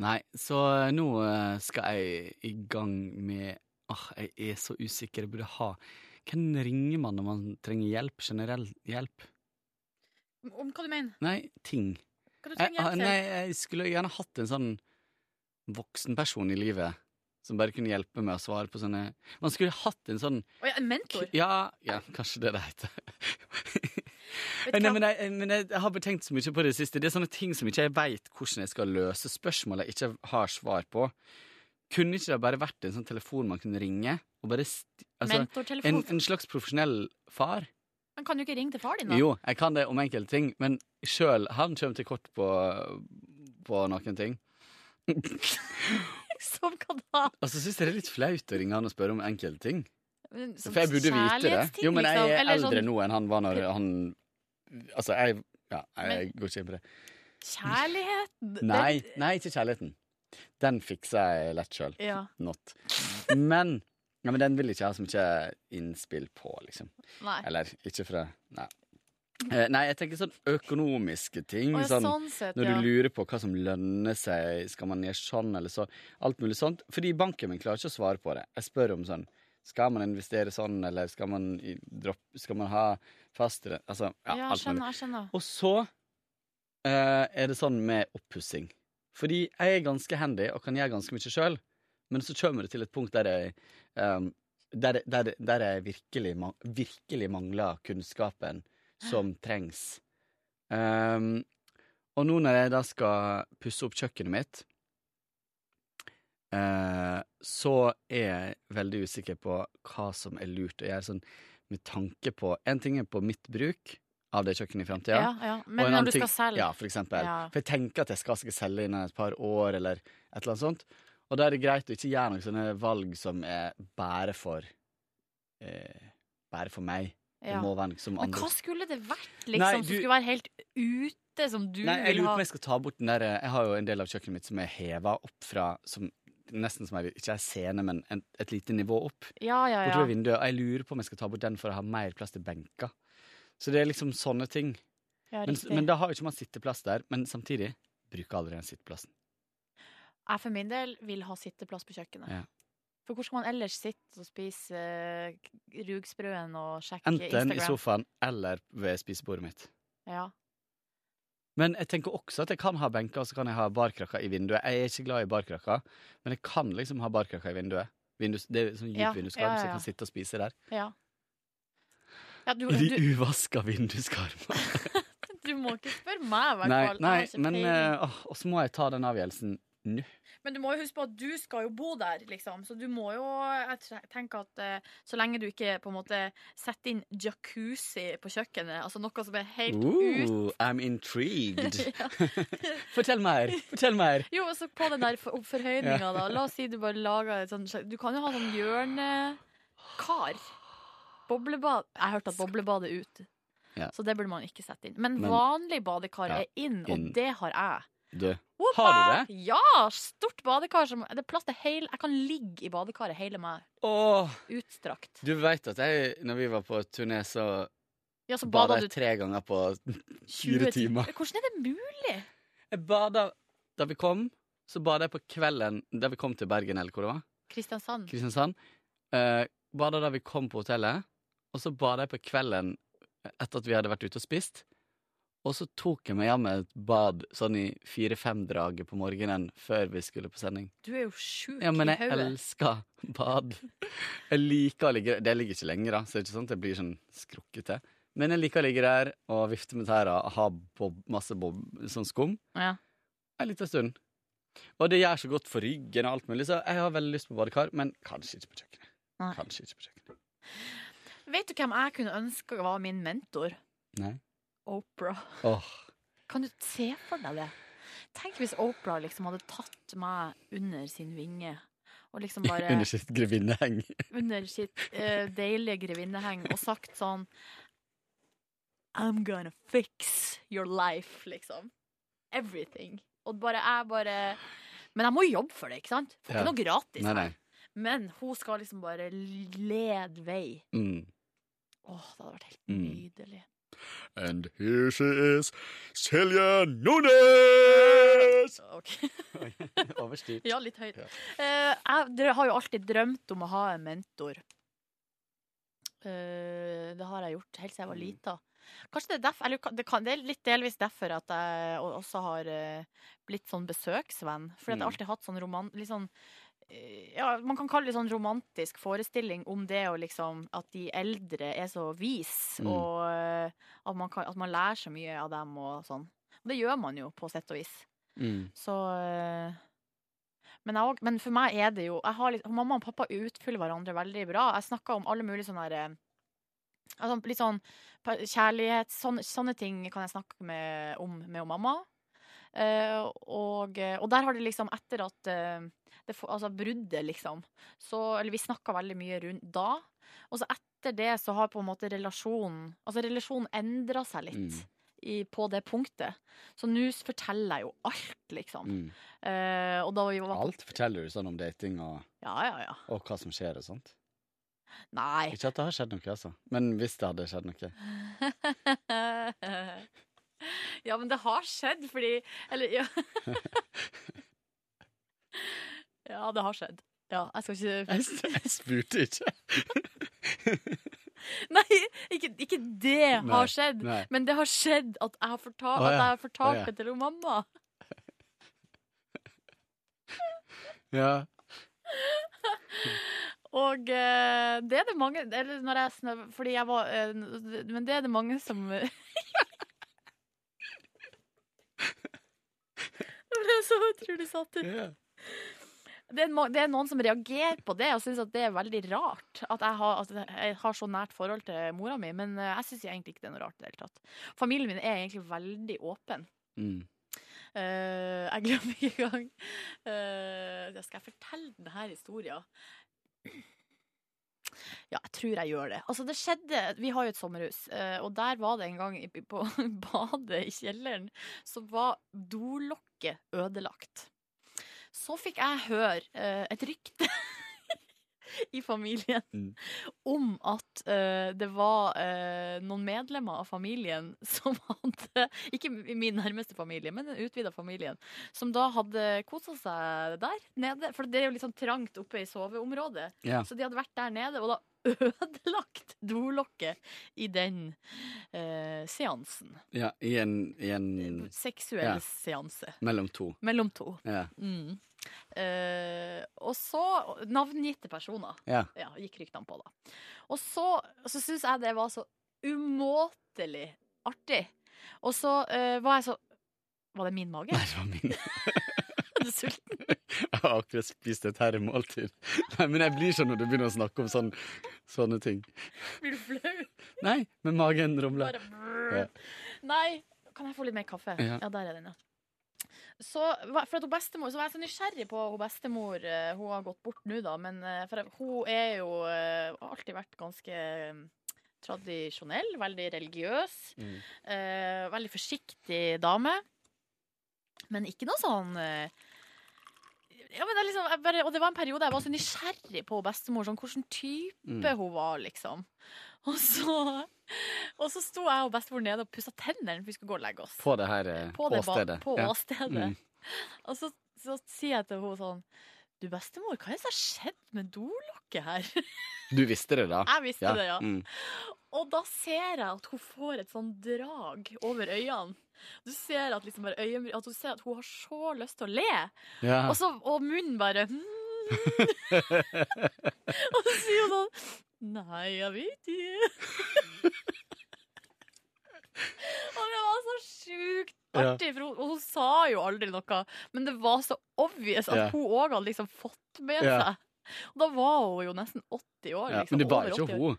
nei, så nå eh, skal jeg i gang med Åh, jeg er så usikker. Jeg burde ha Hvem ringer man når man trenger hjelp? Generell hjelp? Om hva du mener? Nei, ting. Hva du trenger hjelp til? nei, jeg skulle gjerne hatt en sånn voksenperson i livet som bare kunne hjelpe med å svare på sånne Man skulle hatt en sånn Å ja, en mentor? Ja, ja kanskje det det heter. Nei, men, jeg, men jeg, har bare tenkt så mye på det siste. Det er sånne ting som ikke jeg veit hvordan jeg skal løse. Spørsmål jeg ikke har svar på. Kunne ikke det bare vært en sånn telefon man kunne ringe? Altså, en, en slags profesjonell far? Men kan du ikke ringe til far din, da? Jo, jeg kan det om enkelte ting, men sjøl han kommer til kort på, på noen ting. Som hva da? Og så syns jeg det er litt flaut å ringe han og spørre om enkelte ting. For jeg burde vite det. Jo, men jeg liksom, er eldre sånn- nå enn han var når han Altså, jeg Ja, jeg går ikke inn på det. Kjærligheten? Nei, nei, ikke kjærligheten. Den fikser jeg lett sjøl. Ja. Not. Men, ja, men den vil jeg ikke ha så mye innspill på, liksom. Nei. Eller ikke fra Nei. Eh, Nei, jeg tenker sånn økonomiske ting. Å, ja, sånn, sånn sett, når ja. du lurer på hva som lønner seg, skal man gjøre sånn eller så. Alt mulig sånt. Fordi banken min klarer ikke å svare på det. Jeg spør om sånn Skal man investere sånn, eller skal man, droppe, skal man ha fast Altså, ja, Ja, alt skjønner, mulig. skjønner. Og så eh, er det sånn med oppussing. Fordi jeg er ganske handy og kan gjøre ganske mye sjøl, men så kommer det til et punkt der jeg um, der, der, der jeg virkelig, virkelig mangler kunnskapen som trengs. Um, og nå når jeg da skal pusse opp kjøkkenet mitt, uh, så er jeg veldig usikker på hva som er lurt å gjøre sånn med tanke på En ting er på mitt bruk av det kjøkkenet i framtida. Ja, ja. Men når du skal selge. Ja, for eksempel. Ja. For jeg tenker at jeg skal sikkert selge innen et par år, eller et eller annet sånt. Og da er det greit å ikke gjøre noen sånne valg som er bare for eh, Bare for meg. Det må være noe som andre. Men hva skulle det vært, liksom? Nei, Som du- skulle være helt ute, som du Nei, jeg vil lurer på om jeg skal ta bort den der Jeg har jo en del av kjøkkenet mitt som er heva opp fra som, Nesten som ei, ikke ei scene, men en, et lite nivå opp. Ja, ja, ja. vinduet. Og jeg lurer på om jeg skal ta bort den for å ha mer plass til benker. Så det er liksom sånne ting. Ja, men, men da har jo ikke man sitteplass der. Men samtidig bruker aldri den sitteplassen. Jeg for min del vil ha sitteplass på kjøkkenet. Ja. For hvor skal man ellers sitte og spise uh, rugsprøen og sjekke Enten Instagram? i sofaen eller ved spisebordet mitt. Ja. Men jeg tenker også at jeg kan ha benker, og så kan jeg ha barkrakker i vinduet. Jeg er ikke glad i barkrakker, men jeg kan liksom ha barkrakker i vinduet. Vindus, det er sånn dypt Ja, vinduskarm, ja, så jeg kan sitte og spise der. ja. ja du, I de uvaska vinduskarmene. du må ikke spørre meg, i hvert fall. Nei, nei men eh, Og så må jeg ta den avgjørelsen nå. Men du må jo huske på at du skal jo bo der, liksom. Så du må jo Jeg tenker at eh, så lenge du ikke på en måte setter inn jacuzzi på kjøkkenet, altså noe som er helt ut I'm intrigued. Fortell mer! Fortell mer! Jo, og så på den der for- forhøyninga, da. La oss si du bare lager et sånt Du kan jo ha sånn hjørnekar. Boblebad. Jeg har hørt at boblebad er ute. Ja. Så det burde man ikke sette inn. Men, Men- vanlig badekar Ja, er inn, inn. og det har jeg. Du, Opa! har du det? Ja! Stort badekar. Som, det er plass til hele Jeg kan ligge i badekaret hele meg. Åh, Utstrakt. du veit at jeg, når vi var på turné, så Ja, så bada bada jeg tre ganger på 20 fire timer. Hvordan er det mulig? Jeg bada Da vi kom, så bada jeg på kvelden da vi kom til Bergen, eller hvor det var. Kristiansand. Kristiansand. Uh, bada da vi kom på hotellet, og så bada jeg på kvelden etter at vi hadde vært ute og spist. Og så tok jeg meg hjemme et bad sånn i fire-fem-draget på morgenen før vi skulle på sending. Du er jo sjuk Ja, men jeg elsker bad. Jeg liker å ligge der. Det ligger ikke lenger, da, så det er ikke sånn at jeg blir sånn skrukkete. Men jeg liker å ligge der og vifte med tæra, ha bob, masse bob, sånn skum Ja. en liten stund. Og det gjør så godt for ryggen og alt mulig, så jeg har veldig lyst på badekar, men kanskje ikke på kjøkkenet. Nei. Kanskje ikke på kjøkkenet. Vet du hvem jeg kunne ønske var min mentor? Nei. Oprah. Oh. Kan du se for deg det? Tenk hvis Oprah liksom hadde tatt meg under sin vinge. Liksom bare Under sitt grevinneheng. under sitt uh, deilige grevinneheng og sagt sånn I'm gonna fix your life, liksom. Everything. Og bare jeg bare Men jeg må jobbe for det, ikke sant? Får Ja. ikke noe gratis. Nei, nei. Men hun skal liksom bare lede vei. Mm. Åh, det hadde vært helt Mm. And here she is, Silje Nordnes! Ok. Overstyrt. Ja, litt høyt. Ja. Uh, jeg dere har jo alltid drømt om å ha en mentor. Uh, det har jeg gjort helt siden jeg var Mm. lita. Kanskje det er derfor Eller det, kan, det er litt delvis derfor at jeg også har uh, blitt sånn besøksvenn. Fordi at jeg har Mm. alltid hatt sånn roman... Litt sånn ja, Man kan kalle det sånn romantisk forestilling om det å liksom At de eldre er så vis, Mm. og eh, at man, kan, at man lærer så mye av dem og sånn. Og det gjør man jo, på sett og vis. Mm. Så eh, men, jeg, men for meg er det jo litt, Mamma og pappa utfyller hverandre veldig bra. Jeg snakka om alle mulige sånne her, eh, Altså, litt sånn kjærlighet, sånne, sånne ting kan jeg snakke med, om med mamma. Uh, og, og der har det liksom, etter at eh, det, får- Altså bruddet, liksom, så Eller vi snakka veldig mye rundt da. Og så etter det så har på en måte relasjonen Altså relasjonen endra seg litt. Mm. I, på det punktet. Så nå forteller jeg jo alt, liksom. Mm. Eh, vi var Alt forteller du sånn om dating og, Ja, ja, ja. og hva som skjer og sånt. Nei. Ikke at det har skjedd noe, altså. Men hvis det hadde skjedd noe. ja, men det har skjedd, fordi Eller, ja. ja, det har skjedd. Ja, jeg skal ikke Jeg, jeg spurte ikke. Nei, ikke, ikke det Nei, har skjedd, nei. men det har skjedd at jeg har fortalt, oh, ja. jeg har fortalt oh, ja. det til mamma. Ja. Og eh, det er det mange Eller når jeg snøv Fordi jeg var eh, Men det er det mange som Det ble så utrolig satt ut. Ma- det er noen som reagerer på det og syns at det er veldig rart. At jeg har, at jeg har så nært forhold til mora mi. Men eh, jeg syns egentlig ikke det er noe rart i det hele tatt. Familien min er egentlig veldig åpen. Mm. Uh, jeg glemmer ikke engang uh, Skal jeg fortelle denne historien? Ja, jeg tror jeg gjør det. Altså, det skjedde Vi har jo et sommerhus, og der var det en gang på badet i kjelleren, så var dolokket ødelagt. Så fikk jeg høre eh, et rykte i familien Mm. om at eh, det var eh, noen medlemmer av familien som hadde Ikke min nærmeste familie, men den utvida familien. Som da hadde kosa seg der nede. For det er jo litt sånn trangt oppe i soveområdet. Yeah. Så de hadde vært der nede og da ødelagt dolokket i den eh, seansen. ja I en, i en Seksuell Ja. seanse. Mellom to. Mellom to. Ja. Mm. Eh, og så navngitte personer Ja. gikk ryktene på, da. Og så, så syns jeg det var så umåtelig artig. Og så eh, var jeg så Var det min mage? Nei, det var min. Sulten? Jeg har akkurat spist et herremåltid. Nei, men jeg blir sånn når du begynner å snakke om sånne, sånne ting. Blir du flau? Nei, men magen rumler. Ja. Nei, kan jeg få litt mer kaffe? Ja. Ja, der er den, ja. Så, for at hun bestemor, så var jeg så nysgjerrig på hun bestemor. eh, Hun har gått bort nå, da, men eh, for hun er jo eh, har alltid vært ganske tradisjonell, veldig religiøs. Mm. eh, veldig forsiktig dame. Men ikke noe sånn eh, ja, men det er liksom, jeg bare, Og det var en periode jeg var så nysgjerrig på bestemor. Sånn, hvilken type Mm. hun var, liksom. Og så, og så sto jeg og bestemor nede og pussa tennene for vi skulle gå og legge oss. På det her eh, På det åstedet. På Ja. åstedet. Mm. Og så, så sier jeg til henne sånn Du, bestemor, hva er det som har skjedd med dolokket her? Du visste det, da? Jeg visste det, ja. Mm. Og da ser jeg at hun får et sånn drag over øynene. Du ser at, liksom øyenbry- at hun ser at hun har så lyst til å le. Ja. Og, så, og munnen bare mm. Og så sier hun sånn Nei, jeg vet ikke. og det var så sjukt artig, for hun, hun sa jo aldri noe. Men det var så obvious at Ja. hun òg hadde liksom fått med Ja. seg. Og da var hun jo nesten 80 år. Ja, Liksom, men det var ikke hun.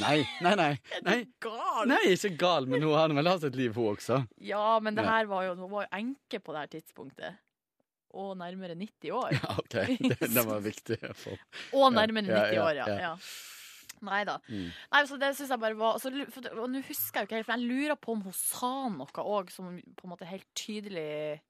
Nei, nei, nei. Nei, Gal! nei ikke gal, men hun har vel hatt et liv, hun også. Ja, men det her var jo, hun var jo enke på det her tidspunktet. Og nærmere 90 år. Ja, OK. Det, det var viktig å. Og nærmere Ja, 90 ja, år, ja. ja. ja. Nei da. Mm. Nei, så det syns jeg bare var altså, for, Og nå husker jeg jo ikke helt, for jeg lurer på om hun sa noe òg som på en måte helt tydelig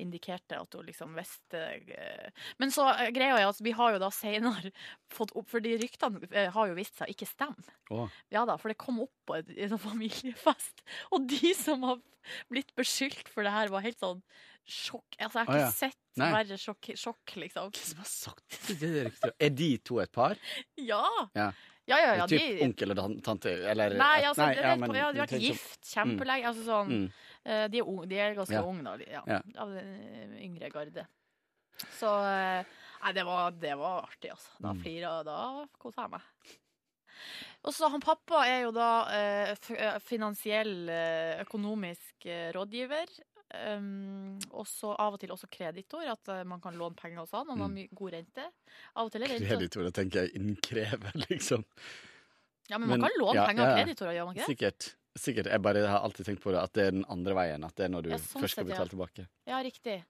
indikerte at hun liksom visste eh. Men så eh, greia er at vi har jo da senere fått opp For de ryktene eh, har jo vist seg å ikke stemme. Oh. Ja da, for det kom opp på en sånn familiefest, og de som har blitt beskyldt for det her, var helt sånn sjokk. Altså, jeg har ikke ikke ja. sett Nei. verre sjokk, sjokk, liksom. Hvem som har sagt det? er, er de to et par? Ja! Ja. Ja, ja, ja, typ de- onkel og tante? Eller Nei, altså, nei, ja, men- ja, de har vært gift kjempelenge. Altså sånn, Mm. eh, de, er unge, de er ganske Ja. unge, da. Ja. Av den eh, yngre garde. Så eh, Nei, det var, det var artig, altså. Da Mm. flira Da kosa jeg meg. Og så Han pappa er jo da eh, finansiell, økonomisk rådgiver. Um, og så av og til også kreditor, at eh, man kan låne penger hos han. man har Mm. god rente. Av og til er rente. Kreditor, da tenker jeg innkrever, liksom. Ja, men man Men- kan låne ja, penger av kreditorer, gjør man ikke det? Sikkert. Sikkert. Jeg bare har alltid tenkt på det, at det er den andre veien. At det er når du Ja, sånn først skal betale ja. tilbake. Ja, riktig.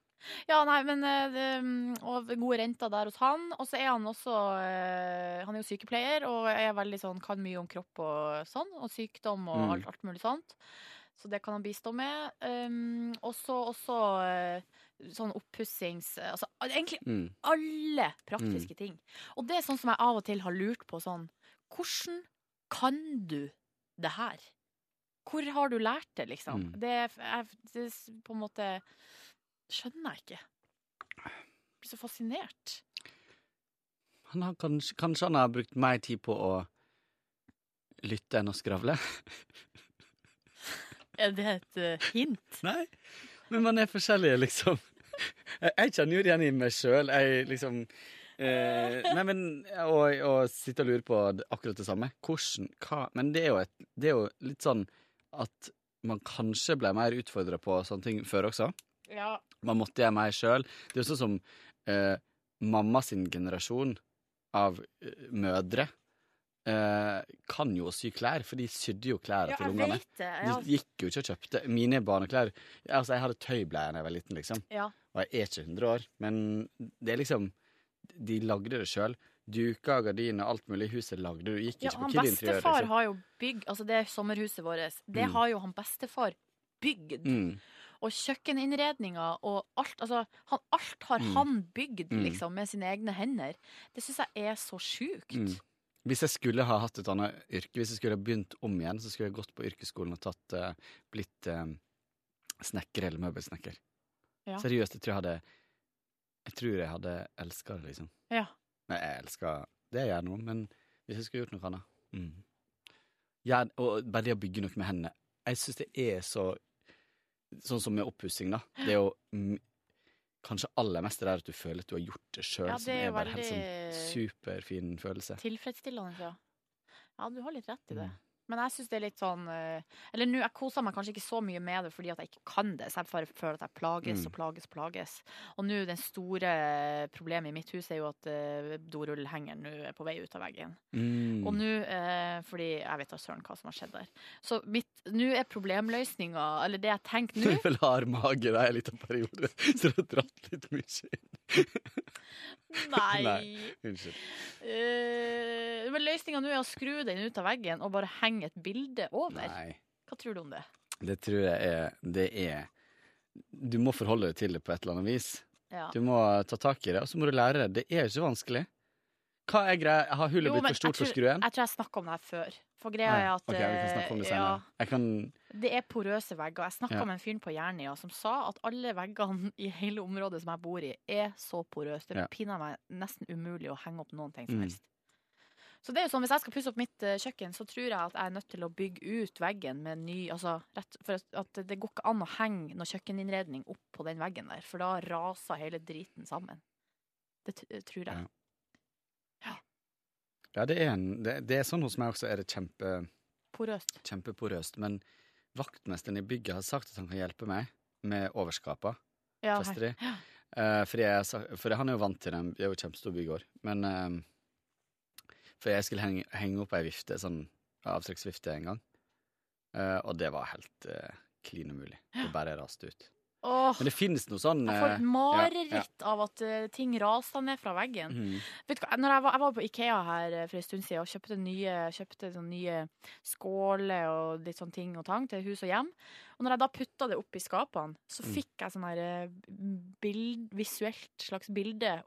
Ja, nei, men eh, mm, Og gode renter der hos han. Og så er han også eh, Han er jo sykepleier og er veldig sånn, kan mye om kropp og sånn. Og sykdom og Mm. alt, alt mulig sånt. Så det kan han bistå med. Um, og så også eh, sånn oppussings... Altså egentlig Mm. alle praktiske ting. Og det er sånn som jeg av og til har lurt på sånn Hvordan kan du det her? Hvor har du lært det, liksom? Mm. Det, er- jeg, det på en måte skjønner jeg ikke. Jeg blir så fascinert. Han har kanskje, kanskje han har brukt mer tid på å lytte enn å skravle? Er det et eh, hint? Nei, men man er forskjellige, liksom. Jeg, kjenner jo det igjen i meg sjøl. Jeg liksom eh, Nei, men å, å sitte og lure på akkurat det samme. Hvordan, hva Men det er, jo et, det er jo litt sånn at man kanskje ble mer utfordra på sånne ting før også. Ja. Man måtte gjøre mer sjøl. Det er jo sånn som eh, mamma sin generasjon av eh, mødre eh, kan jo sy klær, for de sydde jo klær Ja, til ungene. Ja. De gikk jo ikke og kjøpte mine barneklær. Altså, jeg hadde tøybleier da jeg var liten, liksom. Ja. Og jeg er ikke 100 år, men det er liksom De lagde det sjøl. Duker, gardiner, alt mulig. Huset lagde du. Gikk ikke på Kid Interiør. bestefar Liksom. har jo bygd Altså, det er sommerhuset vårt. Det Mm. har jo han bestefar bygd. Mm. Og kjøkkeninnredninga og alt Altså, han, alt har Mm. han bygd, Mm. liksom, med sine egne hender. Det syns jeg er så sjukt. Hvis jeg skulle ha hatt et annet yrke, hvis jeg skulle ha begynt om igjen, så skulle jeg gått på yrkesskolen og tatt, uh, blitt uh, snekker eller møbelsnekker. Ja. Seriøst, jeg tror jeg hadde Jeg tror jeg hadde elska det, liksom. Ja. Nei, jeg elsker det jeg gjør nå, men hvis jeg skulle gjort noe annet mm. ja, Og bare det å bygge noe med hendene. Jeg syns det er så Sånn som med oppussing, da. Det er jo kanskje aller mest det der at du føler at du har gjort det sjøl, Ja, som er er bare helt sånn superfin følelse. Tilfredsstillende, ja. Ja, du har litt rett i det. Mm. Men jeg syns det er litt sånn eh, Eller nå, jeg koser meg kanskje ikke så mye med det fordi at jeg ikke kan det. Så jeg bare føler at jeg plages Mm. og plages og plages. Og nå, det store problemet i mitt hus er jo at uh, dorullhengeren nå er på vei ut av veggen. Mm. Og nå, uh, fordi jeg vet da søren hva som har skjedd der. Så mitt, nå er problemløsninga, eller det jeg tenker Du nå er vel hard mage da, en liten periode, så du har dratt litt mye inn. Nei. Nei. Unnskyld. Uh, men løsninga nå er å skru den ut av veggen og bare henge et bilde over. Nei. Hva tror du om det? Det tror jeg er Det er Du må forholde deg til det på et eller annet vis. Ja. Du må ta tak i det, og så må du lære det. Det er jo ikke vanskelig. Hva er greia? Har hullet Jo, blitt for stort tror, for skruen? Jeg tror jeg snakka om det her før. For greia er at okay, vi kan snakke om det eh, senere. Jeg kan det er porøse vegger. Jeg snakka Ja. med en fyr på Jernia som sa at alle veggene i hele området som jeg bor i, er så porøse. Det Ja. er pinadø meg nesten umulig å henge opp noen ting som Mm. helst. Så det er jo sånn, Hvis jeg skal pusse opp mitt uh, kjøkken, så tror jeg at jeg er nødt til å bygge ut veggen med ny altså, rett, For at- det går ikke an å henge noe kjøkkeninnredning opp på den veggen der, for da raser hele driten sammen. Det t- tror jeg. Ja. Ja, det er, en, det, det er sånn hos meg også er det kjempe, Porøst. kjempeporøst. Men vaktmesteren i bygget har sagt at han kan hjelpe meg med overskapa. Ja, Fester de. Eh, fordi jeg, for han er jo vant til det. Det er jo kjempestor bygård. Men eh, For jeg skulle henge, henge opp ei vifte, sånn avtrekksvifte en gang. Eh, og det var helt uh, klin umulig. Det bare raste ut. Åh, Men det finnes noe sånn jeg får eh, et mareritt av at eh, ting raser ned fra veggen. Mm. Vet du hva, når jeg var, jeg var på Ikea her eh, for en stund siden og kjøpte nye, kjøpte nye skåler og litt sånn ting og tang til hus og hjem. Og når jeg da putta det opp i skapene, så Mm. fikk jeg sånn her eh, bild, visuelt slags bilde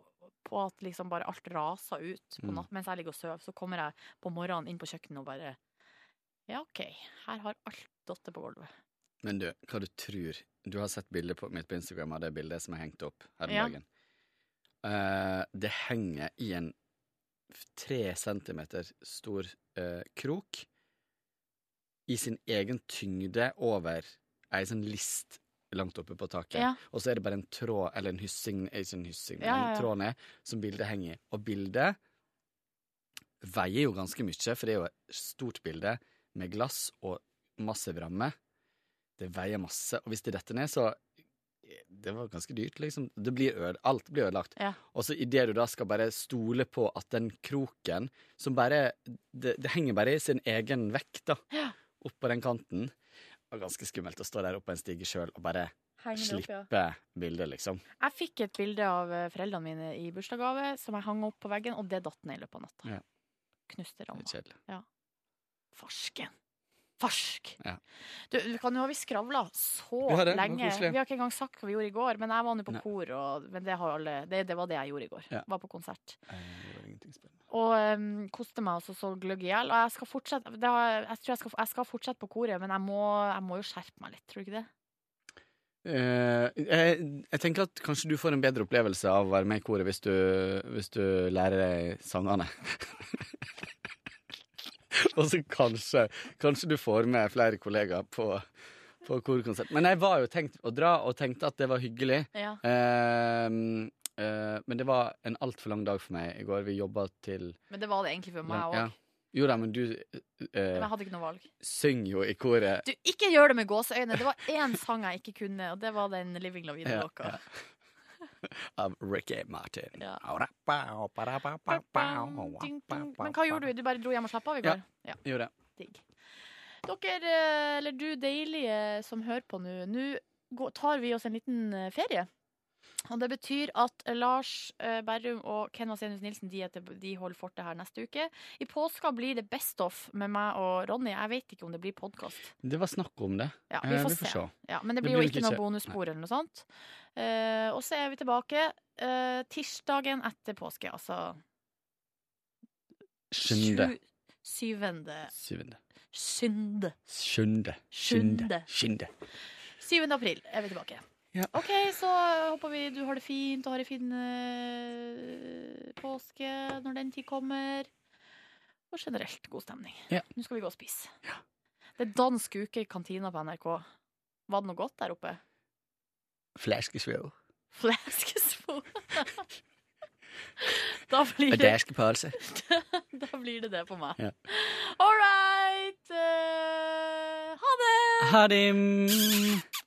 på at liksom bare alt rasa ut på Mm. natt, mens jeg ligger og sover. Så kommer jeg på morgenen inn på kjøkkenet og bare Ja, OK, her har alt datt på gulvet. Men du, hva du tror Du har sett bildet på, mitt på Instagram av det bildet som er hengt opp her om Ja. dagen. Uh, det henger i en tre centimeter stor uh, krok i sin egen tyngde over ei sånn list langt oppe på taket. Ja. Og så er det bare en tråd, eller en hyssing, ikke en hyssing, men Ja, ja, ja. en tråd ned, som bildet henger i. Og bildet veier jo ganske mye, for det er jo et stort bilde med glass og massiv ramme. Det veier masse, og hvis det detter ned, så det var ganske dyrt, liksom. Det blir øde, alt blir ødelagt. Ja. Og så idet du da skal bare stole på at den kroken som bare Det, det henger bare i sin egen vekt, da. Ja. Opp på den kanten. Det var ganske skummelt å stå der oppe på en stige sjøl og bare Henger Slippe opp, ja. bildet, liksom. Jeg fikk et bilde av eh, foreldrene mine i bursdagsgave som jeg hang opp på veggen, og det datt ned i løpet av natta. Ja. Knuste ramma. Ja. Farsken. Farsk! Ja. Du, du kan jo ha vi skravla så Vi det, lenge. Vi har ikke engang sagt hva vi gjorde i går, men jeg var nå på Nei. kor, og, men det, har alle, det, det var det jeg gjorde i går. Ja. Var på konsert. Og um, koste meg også så gløgg i hjel. Og jeg skal fortsette det har, Jeg tror jeg skal, jeg skal fortsette på koret, men jeg må, jeg må jo skjerpe meg litt, tror du ikke det? Uh, jeg, jeg tenker at kanskje du får en bedre opplevelse av å være med i koret hvis du, hvis du lærer deg sangene. Og så kanskje, kanskje du får med flere kollegaer på, på korkonsert. Men jeg var jo tenkt å dra og tenkte at det var hyggelig. Ja. Eh, uh, men det var en altfor lang dag for meg i går. Vi jobba til Men det var det egentlig for meg òg. Ja. Jo da, men du eh, Men jeg hadde ikke noe valg. Syng jo i koret. Du, ikke gjør det med gåseøyne! Det var én sang jeg ikke kunne, og det var den Living La Vida-låka. Av Ricky Martin. Ja. Men hva gjorde du? Du bare dro hjem og slappa av i går? Ja. Gjorde det. Digg. Dere, eh, eller du deilige som hører på nå, nå tar vi oss en liten eh, ferie. Og det betyr at Lars eh, Berrum og Ken Vasenius Nilsen de, de holder fortet her neste uke. I påska blir det Best of med meg og Ronny. Jeg vet ikke om det blir podkast. Det var snakk om det. Ja, vi Eh, får, vi får se. se. Ja, men det Det blir jo ikke, ikke noe bonusspor eller noe sånt. Eh, og så er vi tilbake eh, tirsdagen etter påske, altså Skynde. syvende Syvende. Synde. Skynde. Skynde. Skynde. 7. april er vi tilbake. Ja. OK, så håper vi du har det fint og har en fin eh, påske når den tid kommer. Og generelt god stemning. Ja. Nå skal vi gå og spise. Det er dansk uke i kantina på NRK. Var det noe godt der oppe? Fleskesvøv. Fleskespo. da, blir det, deskepølse. da blir det det på meg. Ja. All right. Uh, ha det! Ha det!